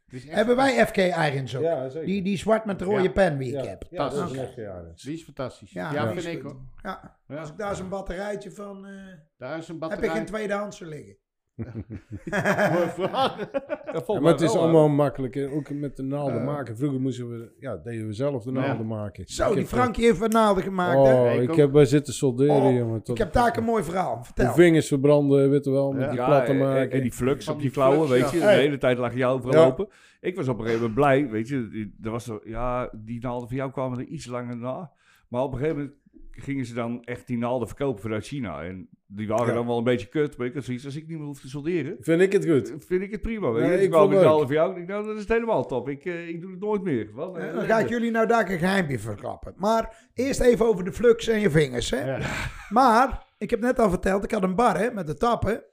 Het is echt Hebben wij FK Irons ook? Ja, zeker. Die, die zwart met de rode Ja. pen wie ja. ik heb. Ja, dat is Oké. een echte. Die is fantastisch. Ja, Ja, die vind ik goed. hoor. Ja, Ja. als ik daar zo'n batterijtje van... eh, Daar is een heb ik batterij. in tweedehands liggen. Mooie vraag. Ja, Ja, volgens maar het is wel, allemaal makkelijk. Ook met de naalden maken. Vroeger moesten we, ja, deden we zelf de Ja. naalden maken. Zo, Ik die Frankie heeft wat naalden gemaakt, Oh, hè? Ik heb bij zitten solderen, Oh, jongen. Tot Ik heb daar een mooi verhaal. de Vertel. vingers verbranden, weet je wel, met Ja. die platten en, maken. en die flux op die die klauwen, flux, weet je. De hele tijd lag je overal Ja. lopen. Ik was op een gegeven moment blij, weet je. Er was er, ja, die naalden van jou kwamen er iets langer na. Maar op een gegeven moment gingen ze dan echt die naalden verkopen vanuit China. En die waren Ja. dan wel een beetje kut. Maar ik had zoiets, als ik niet meer hoef te solderen, Vind ik het goed. vind ik het prima. Weet je. Nee, ik vond die het naalden van jou. Ik nou, dat is het helemaal top. Ik, eh, ik doe het nooit meer. Wat, Eh, eh, Dan ga ik jullie nou daar een geheimpje verklappen. Maar eerst even over de flux en je vingers, hè? Ja. Maar, ik heb net al verteld, ik had een bar hè, met de tappen.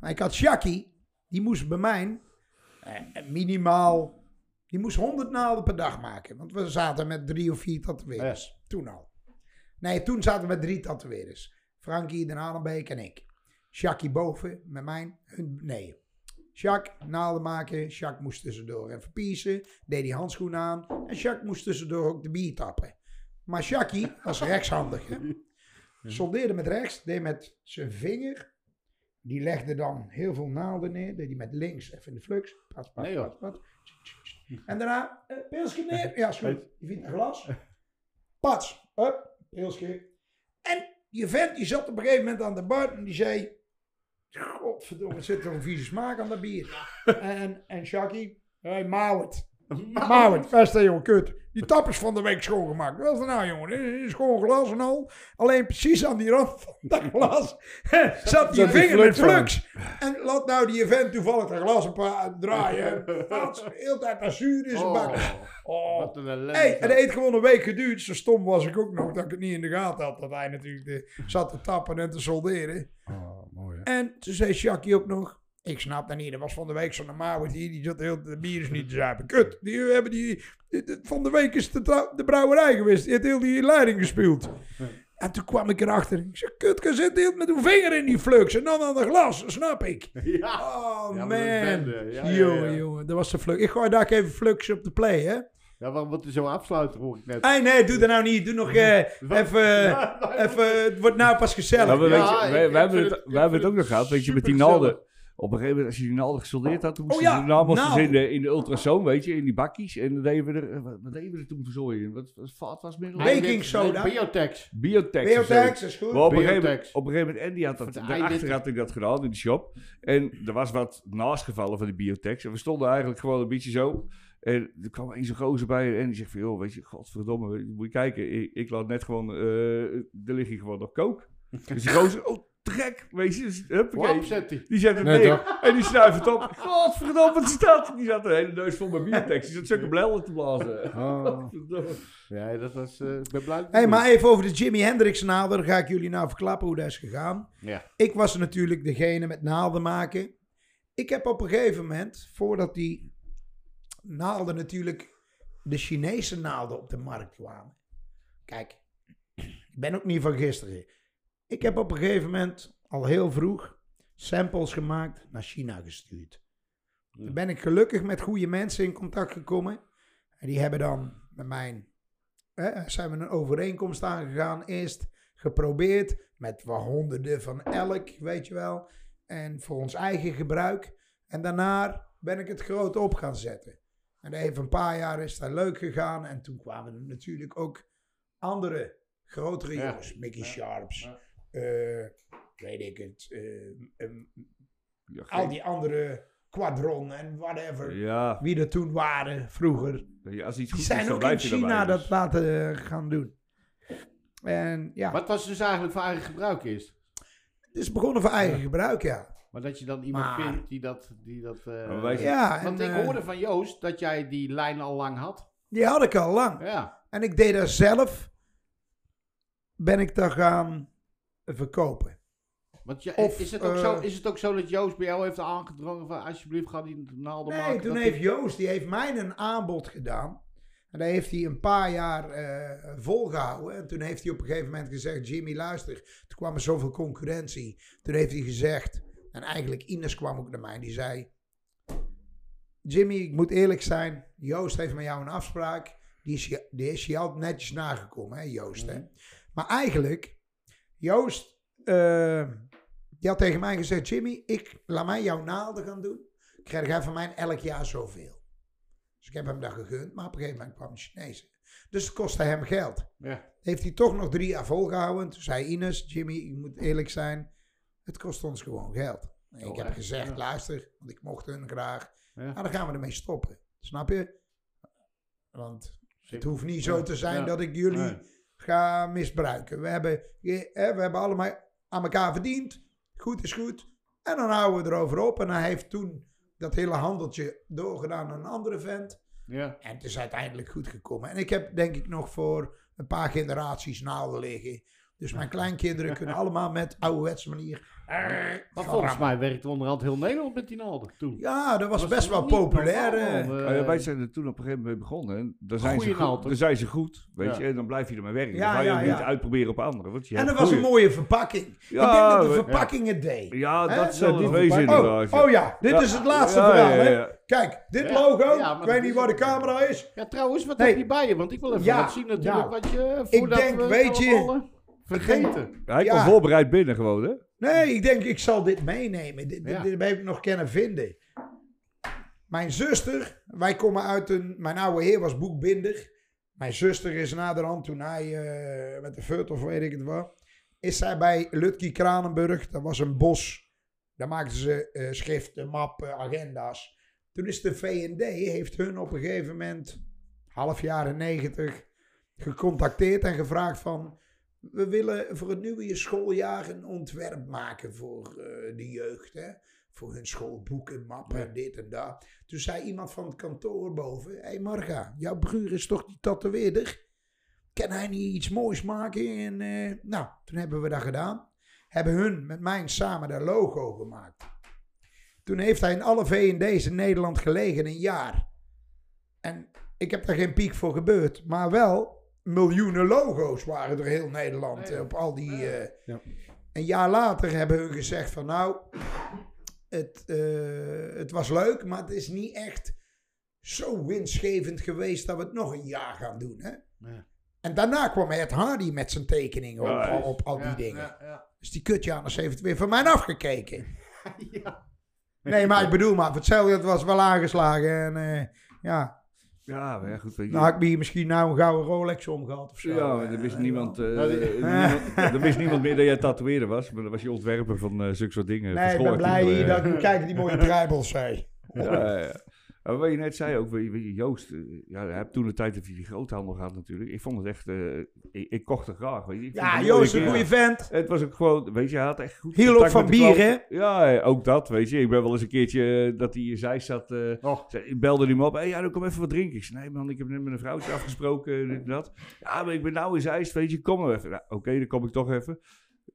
Maar ik had Shaki, die moest bij mij eh, minimaal, die moest 100 naalden per dag maken. Want we zaten met drie of vier tatoeëerders. Toen al. Nee, toen zaten we met drie tatoeëerders. Frankie, Den Halenbeek en ik. Shaki boven, met mij, hun beneden. Jacques, naalden maken. Jacques moest tussendoor even piezen. Deed die handschoen aan. En Jacques moest tussendoor ook de bier tappen. Maar Jackie was rechtshandig. Hè? Soldeerde met rechts, deed met zijn vinger. Die legde dan heel veel naalden neer. Deed hij met links even in de flux. Pas, pas, Nee, joh. pas, pas. En daarna, pilsje neer. Ja, is goed. Je vindt een glas. Pats, up, pilsje. En die vent die zat op een gegeven moment aan de bar en die zei... Godverdomme, er zit toch een vieze smaak aan dat bier. En, en Shaki, hey, Mauwert. Mauwert, best jongen, kut. Die tap is van de week schoongemaakt. Wat is er nou, jongen? Dit is schoon glas en al. Alleen precies aan die rand van dat glas zat die vinger met flux. En laat nou die event toevallig dat glas een paar draaien. Wat, heel tijd naar zuur in zijn bak. Oh. Wat een ellende. Hey, en het heeft gewoon een week geduurd. Zo stom was ik ook nog dat ik het niet in de gaten had. Dat hij natuurlijk de, zat te tappen en te solderen. Oh, mooi hè. En toen zei Shaki ook nog. Ik snap dat niet. Dat was van de week zo'n Mauwert hier. Die zat heel de bier is niet te zuipen. Kut. Die hebben die. Van de week is de, de brouwerij geweest. Die heeft heel die leiding gespeeld. En toen kwam ik erachter. Ik zeg, kut, je zit heel met uw vinger in die flux. En dan aan de glas. Snap ik. Ja. Oh Ja, man. Ja, jongen, jongen. Dat was de flux. Ik gooi daar even flux op de play, hè. Ja, waarom moet er zo afsluiten, hoor ik net. Nee, nee, doe dat nou niet. Doe nog eh, even, even, het wordt nou pas gezellig. We, Ja, je, wij, wij hebben het, wij hebben het ook nog gehad, weet je, met die supergezellig. Op een gegeven moment, als je die naalden gesoldeerd had, toen moesten Oh ja, ze de naam moesten naald. in de, in de ultrasoon, weet je, in die bakjes. En dan deden we er, eh, wat, wat deden we er toen verzooien? Wat was vaatwasmiddel? Nee. Baking soda. Biotex. Biotex. Biotex is goed. Maar op een, gegeven, Biotex. moment- op een gegeven moment, Andy had dat, Voor daarachter had ik dat gedaan in de shop. En er was wat naastgevallen van die biotex. En we stonden eigenlijk gewoon een beetje zo. En er kwam een zo'n gozer bij en die zegt van, joh, weet je, godverdomme, moet je kijken. Ik, ik laat net gewoon, eh er ligt hier gewoon nog kook. Dus die gozer, oh, trek, weet je. Dus, huppakee. Wap zet hij. Die zet het Nee, neer en die snuift het op. Godverdomme, wat is dat? Die zat een hele neus vol met biotex. Die zat zulke blellen te blazen. Oh. Ja, dat was... eh, ik ben blij. Hé, hey, maar even over de Jimi Hendrix naalden. Dan ga ik jullie nou verklappen hoe dat is gegaan. Ja. Ik was natuurlijk degene met naalden maken. Ik heb op een gegeven moment, voordat die naalden natuurlijk de Chinese naalden op de markt kwamen. Kijk, ik ben ook niet van gisteren. Ik heb op een gegeven moment al heel vroeg samples gemaakt naar China gestuurd. Dan ben ik gelukkig met goede mensen in contact gekomen. En die hebben dan met mij, hè, zijn we een overeenkomst aangegaan. Eerst geprobeerd met wel honderden van elk, weet je wel. En voor ons eigen gebruik. En daarna ben ik het groot op gaan zetten. En heeft een paar jaar is dat leuk gegaan. En toen kwamen er natuurlijk ook andere, grotere Ja. jongens. Mickey Sharps, Ja. eh, weet ik het. eh, ehm, Ja, al die andere Quadron en whatever. ja, Wie er toen waren vroeger. als iets Die zijn is, dan ook in China dat dus. laten eh, gaan doen. En ja, Wat was dus eigenlijk voor eigen gebruik is? het is begonnen voor eigen gebruik, ja. Maar dat je dan iemand Maar- vindt die dat... Die dat eh, Ja, want en, ik eh, hoorde van Joost dat jij die lijn al lang had. die had ik al lang. Ja. En ik deed daar zelf, ben ik daar gaan verkopen. Want Of, is, het ook eh, zo, is het ook zo dat Joost bij jou heeft aangedrongen van alsjeblieft ga die naalden maken? Nee, toen heeft ik- Joost, die heeft mij een aanbod gedaan. En dat heeft hij een paar jaar eh, volgehouden. En toen heeft hij op een gegeven moment gezegd, Jimmy luister, toen kwam er zoveel concurrentie. Toen heeft hij gezegd, en eigenlijk Ines kwam ook naar mij, die zei... Jimmy, ik moet eerlijk zijn, Joost heeft met jou een afspraak. Die is je, die is je altijd netjes nagekomen, hè, Joost. Hè? Maar eigenlijk, Joost, eh, die had tegen mij gezegd, Jimmy, ik laat mij jouw naalden gaan doen. Krijg jij van mij elk jaar zoveel. Dus ik heb hem dat gegund, maar op een gegeven moment kwam de Chinezen. Dus het kostte hem geld. Ja. Heeft hij toch nog drie jaar volgehouden. Toen zei Ines, Jimmy, ik moet eerlijk zijn, het kost ons gewoon geld. En Oh, ik heb echt? gezegd, Ja. luister, want ik mocht hun graag. Ja. Nou, dan gaan we ermee stoppen. Snap je? Want het hoeft niet zo te zijn dat ik jullie. Ga misbruiken. We hebben, we hebben allemaal aan elkaar verdiend. Goed is goed. En dan houden we erover op. En hij heeft toen dat hele handeltje doorgedaan aan een andere vent. Ja. En het is uiteindelijk goed gekomen. En ik heb denk ik nog voor een paar generaties naalden liggen. Dus mijn kleinkinderen kunnen allemaal met ouderwetse manier. Maar volgens mij werkte onderhand heel Nederland met die naalden toen. Ja, dat was Was best wel populair. normaal, eh. eh, ja, wij zijn er toen op een gegeven moment begonnen. En dan zijn, ze naald, goed, dan zijn ze goed, weet Ja. je. En dan blijf je ermee werken. Ja, dan ga je ja, ook ja. niet uitproberen op anderen. Want je En dat was een mooie verpakking. ik denk Ja, dat de verpakking het deed. Ja, dat die het wezen verpakking- inderdaad. Oh, oh ja, dit Ja. is het laatste Ja, verhaal. ja, hè? ja. Kijk, dit Ja, logo. ja, ik weet niet waar de camera is. Ja, trouwens, wat Nee. heb je bij je? Want ik wil even Ja, wat zien natuurlijk ja. wat je... Voordat denk, we weet je, allemaal, eh, Vergeten. Hij Ja. kwam voorbereid binnen gewoon, hè? Nee, ik denk ik zal dit meenemen. Dit, dit, Ja. dit heb ik nog kunnen vinden. Mijn zuster, wij komen uit een... Mijn oude heer was boekbinder. Mijn zuster is naderhand, toen hij eh, met de fut of weet ik het wat... Is zij bij Lutke Kranenburg, dat was een bos Daar maakten ze eh, schriften, mappen, agenda's. Toen is de V&D, heeft hun op een gegeven moment, half jaren negentig, gecontacteerd en gevraagd van... We willen voor het nieuwe schooljaar een ontwerp maken voor eh, de jeugd. Hè? Voor hun schoolboeken, mappen en dit en dat. Toen zei iemand van het kantoor boven... Hé hey Marga, jouw broer is toch die tatoeëerder? Kan hij niet iets moois maken? En, eh, nou, toen hebben we dat gedaan. Hebben hun met mij samen dat logo gemaakt. Toen heeft hij in alle V&D's in Nederland gelegen een jaar. En ik heb daar geen piek voor gebeurd. Maar wel miljoenen logo's waren er heel Nederland. Op al die... eh, Ja. Een jaar later hebben hun gezegd van nou... Het, eh, het was leuk, maar het is niet echt zo winstgevend geweest dat we het nog een jaar gaan doen. Hè? Ja. En daarna kwam Ed Hardy met zijn tekeningen op, Ja, op, al die Ja, dingen. ja, ja. Dus die kutjaners heeft het weer van mij afgekeken. Ja. Nee, maar ik bedoel maar, voor hetzelfde het was wel aangeslagen. En eh, ja, Ja, maar ja, goed. Weet je. nou had ik me hier misschien nou een gouden Rolex om gehad of zo. ja, maar er wist eh, niemand, eh, die- niemand, er wist niemand meer dat jij tatoeëerder was. Maar dan was je ontwerper van eh zulke soort dingen. Nee, ik ben blij dat ik kijken die mooie draaibols zei. Ja, ja. Maar wat je net zei ook, weet je, Joost, eh, ja, hij heeft toen de tijd dat hij die groothandel gehad natuurlijk. Ik vond het echt, eh, ik, ik kocht er graag, weet je. Ik Ja, Joost, een goede vent. Het was ook gewoon, weet je, hij had echt goed contact van de bier, hè? Ja, eh, ook dat, weet je. Ik ben wel eens een keertje dat hij in zij zat. eh, Oh. zei- ik belde hem op. Hé, ja, dan kom even wat drinken. Ik zei, nee man, ik heb net met een vrouwtje afgesproken. Dit en dat. Ja, maar ik ben nou in Zeist, weet je. Kom maar even. Nou, Oké, dan kom ik toch even.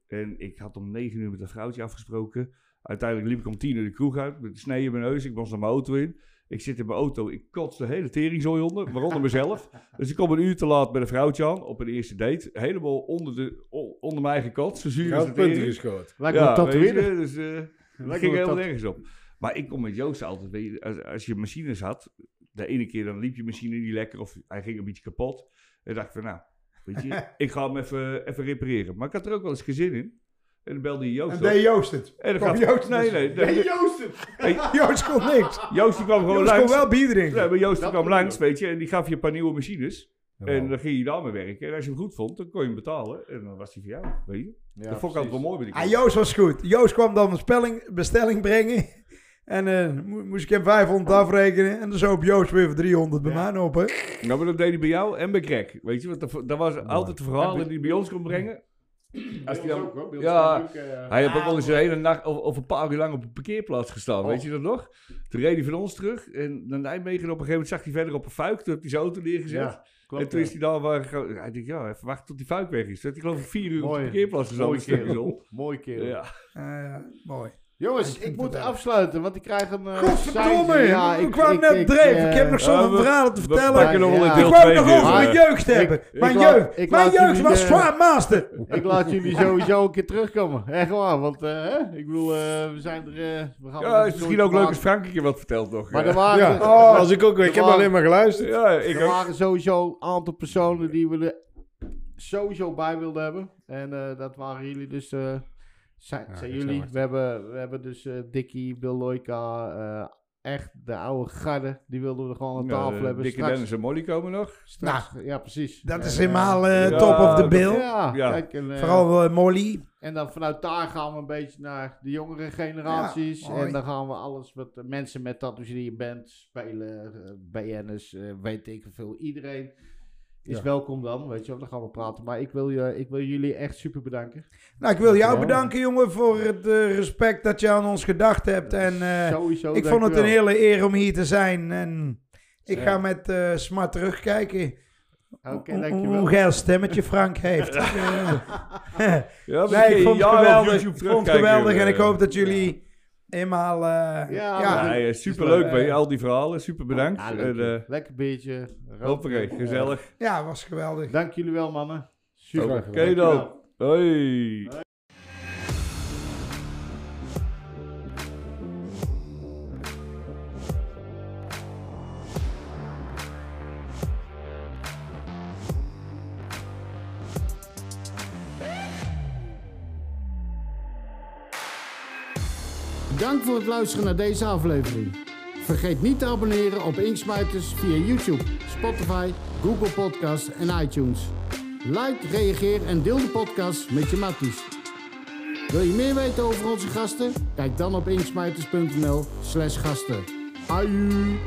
En ik had om negen uur met een vrouwtje afgesproken. Uiteindelijk liep ik om tien uur de kroeg uit. Met een snee in mijn neus. Ik was naar mijn auto in. Ik zit in mijn auto. Ik kots de hele teringzooi onder. Waaronder mezelf. Dus ik kom een uur te laat met een vrouwtje aan. Op een eerste date. Helemaal onder, de, onder mijn eigen kot. Zo zuur is punten tering. geschoten. Lijkt me een weet tatoeëerder. je, dus eh daar ging helemaal nergens op. Maar ik kom met Joost altijd, weet je, als, als je machines had, de ene keer dan liep je machine niet lekker of hij ging een beetje kapot. En dacht ik van nou, weet je, ik ga hem even, even repareren. Maar ik had er ook wel eens gezin in. En dan belde je Joost En op. deed Joost het. En dan Kwam gaat, Joost nee, dus. nee, nee, Nee, Joost het. Joost kon niks. Joost die kwam gewoon Joost kon langs. wel bier drinken. Ja, maar Joost die Dat kwam langs, weet je, en die gaf je een paar nieuwe machines. En dan ging je daarmee werken. En als je hem goed vond, dan kon je hem betalen. En dan was hij voor jou, weet je. Ja, dat vond ik altijd wel mooi bij die Ah. Joost was goed. Joost kwam dan een spelling, bestelling brengen. En eh, mo- moest ik hem 500 afrekenen. En dan zo op Joost weer voor 300 bij mij op. Hè? Nou, maar dat deed hij bij jou en bij Greg. Weet je, want dat, dat was altijd de verhalen die hij bij ons kon brengen. Als die dan, ja, hij heeft ook wel eens een hele nacht of, of een paar uur lang op een parkeerplaats gestaan. Weet je dat nog? Toen reed hij van ons terug en naar Nijmegen. En op een gegeven moment zag hij verder op een fuik. Toen heeft hij zijn auto neergezet. Ja, klopt. en toen is hij daar waar Hij dacht, ja, even wachten tot die fuik weg is. Toen heeft hij geloof ik vier uur op de parkeerplaats gestaan. Mooi Een stukje kerel. Mooi kerel. Ja. Eh, mooi. Jongens, Ik ik moet afsluiten, want ik krijg een... uh, Godverdomme. ik kwam net dreven. ik heb nog Ja, zoveel we- verhalen te vertellen. nog Ja. Ik deel wou 2 het nog over maar- mijn jeugd hebben. ik mijn jeugd, ik mijn jeugd jullie was zwaar master. Ik laat jullie sowieso een keer terugkomen. Echt waar, want eh, hè, ik bedoel, eh, we zijn er... eh, we gaan Ja, is misschien ook leuk als. Frank een keer wat vertelt nog. Maar Ja. er waren, Ja, Oh. als ik ook weer. Ik heb alleen maar geluisterd. Ja, ik er waren sowieso een aantal personen die we er sowieso bij wilden hebben. En eh, dat waren jullie dus... zijn, Ja, zijn jullie. We hebben, we hebben dus Dickie, Bill Loika, eh, echt de oude garde. Die wilden we gewoon aan Ja, tafel hebben. Dikke Straks, Dennis en Molly komen nog. straks, ja, precies. Dat En, is eh, helemaal eh, ja, top of the bill. Ja, Ja. Kijk, en, Vooral Molly. En dan vanuit daar gaan we een beetje naar de jongere generaties. En dan gaan we alles wat mensen met tattoos die je bent, spelen, BN'ers, eh, weet ik veel. Iedereen is Ja. welkom dan, weet je wel. Dan gaan we praten. Maar ik wil, je, ik wil jullie echt super bedanken. Nou, ik wil jou Ja. bedanken, jongen, voor het eh, respect dat je aan ons gedacht hebt. En eh, Sowieso, ik vond het een hele eer om hier te zijn. En ik Ja. ga met eh, smart terugkijken Oké, hoe- dankjewel. hoe geil stemmetje Frank heeft. Ja, nee, ik vond het geweldig. Ik vond geweldig en ik hoop dat jullie eenmaal... eh, Ja, ja, Nee, super leuk Eh, bij al die verhalen. Super bedankt. Eh, Lekker roken. hoppakee, gezellig. ja, was geweldig. Dank jullie wel, mannen. Super. Oké dan. Hoi. Dank voor het luisteren naar deze aflevering. Vergeet niet te abonneren op Inksmijters via YouTube, Spotify, Google Podcasts en iTunes. Like, reageer en deel de podcast met je matties. Wil je meer weten over onze gasten? Kijk dan op inksmijters.nl slash gasten. Aju!